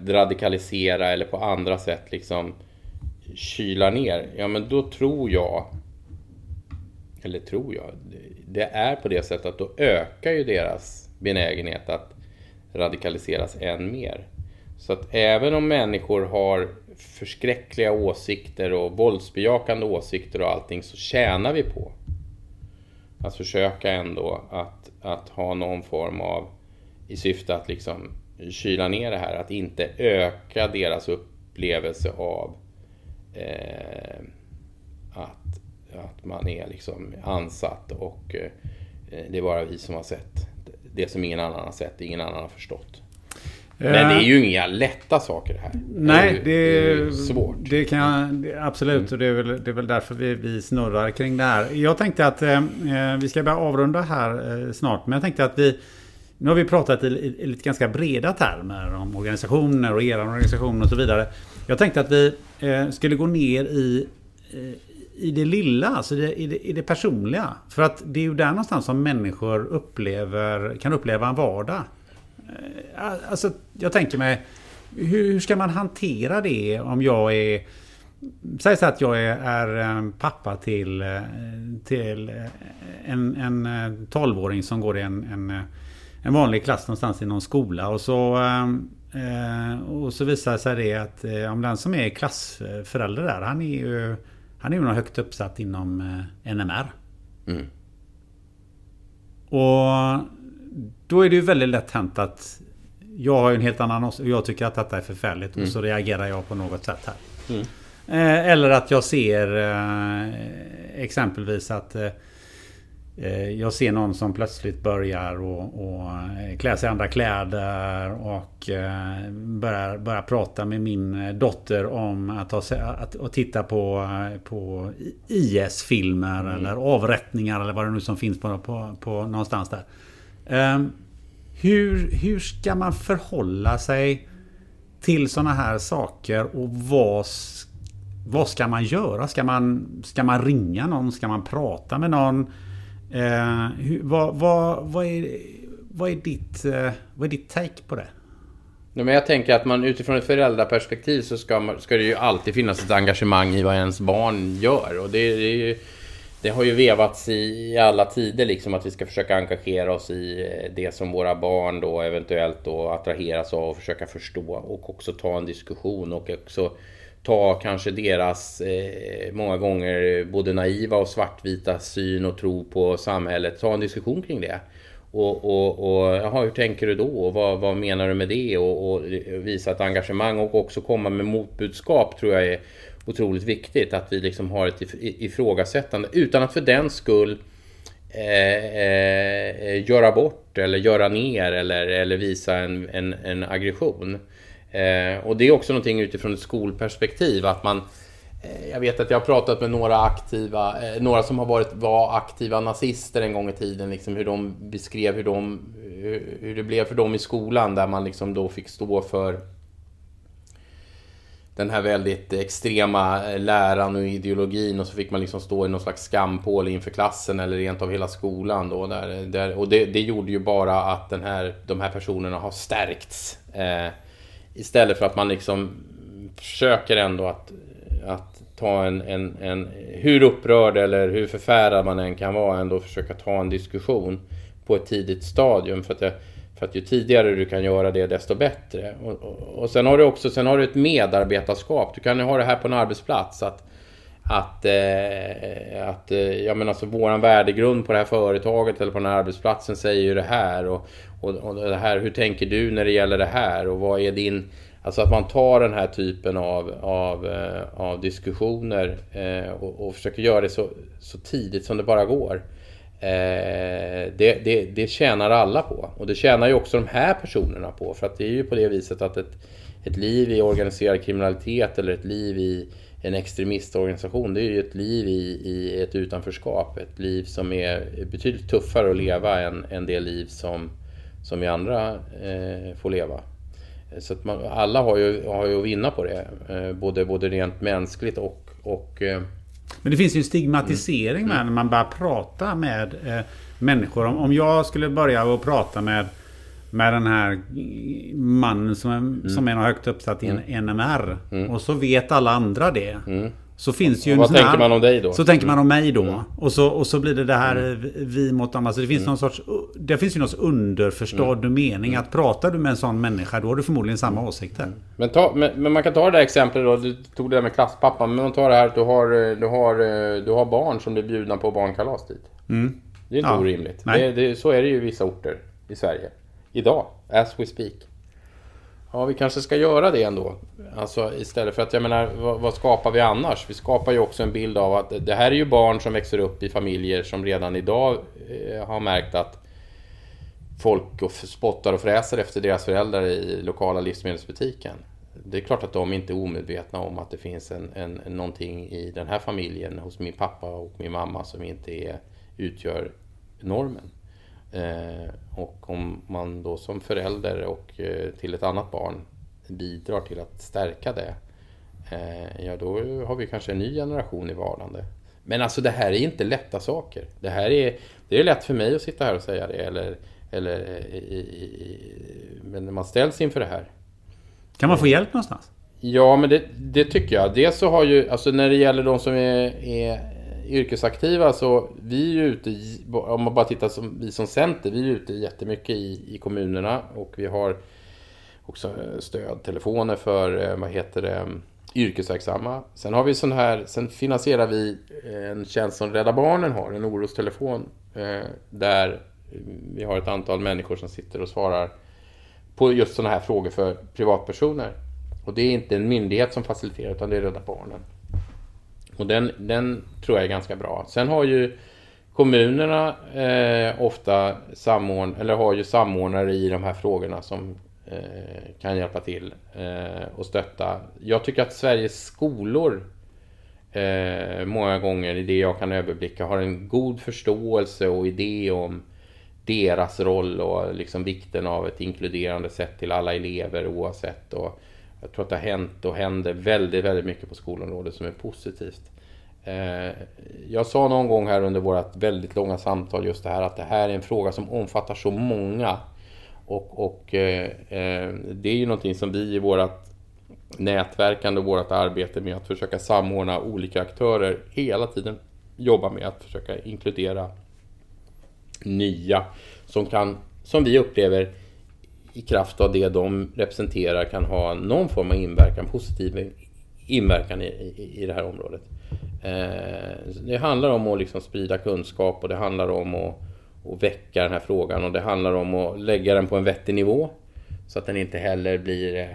deradikalisera eller på andra sätt liksom kyla ner. Ja, men då tror jag, eller tror jag, det är på det sättet att då ökar ju deras benägenhet att radikaliseras än mer. Så att även om människor har förskräckliga åsikter och våldsbejakande åsikter och allting så tjänar vi på att försöka ändå att, att ha någon form av i syfte att liksom kyla ner det här, att inte öka deras upplevelse av eh, att, att man är liksom ansatt och eh, det är bara vi som har sett det som ingen annan har sett, ingen annan har förstått. Men det är ju inga lätta saker det här. Nej, det är, det är svårt. Det kan jag, absolut, och det är, väl, det är väl därför vi, vi snurrar kring det här. Jag tänkte att eh, eh, vi ska börja avrunda här eh, snart, men jag tänkte att vi nu har vi pratat i, i, i lite ganska breda termer om organisationer och er organisation och så vidare. Jag tänkte att vi eh, skulle gå ner i eh, i det lilla, alltså i, det, i det personliga. För att det är ju där någonstans som människor upplever, kan uppleva en vardag. Eh, alltså, jag tänker mig, hur ska man hantera det om jag är... Säg så att jag är, är pappa till, eh, till en, en 12-åring som går i en, en, en vanlig klass någonstans i någon skola. Och så, eh, och så visar sig det att om den som är klassförälder där, han är ju han är ju nog högt uppsatt inom eh, NMR. Mm. Och då är det ju väldigt lätt hänt att jag har en helt annan och jag tycker att detta är förfärligt mm. och så reagerar jag på något sätt här. Mm. Eh, eller att jag ser eh, exempelvis att Eh, jag ser någon som plötsligt börjar och, och eh, klä sig i andra kläder och eh, börjar, börjar prata med min dotter om att, ha, att, att titta på, på IS-filmer mm. eller avrättningar eller vad det nu som finns på, på, på någonstans där. Ehm, hur, hur ska man förhålla sig till sådana här saker och vad, vad ska man göra? Ska man, ska man ringa någon? Ska man prata med någon? Eh, hur, vad, vad, vad, är, vad, är ditt, eh, vad är ditt take på det? Ja, men jag tänker att man utifrån ett föräldraperspektiv så ska, man, ska det ju alltid finnas ett engagemang i vad ens barn gör. Och det, det är ju, det har ju vevats i, i alla tider liksom att vi ska försöka engagera oss i eh, det som våra barn då eventuellt då attraheras av och försöka förstå och också ta en diskussion och också ta kanske deras eh, många gånger både naiva och svartvita syn och tro på samhället. Ta en diskussion kring det. Och, och, och jaha, hur tänker du då? Och vad, vad menar du med det? Och, och, visa ett engagemang och också komma med motbudskap tror jag är otroligt viktigt. Att vi liksom har ett ifrågasättande utan att för den skull eh, eh, göra bort eller göra ner eller, eller visa en, en, en aggression. Eh, och det är också någonting utifrån ett skolperspektiv att man eh, jag vet att jag har pratat med några aktiva, eh, några som har varit, var aktiva nazister en gång i tiden, liksom hur de beskrev hur, de, hur det blev för dem i skolan där man liksom då fick stå för den här väldigt extrema eh, läran och ideologin och så fick man liksom stå i någon slags skampål inför klassen eller rent av hela skolan då. Där, där och det, det, gjorde ju bara att den här, de här personerna har stärkts. Eh, istället för att man liksom försöker ändå att, att ta en, en, en, hur upprörd eller hur förfärad man än kan vara, ändå försöka ta en diskussion på ett tidigt stadium. För att jag, för att ju tidigare du kan göra det, desto bättre. Och, och, och sen har du också sen har du ett medarbetarskap. Du kan ju ha det här på en arbetsplats. Att, att, eh, att eh, ja, men alltså, våran värdegrund på det här företaget eller på den här arbetsplatsen säger ju det här. Och, och, och det här, hur tänker du när det gäller det här? Och vad är din... Alltså att man tar den här typen av, av, eh, av diskussioner eh, och, och försöker göra det så, så tidigt som det bara går. Eh, det, det, det tjänar alla på. Och det tjänar ju också de här personerna på. För att det är ju på det viset att ett, ett liv i organiserad kriminalitet eller ett liv i en extremistorganisation, det är ju ett liv i, i ett utanförskap. Ett liv som är betydligt tuffare att leva än, än det liv som, som vi andra eh, får leva. Så att man, alla har ju, har ju att vinna på det. Eh, både, både rent mänskligt och, och eh, men det finns ju en stigmatisering mm. med när man börjar prata med eh, människor. Om, om jag skulle börja att prata med, med den här mannen som, mm. som är högt uppsatt i en mm. NMR. Mm. Och så vet alla andra det. Mm. Så finns ju vad tänker här, man om dig då? Så tänker man om mig då. Mm. Och, så, och så blir det det här mm. vi mot andra. Så det finns mm. någon sorts... Det finns ju någon underförstådd mm. mening. Att pratar du med en sån människa då har du förmodligen samma åsikter. Mm. Men, ta, men, men, man kan ta det där exemplet då. Du tog det där med klasspappan. Men man tar det här att du har, du har, du har barn som blir bjudna på barnkalas dit. Mm. Det är inte ja. orimligt. Det, det, så är det ju i vissa orter i Sverige. Idag. As we speak. Ja, vi kanske ska göra det ändå. Alltså istället för att, jag menar, vad, vad, skapar vi annars? Vi skapar ju också en bild av att det här är ju barn som växer upp i familjer som redan idag eh, har märkt att folk och spottar och fräser efter deras föräldrar i lokala livsmedelsbutiken. Det är klart att de inte är omedvetna om att det finns en, en, någonting i den här familjen hos min pappa och min mamma som inte är, utgör normen. Eh, och om man då som förälder och eh, till ett annat barn bidrar till att stärka det, eh, ja då har vi kanske en ny generation i vardande. Men alltså det här är inte lätta saker. Det här är, det är lätt för mig att sitta här och säga det, eller, eller i, i, men när man ställs inför det här. Kan man få hjälp någonstans? Ja, men det, det tycker jag. Dels så har ju, alltså när det gäller de som är, är yrkesaktiva så vi är ju ute, om man bara tittar som vi som Center, vi är ute jättemycket i, i kommunerna och vi har också eh, stödtelefoner för, eh, vad heter det, mm, yrkesverksamma. Sen har vi sån här, sen finansierar vi eh, en tjänst som Rädda Barnen har, en orostelefon, där vi har ett antal människor som sitter och svarar på just sådana här frågor för privatpersoner. Och det är inte en myndighet som faciliterar utan det är Rädda Barnen. Och den, den tror jag är ganska bra. Sen har ju kommunerna eh, ofta samordn eller har ju samordnare i de här frågorna som eh, kan hjälpa till eh, och stötta. Jag tycker att Sveriges skolor eh, många gånger, i det jag kan överblicka, har en god förståelse och idé om deras roll och liksom vikten av ett inkluderande sätt till alla elever oavsett. Och, jag tror att det har hänt och händer väldigt, väldigt mycket på skolområdet som är positivt. Eh, jag sa någon gång här under vårt väldigt långa samtal just det här att det här är en fråga som omfattar så många. Och, och eh, eh det är ju någonting som vi i vårt nätverkande och vårt arbete med att försöka samordna olika aktörer hela tiden jobbar med att försöka inkludera nya som kan, som vi upplever i kraft av det de representerar kan ha någon form av inverkan, positiv inverkan i, i, i det här området. Eh, det handlar om att liksom sprida kunskap och det handlar om att, att väcka den här frågan och det handlar om att lägga den på en vettig nivå. Så att den inte heller blir... Eh,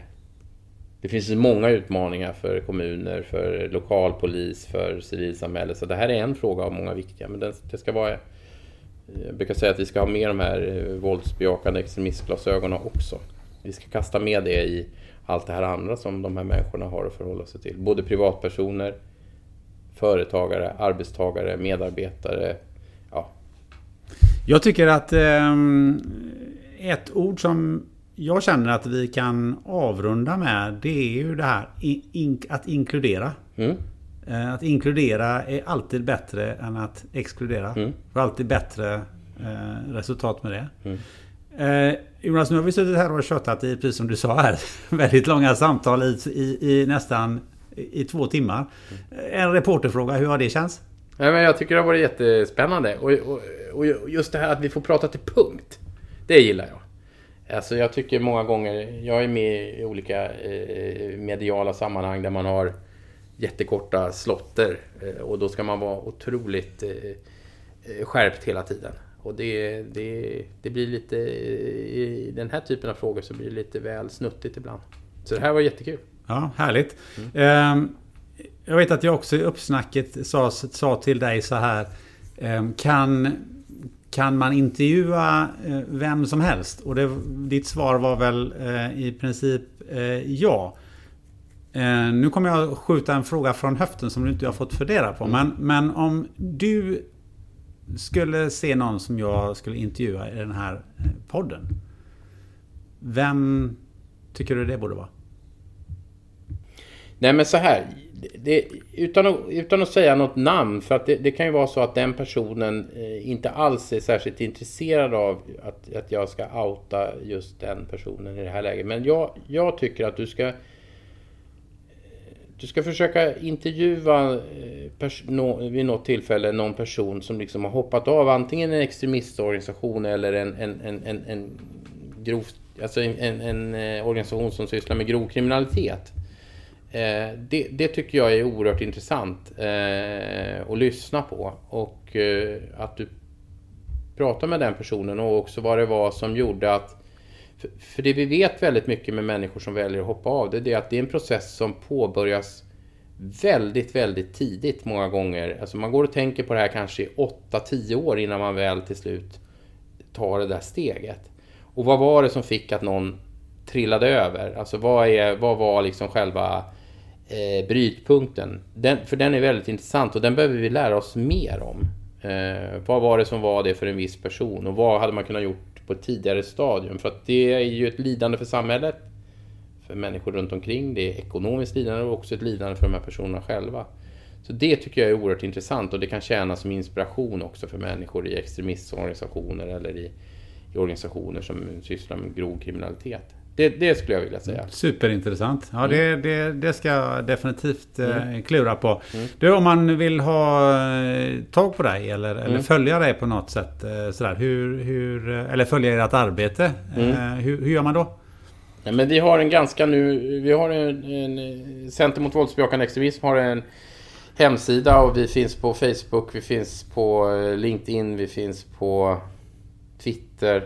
det finns många utmaningar för kommuner, för lokalpolis, för civilsamhälle. Så det här är en fråga av många viktiga. Men det ska vara... Jag brukar säga att vi ska ha med de här eh, våldsbejakande extremistglasögonen också. Vi ska kasta med det i allt det här andra som de här människorna har att förhålla sig till. Både privatpersoner, företagare, arbetstagare, medarbetare. Ja. Jag tycker att eh, ett ord som jag känner att vi kan avrunda med det är ju det här in, att inkludera. Mm. Eh, att inkludera är alltid bättre än att exkludera. Mm. Får alltid bättre eh, resultat med det. Mm. Eh, Jonas, nu har vi suttit här och tjötat i, precis som du sa här, väldigt långa samtal i, i, i nästan i två timmar. En reporterfråga, hur har det känts? Ja, men jag tycker det har varit jättespännande. Och, och, och just det här att vi får prata till punkt. Det gillar jag. Alltså jag tycker många gånger, jag är med i olika eh, mediala sammanhang där man har jättekorta slotter. Eh, och då ska man vara otroligt eh, eh skärpt hela tiden. Och det, det, det blir lite, i den här typen av frågor så blir det lite väl snuttigt ibland. Så det här var jättekul. Ja, härligt. Mm. Jag vet att jag också i uppsnacket sa, sa till dig så här. Ehm, kan, kan man intervjua vem som helst? Och det, ditt svar var väl i princip eh. Nu kommer jag skjuta en fråga från höften som du inte har fått fundera på. Mm. Men, men om du skulle se någon som jag skulle intervjua i den här podden. Vem tycker du det borde vara? Nej men så här. Det, utan, att, utan att säga något namn. För att det, det, kan ju vara så att den personen eh, inte alls är särskilt intresserad av att, att jag ska outa just den personen i det här läget. Men jag, jag tycker att du ska du ska försöka intervjua eh, no, vid något tillfälle någon person som liksom har hoppat av antingen en extremistorganisation eller en, en, en, en, en grov, alltså en, en, en eh, organisation som sysslar med grov kriminalitet. Eh, det, det, tycker jag är oerhört intressant eh, att lyssna på. Och eh, att du pratar med den personen och också vad det var som gjorde att... För, det vi vet väldigt mycket med människor som väljer att hoppa av, det är att det är en process som påbörjas väldigt, väldigt tidigt många gånger. Alltså man går och tänker på det här kanske i 8-10 år innan man väl till slut tar det där steget. Och vad var det som fick att någon trillade över? Alltså vad, är, vad var liksom själva eh, brytpunkten. Den, för den är väldigt intressant och den behöver vi lära oss mer om. Eh, vad var det som var det för en viss person och vad hade man kunnat gjort på ett tidigare stadium? För att det är ju ett lidande för samhället, för människor runt omkring. Det är ekonomiskt lidande och också ett lidande för de här personerna själva. Så det tycker jag är oerhört intressant och det kan tjäna som inspiration också för människor i extremistorganisationer eller i, i organisationer som sysslar med grov kriminalitet. Det, det, skulle jag vilja säga. Superintressant. Ja, mm. det, det, det, ska jag definitivt eh, mm. klura på. Mm. Du, om man vill ha eh, tag på dig eller, eller mm. följa dig på något sätt. Eh, sådär, hur, hur, eller följa ert arbete. Mm. Hur, hur, gör man då? Ja, men vi har en ganska nu... Vi har en, en Center mot våldsbejakande extremism har en hemsida och vi finns på Facebook, vi finns på LinkedIn, vi finns på Twitter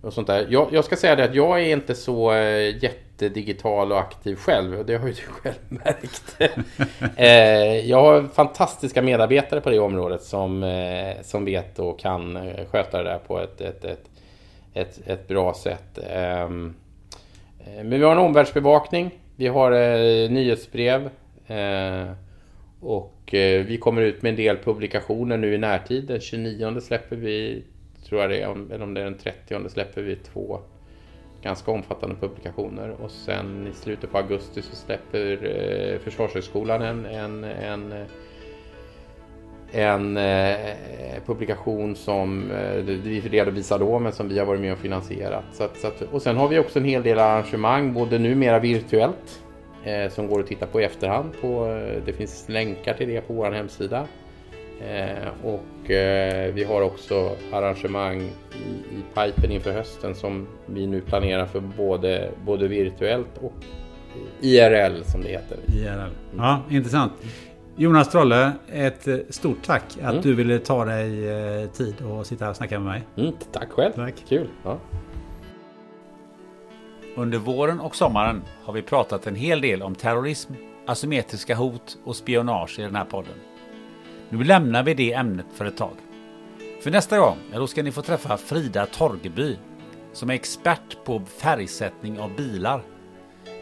och sånt där. Jag, jag, ska säga det att jag är inte så eh, jättedigital och aktiv själv. Det har ju du själv märkt. eh, jag har fantastiska medarbetare på det området som, eh, som vet och kan sköta det där på ett, ett, ett, ett, ett bra sätt. Ehm, eh, men vi har en omvärldsbevakning. Vi har nyhetsbrev. och vi kommer ut med en del publikationer nu i närtid. Den 29 släpper vi tror jag det är, eller om det är den 30 släpper vi två ganska omfattande publikationer och sen i slutet på augusti så släpper eh, Försvarshögskolan en, en, en, en eh, publikation som eh, vi redovisar då men som vi har varit med och finansierat. Så att, så att, och sen har vi också en hel del arrangemang, både numera virtuellt eh, som går att titta på i efterhand. På, eh, det finns länkar till det på vår hemsida. Eh, och eh, vi har också arrangemang i, i pipen inför hösten som vi nu planerar för både, både virtuellt och IRL som det heter. IRL. Ja, intressant. Jonas Trolle, ett eh, stort tack att Mm. du ville ta dig tid och sitta här och snacka med mig. Mm, tack själv. Tack. Kul. Ja. Under våren och sommaren har vi pratat en hel del om terrorism, asymmetriska hot och spionage i den här podden. Nu lämnar vi det ämnet för ett tag. För nästa gång, ja, då ska ni få träffa Frida Torgeby som är expert på färgsättning av bilar.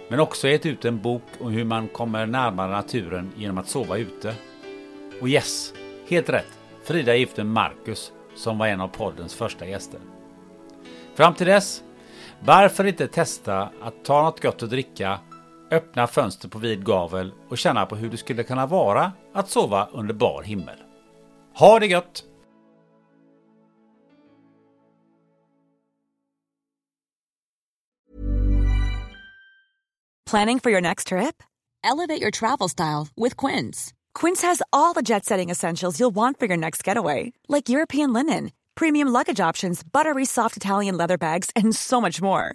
Men också gett ut en bok om hur man kommer närmare naturen genom att sova ute. Och yes, helt rätt. Frida är gift med Marcus som var en av poddens första gäster. Fram till dess, varför inte testa att ta något gott att dricka, öppna fönster på vid gavel och känna på hur det skulle kunna vara att sova under bar himmel. Ha det gött! Planning for your next trip? Elevate your travel style with Quince. Quince has all the jet setting essentials you'll want for your next getaway, like European linen, premium luggage options, buttery soft Italian leather bags, and so much more.